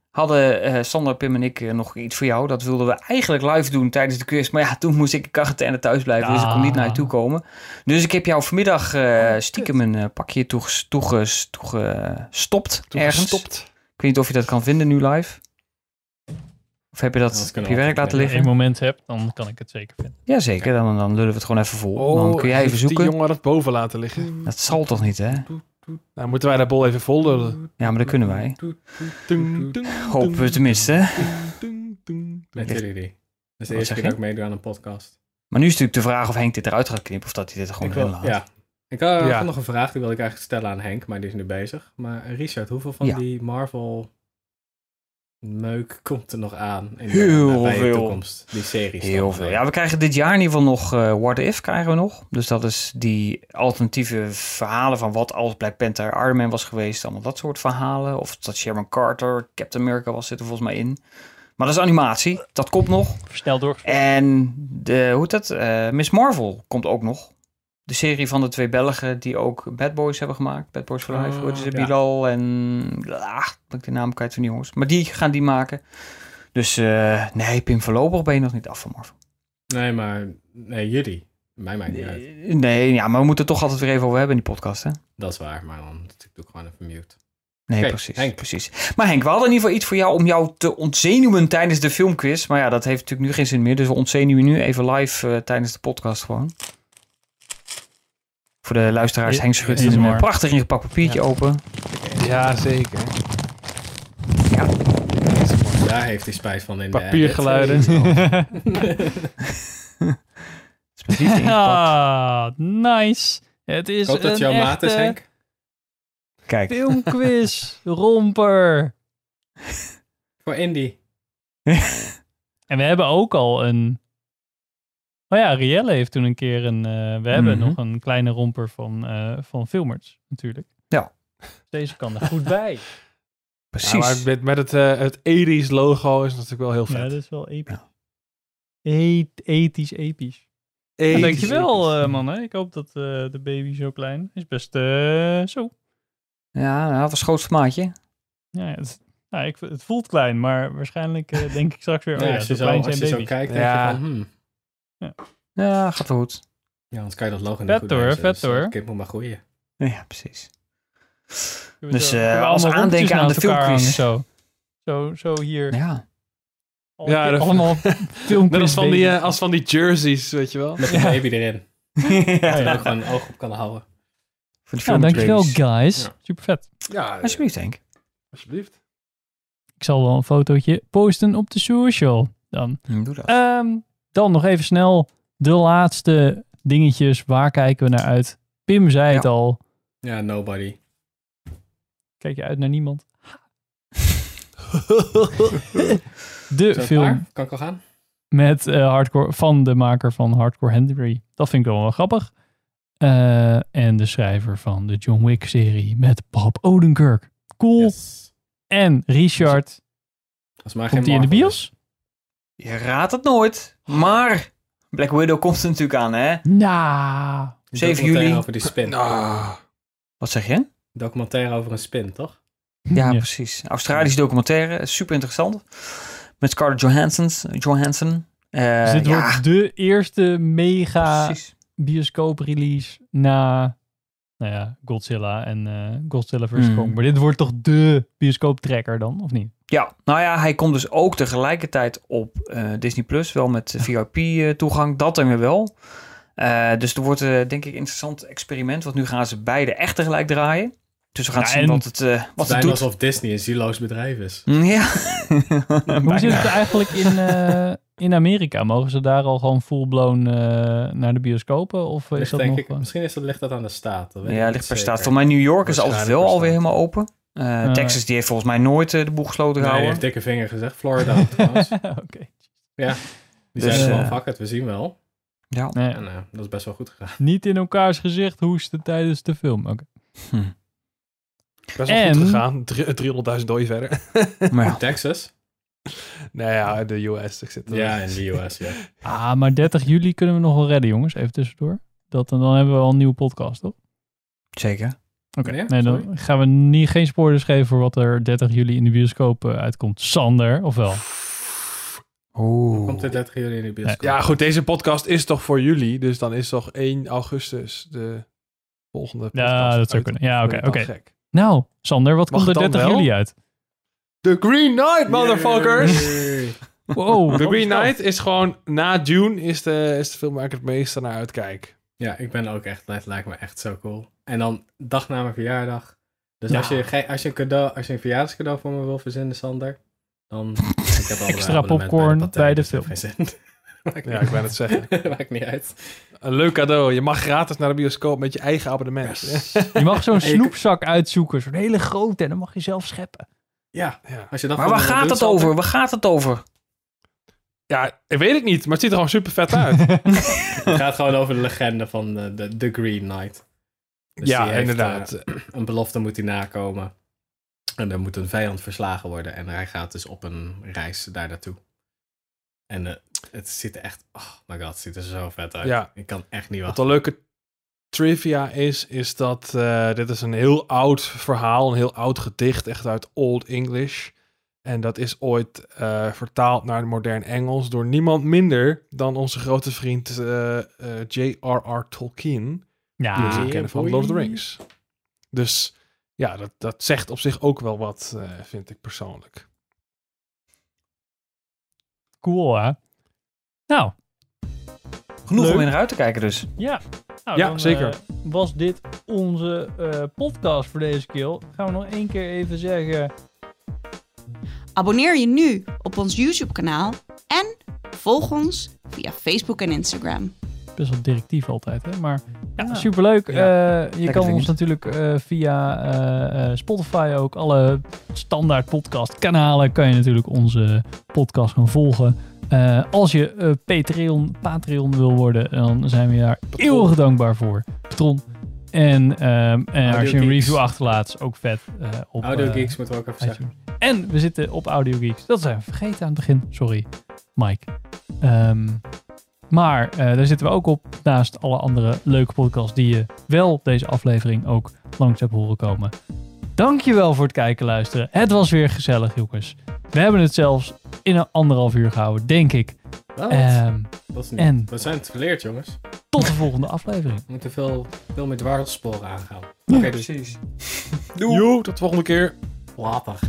Speaker 4: hadden eh Sander, Pim en ik eh, nog iets voor jou. Dat wilden we eigenlijk live doen tijdens de quiz. Maar ja, toen moest ik in quarantaine thuis blijven, dus ik kon niet naar je toe komen. Dus ik heb jou vanmiddag eh, stiekem een eh, pakje toeges- toeges- toegestopt ergens.
Speaker 3: Toegestopt.
Speaker 4: Ik weet niet of je dat kan vinden nu live. Of heb je dat
Speaker 2: Dat
Speaker 4: op je
Speaker 2: we
Speaker 4: werk laten
Speaker 1: Als je
Speaker 4: liggen?
Speaker 1: een moment hebt, dan kan ik het zeker vinden.
Speaker 4: Jazeker, dan, dan lullen we het gewoon even vol.
Speaker 3: Oh,
Speaker 4: dan kun jij even zoeken.
Speaker 3: die jongen dat boven laten liggen.
Speaker 4: Dat zal toch niet, hè?
Speaker 3: Nou, moeten wij dat bol even vol lullen.
Speaker 4: Ja, maar dat kunnen wij. Hopen we tenminste.
Speaker 2: Met jullie. Dat is de eerste keer dat ik meedoe aan een podcast.
Speaker 4: Maar nu is natuurlijk de vraag of Henk dit eruit gaat knippen of dat hij dit er gewoon
Speaker 2: Ik wil,
Speaker 4: laat.
Speaker 2: ja. Ik had
Speaker 3: Ja.
Speaker 2: nog een vraag, die wil ik eigenlijk stellen aan Henk, maar die is nu bezig. Maar Richard, hoeveel van
Speaker 4: Ja.
Speaker 2: die Marvel meuk komt er nog aan in de
Speaker 4: Heel
Speaker 2: nabije
Speaker 4: veel.
Speaker 2: toekomst? Die series.
Speaker 4: Heel veel. Ja, we krijgen dit jaar in ieder geval nog eh, What If krijgen we nog. Dus dat is die alternatieve verhalen van wat als Black Panther Iron Man was geweest. Allemaal dat soort verhalen. Of dat Sherman Carter, Captain America was zit er volgens mij in. Maar dat is animatie. Dat komt nog.
Speaker 1: Snel doorgesproken.
Speaker 4: En de, hoe heet dat? Eh, Miss Marvel komt ook nog. De serie van de twee Belgen die ook Bad Boys hebben gemaakt. Bad Boys for Life.
Speaker 2: Oh,
Speaker 4: heet ze?
Speaker 2: ja.
Speaker 4: Bilal en... Ah, ik de naam kwijt van die jongens. Maar die gaan die maken. Dus eh, nee, Pim, voorlopig ben je nog niet af van Marvel.
Speaker 2: Nee, maar nee, jullie. Mij maakt niet uit.
Speaker 4: Eh, Nee, ja, maar we moeten het toch altijd weer even over hebben in die podcast, hè?
Speaker 2: Dat is waar, maar dan doe ik gewoon even mute.
Speaker 4: Nee, precies,
Speaker 2: Henk.
Speaker 4: precies. Maar Henk, we hadden in ieder geval iets voor jou om jou te ontzenuwen tijdens de filmquiz. Maar ja, dat heeft natuurlijk nu geen zin meer. Dus we ontzenuwen nu even live eh, tijdens de podcast gewoon. Voor de luisteraars,
Speaker 1: Ja,
Speaker 4: Henk schudt
Speaker 1: is
Speaker 4: een eh, prachtig ingepakt papiertje open.
Speaker 3: Ja, zeker.
Speaker 2: Daar heeft hij spijt van in de
Speaker 3: Papiergeluiden.
Speaker 4: Het is liefde ingepakt.
Speaker 1: Ah, nice. Het is
Speaker 2: Ik hoop dat
Speaker 1: een
Speaker 2: jouw maat is, Henk.
Speaker 4: Kijk,
Speaker 1: filmquiz. Romper.
Speaker 2: Voor Indy.
Speaker 1: En we hebben ook al een... Oh ja, Rielle heeft toen een keer een... eh, we hebben
Speaker 4: Mhm.
Speaker 1: nog een kleine romper van, eh van Filmers, natuurlijk.
Speaker 4: Ja.
Speaker 1: Deze kan er goed bij.
Speaker 4: precies.
Speaker 3: Ja, maar met, met het, eh het Eris logo is natuurlijk wel heel
Speaker 1: Ja,
Speaker 3: vet.
Speaker 1: dat is wel episch.
Speaker 4: Ja.
Speaker 1: E- ethisch, episch. Ja,
Speaker 3: Ethisch,
Speaker 1: dankjewel, eh man. Hè? Ik hoop dat eh, de baby zo klein is. Best zo.
Speaker 4: Ja, dat was grootste maatje.
Speaker 1: Ja, ja, het, nou, ik, het voelt klein, maar waarschijnlijk eh, denk ik straks weer... Oh
Speaker 2: Ja,
Speaker 1: ja,
Speaker 2: als je,
Speaker 1: zo
Speaker 2: als je kijkt, denk
Speaker 3: Ja.
Speaker 2: je van, hmm.
Speaker 4: Ja, gaat wel goed.
Speaker 2: Ja, anders kan je dat logo niet
Speaker 1: Vet
Speaker 2: goed
Speaker 1: hoor, vet
Speaker 2: dus, eh,
Speaker 1: hoor.
Speaker 2: Het kind moet maar groeien.
Speaker 4: Ja, precies. Dus, eh,
Speaker 1: we
Speaker 4: als
Speaker 1: allemaal
Speaker 4: aandenken aan de filmquiz.
Speaker 1: Zo. Zo, zo hier.
Speaker 4: Ja.
Speaker 1: Al-
Speaker 3: Ja, dat-
Speaker 1: allemaal filmquiz
Speaker 3: Net als van, die, eh, als van die jerseys, weet je wel.
Speaker 2: Met een
Speaker 1: Ja.
Speaker 2: baby erin. Dat je er
Speaker 4: ja.
Speaker 2: ook gewoon een oog op kan houden.
Speaker 4: Voor de
Speaker 1: Ja, dankjewel guys.
Speaker 2: Ja.
Speaker 1: Super vet.
Speaker 3: Ja,
Speaker 4: Alsjeblieft, Henk.
Speaker 3: alsjeblieft.
Speaker 1: Ik zal wel een fotootje posten op de social dan.
Speaker 4: Hm, Doe dat.
Speaker 1: Ehm, dan nog even snel de laatste dingetjes. Waar kijken we naar uit? Pim zei het al.
Speaker 2: Ja, nobody.
Speaker 1: Kijk je uit naar niemand? De film
Speaker 2: klaar? Kan ik al gaan?
Speaker 1: met eh, hardcore van de maker van Hardcore Henry. Dat vind ik wel wel grappig. Eh, en de schrijver van de John Wick serie met Bob Odenkirk. Cool.
Speaker 2: Yes.
Speaker 1: En Richard,
Speaker 2: Als maar
Speaker 1: komt hij in de bios?
Speaker 4: Je raadt het nooit. Maar Black Widow komt er natuurlijk aan, hè?
Speaker 1: Nou,
Speaker 2: is.
Speaker 4: 7
Speaker 2: Documentaire
Speaker 4: juli.
Speaker 2: over die spin.
Speaker 3: Ah,
Speaker 4: Wat zeg je?
Speaker 2: Documentaire over een spin, toch?
Speaker 4: Ja,
Speaker 1: Ja.
Speaker 4: precies. Australische documentaire. Super interessant. Met Scarlett Johansson. Johansson. Eh,
Speaker 1: dus dit
Speaker 4: ja,
Speaker 1: wordt de eerste mega
Speaker 4: precies.
Speaker 1: bioscoop release na nou ja, Godzilla en eh, Godzilla vs.
Speaker 4: Hmm.
Speaker 1: Kong. Maar dit wordt toch de bioscoop trekker dan, of niet?
Speaker 4: Ja, nou ja, hij komt dus ook tegelijkertijd op eh, Disney Plus. Wel met VIP-toegang. Dat dan weer wel. Eh, dus er wordt eh, denk ik een interessant experiment. Want nu gaan ze beide echt tegelijk draaien. Dus we gaan
Speaker 1: Ja,
Speaker 4: zien
Speaker 1: en-
Speaker 4: wat het, eh, wat
Speaker 2: Het
Speaker 4: doet.
Speaker 2: alsof Disney een zieloos bedrijf is.
Speaker 4: Mm, Ja.
Speaker 1: Hoe zit het eigenlijk in, eh, in Amerika? Mogen ze daar al gewoon full-blown eh, naar de bioscopen? Of is
Speaker 2: Ligt,
Speaker 1: dat
Speaker 2: denk
Speaker 1: nog...
Speaker 2: ik,
Speaker 1: eh,
Speaker 2: misschien is dat, ligt dat aan de staat. dat weet ik
Speaker 4: Ja, ligt per
Speaker 2: zeker.
Speaker 4: staat. Voor mij New York is altijd wel alweer helemaal open. Eh,
Speaker 1: Eh.
Speaker 4: Texas die heeft volgens mij nooit eh, de boeg gesloten
Speaker 2: Nee, hij
Speaker 4: gehouden.
Speaker 2: heeft dikke vinger gezegd. Florida trouwens.
Speaker 1: Oké.
Speaker 2: Ja, die
Speaker 4: Dus,
Speaker 2: zijn
Speaker 4: eh,
Speaker 2: gewoon fuck it, we zien wel.
Speaker 4: Ja.
Speaker 1: Nee,
Speaker 2: En dat is best wel goed gegaan.
Speaker 1: niet in elkaars gezicht hoesten tijdens de film. Oké.
Speaker 4: Hm.
Speaker 3: best wel
Speaker 1: En-
Speaker 3: goed gegaan. Drie- 300.000 dooi verder.
Speaker 4: Maar ja.
Speaker 2: Texas?
Speaker 3: nou ja, de US. Ik zit er-
Speaker 2: Ja, in de US, ja.
Speaker 1: Ah, maar 30 juli kunnen we nog wel redden, jongens. Even tussendoor. Dat, dan hebben we al een nieuwe podcast, toch?
Speaker 4: Zeker.
Speaker 1: Oké, nee, dan
Speaker 2: Sorry?
Speaker 1: gaan we niet, geen spoilers geven voor wat er 30 juli in de bioscoop eh, uitkomt. Sander, of wel?
Speaker 3: Oeh.
Speaker 2: Komt er 30 juli in de bioscoop?
Speaker 3: Ja, goed, deze podcast is toch voor jullie, dus dan is toch 1 augustus de volgende podcast.
Speaker 1: Ja, dat zou
Speaker 3: uit.
Speaker 1: kunnen. Ja, oké, oké.
Speaker 3: gek?
Speaker 1: Nou, Sander, wat
Speaker 3: Mag
Speaker 1: komt er
Speaker 3: het dan
Speaker 1: 30
Speaker 3: wel?
Speaker 1: juli uit?
Speaker 3: The Green Knight, motherfuckers!
Speaker 2: Yay.
Speaker 1: Wow,
Speaker 3: The Green? Knight is gewoon na June is de, is de film waar ik het meeste naar uitkijk.
Speaker 2: Ja, ik ben ook echt, het lijkt me echt zo cool. En dan dag na mijn verjaardag. Dus
Speaker 1: Ja.
Speaker 2: als, je, als, je een cadeau, als je een verjaardagscadeau voor me wil verzinnen, Sander, dan... Ik heb al
Speaker 1: Extra popcorn bij de
Speaker 2: dus. Maakt
Speaker 3: Ja, ik ben het zeggen.
Speaker 2: Maakt niet uit.
Speaker 3: Een leuk cadeau. Je mag gratis naar de bioscoop met je eigen abonnement.
Speaker 1: Je mag zo'n snoepzak uitzoeken, zo'n hele grote, en dan mag je zelf scheppen.
Speaker 2: Ja,
Speaker 3: Ja.
Speaker 2: als je dat
Speaker 4: Maar waar gaat het over? Waar gaat het over?
Speaker 3: ja, ik weet het niet, maar het ziet er gewoon super vet uit.
Speaker 2: Het gaat gewoon over de legende van de, de, The Green Knight. Dus
Speaker 3: ja, inderdaad.
Speaker 2: eh, een belofte moet hij nakomen. En er moet een vijand verslagen worden. En hij gaat dus op een reis daar naartoe. En eh, het ziet er echt... Oh my god, het ziet er zo vet uit.
Speaker 3: Ja.
Speaker 2: Ik kan echt niet
Speaker 3: Wat
Speaker 2: wachten.
Speaker 3: een leuke trivia is, is dat eh, dit is een heel oud verhaal, een heel oud gedicht, echt uit Old English. En dat is ooit vertaald naar het modern Engels door niemand minder dan onze grote vriend J.R.R. Tolkien, die we
Speaker 1: Ja,
Speaker 3: kennen van Lord of the. Rings. Dus ja, dat, dat zegt op zich ook wel wat, eh, vind ik persoonlijk.
Speaker 1: cool hè? Nou,
Speaker 4: Genoeg
Speaker 1: Leuk.
Speaker 4: om in naar uit te kijken dus.
Speaker 1: ja. Nou,
Speaker 3: Ja,
Speaker 1: dan,
Speaker 3: zeker.
Speaker 1: eh, was dit onze eh, podcast voor deze keer. Gaan we nog één keer even zeggen...
Speaker 5: Abonneer je nu op ons YouTube-kanaal en volg ons via Facebook en Instagram.
Speaker 1: Best wel directief altijd, hè? Maar ja, superleuk.
Speaker 3: Ja.
Speaker 1: Eh, je kan ons natuurlijk eh, via eh, Spotify ook, alle standaard podcast kanalen, kan je natuurlijk onze podcast gaan volgen. Als je Patreon, Patreon wil worden, dan zijn we daar eeuwig dankbaar voor. Patron. En, ehm, en als je een review achterlaat, is ook vet. eh, op,
Speaker 2: Audio Geeks moeten we ook even zeggen.
Speaker 1: En we zitten op Audio Geeks. Dat zijn we vergeten aan het begin. Sorry, Mike. Ehm, maar eh, daar zitten we ook op. Naast alle andere leuke podcasts die je wel deze aflevering ook langs hebt horen komen. Dankjewel voor het kijken en luisteren. Het was weer gezellig, jongens. We hebben het zelfs in een anderhalf uur gehouden, denk ik.
Speaker 2: Wat?
Speaker 1: Ehm,
Speaker 2: dat is niet.
Speaker 1: en-
Speaker 2: We zijn het geleerd, jongens.
Speaker 1: tot de volgende aflevering.
Speaker 2: We moeten veel, veel meer dwarssporen aangaan. Oké, dus
Speaker 4: Precies.
Speaker 3: Doei. tot de volgende keer.
Speaker 2: later.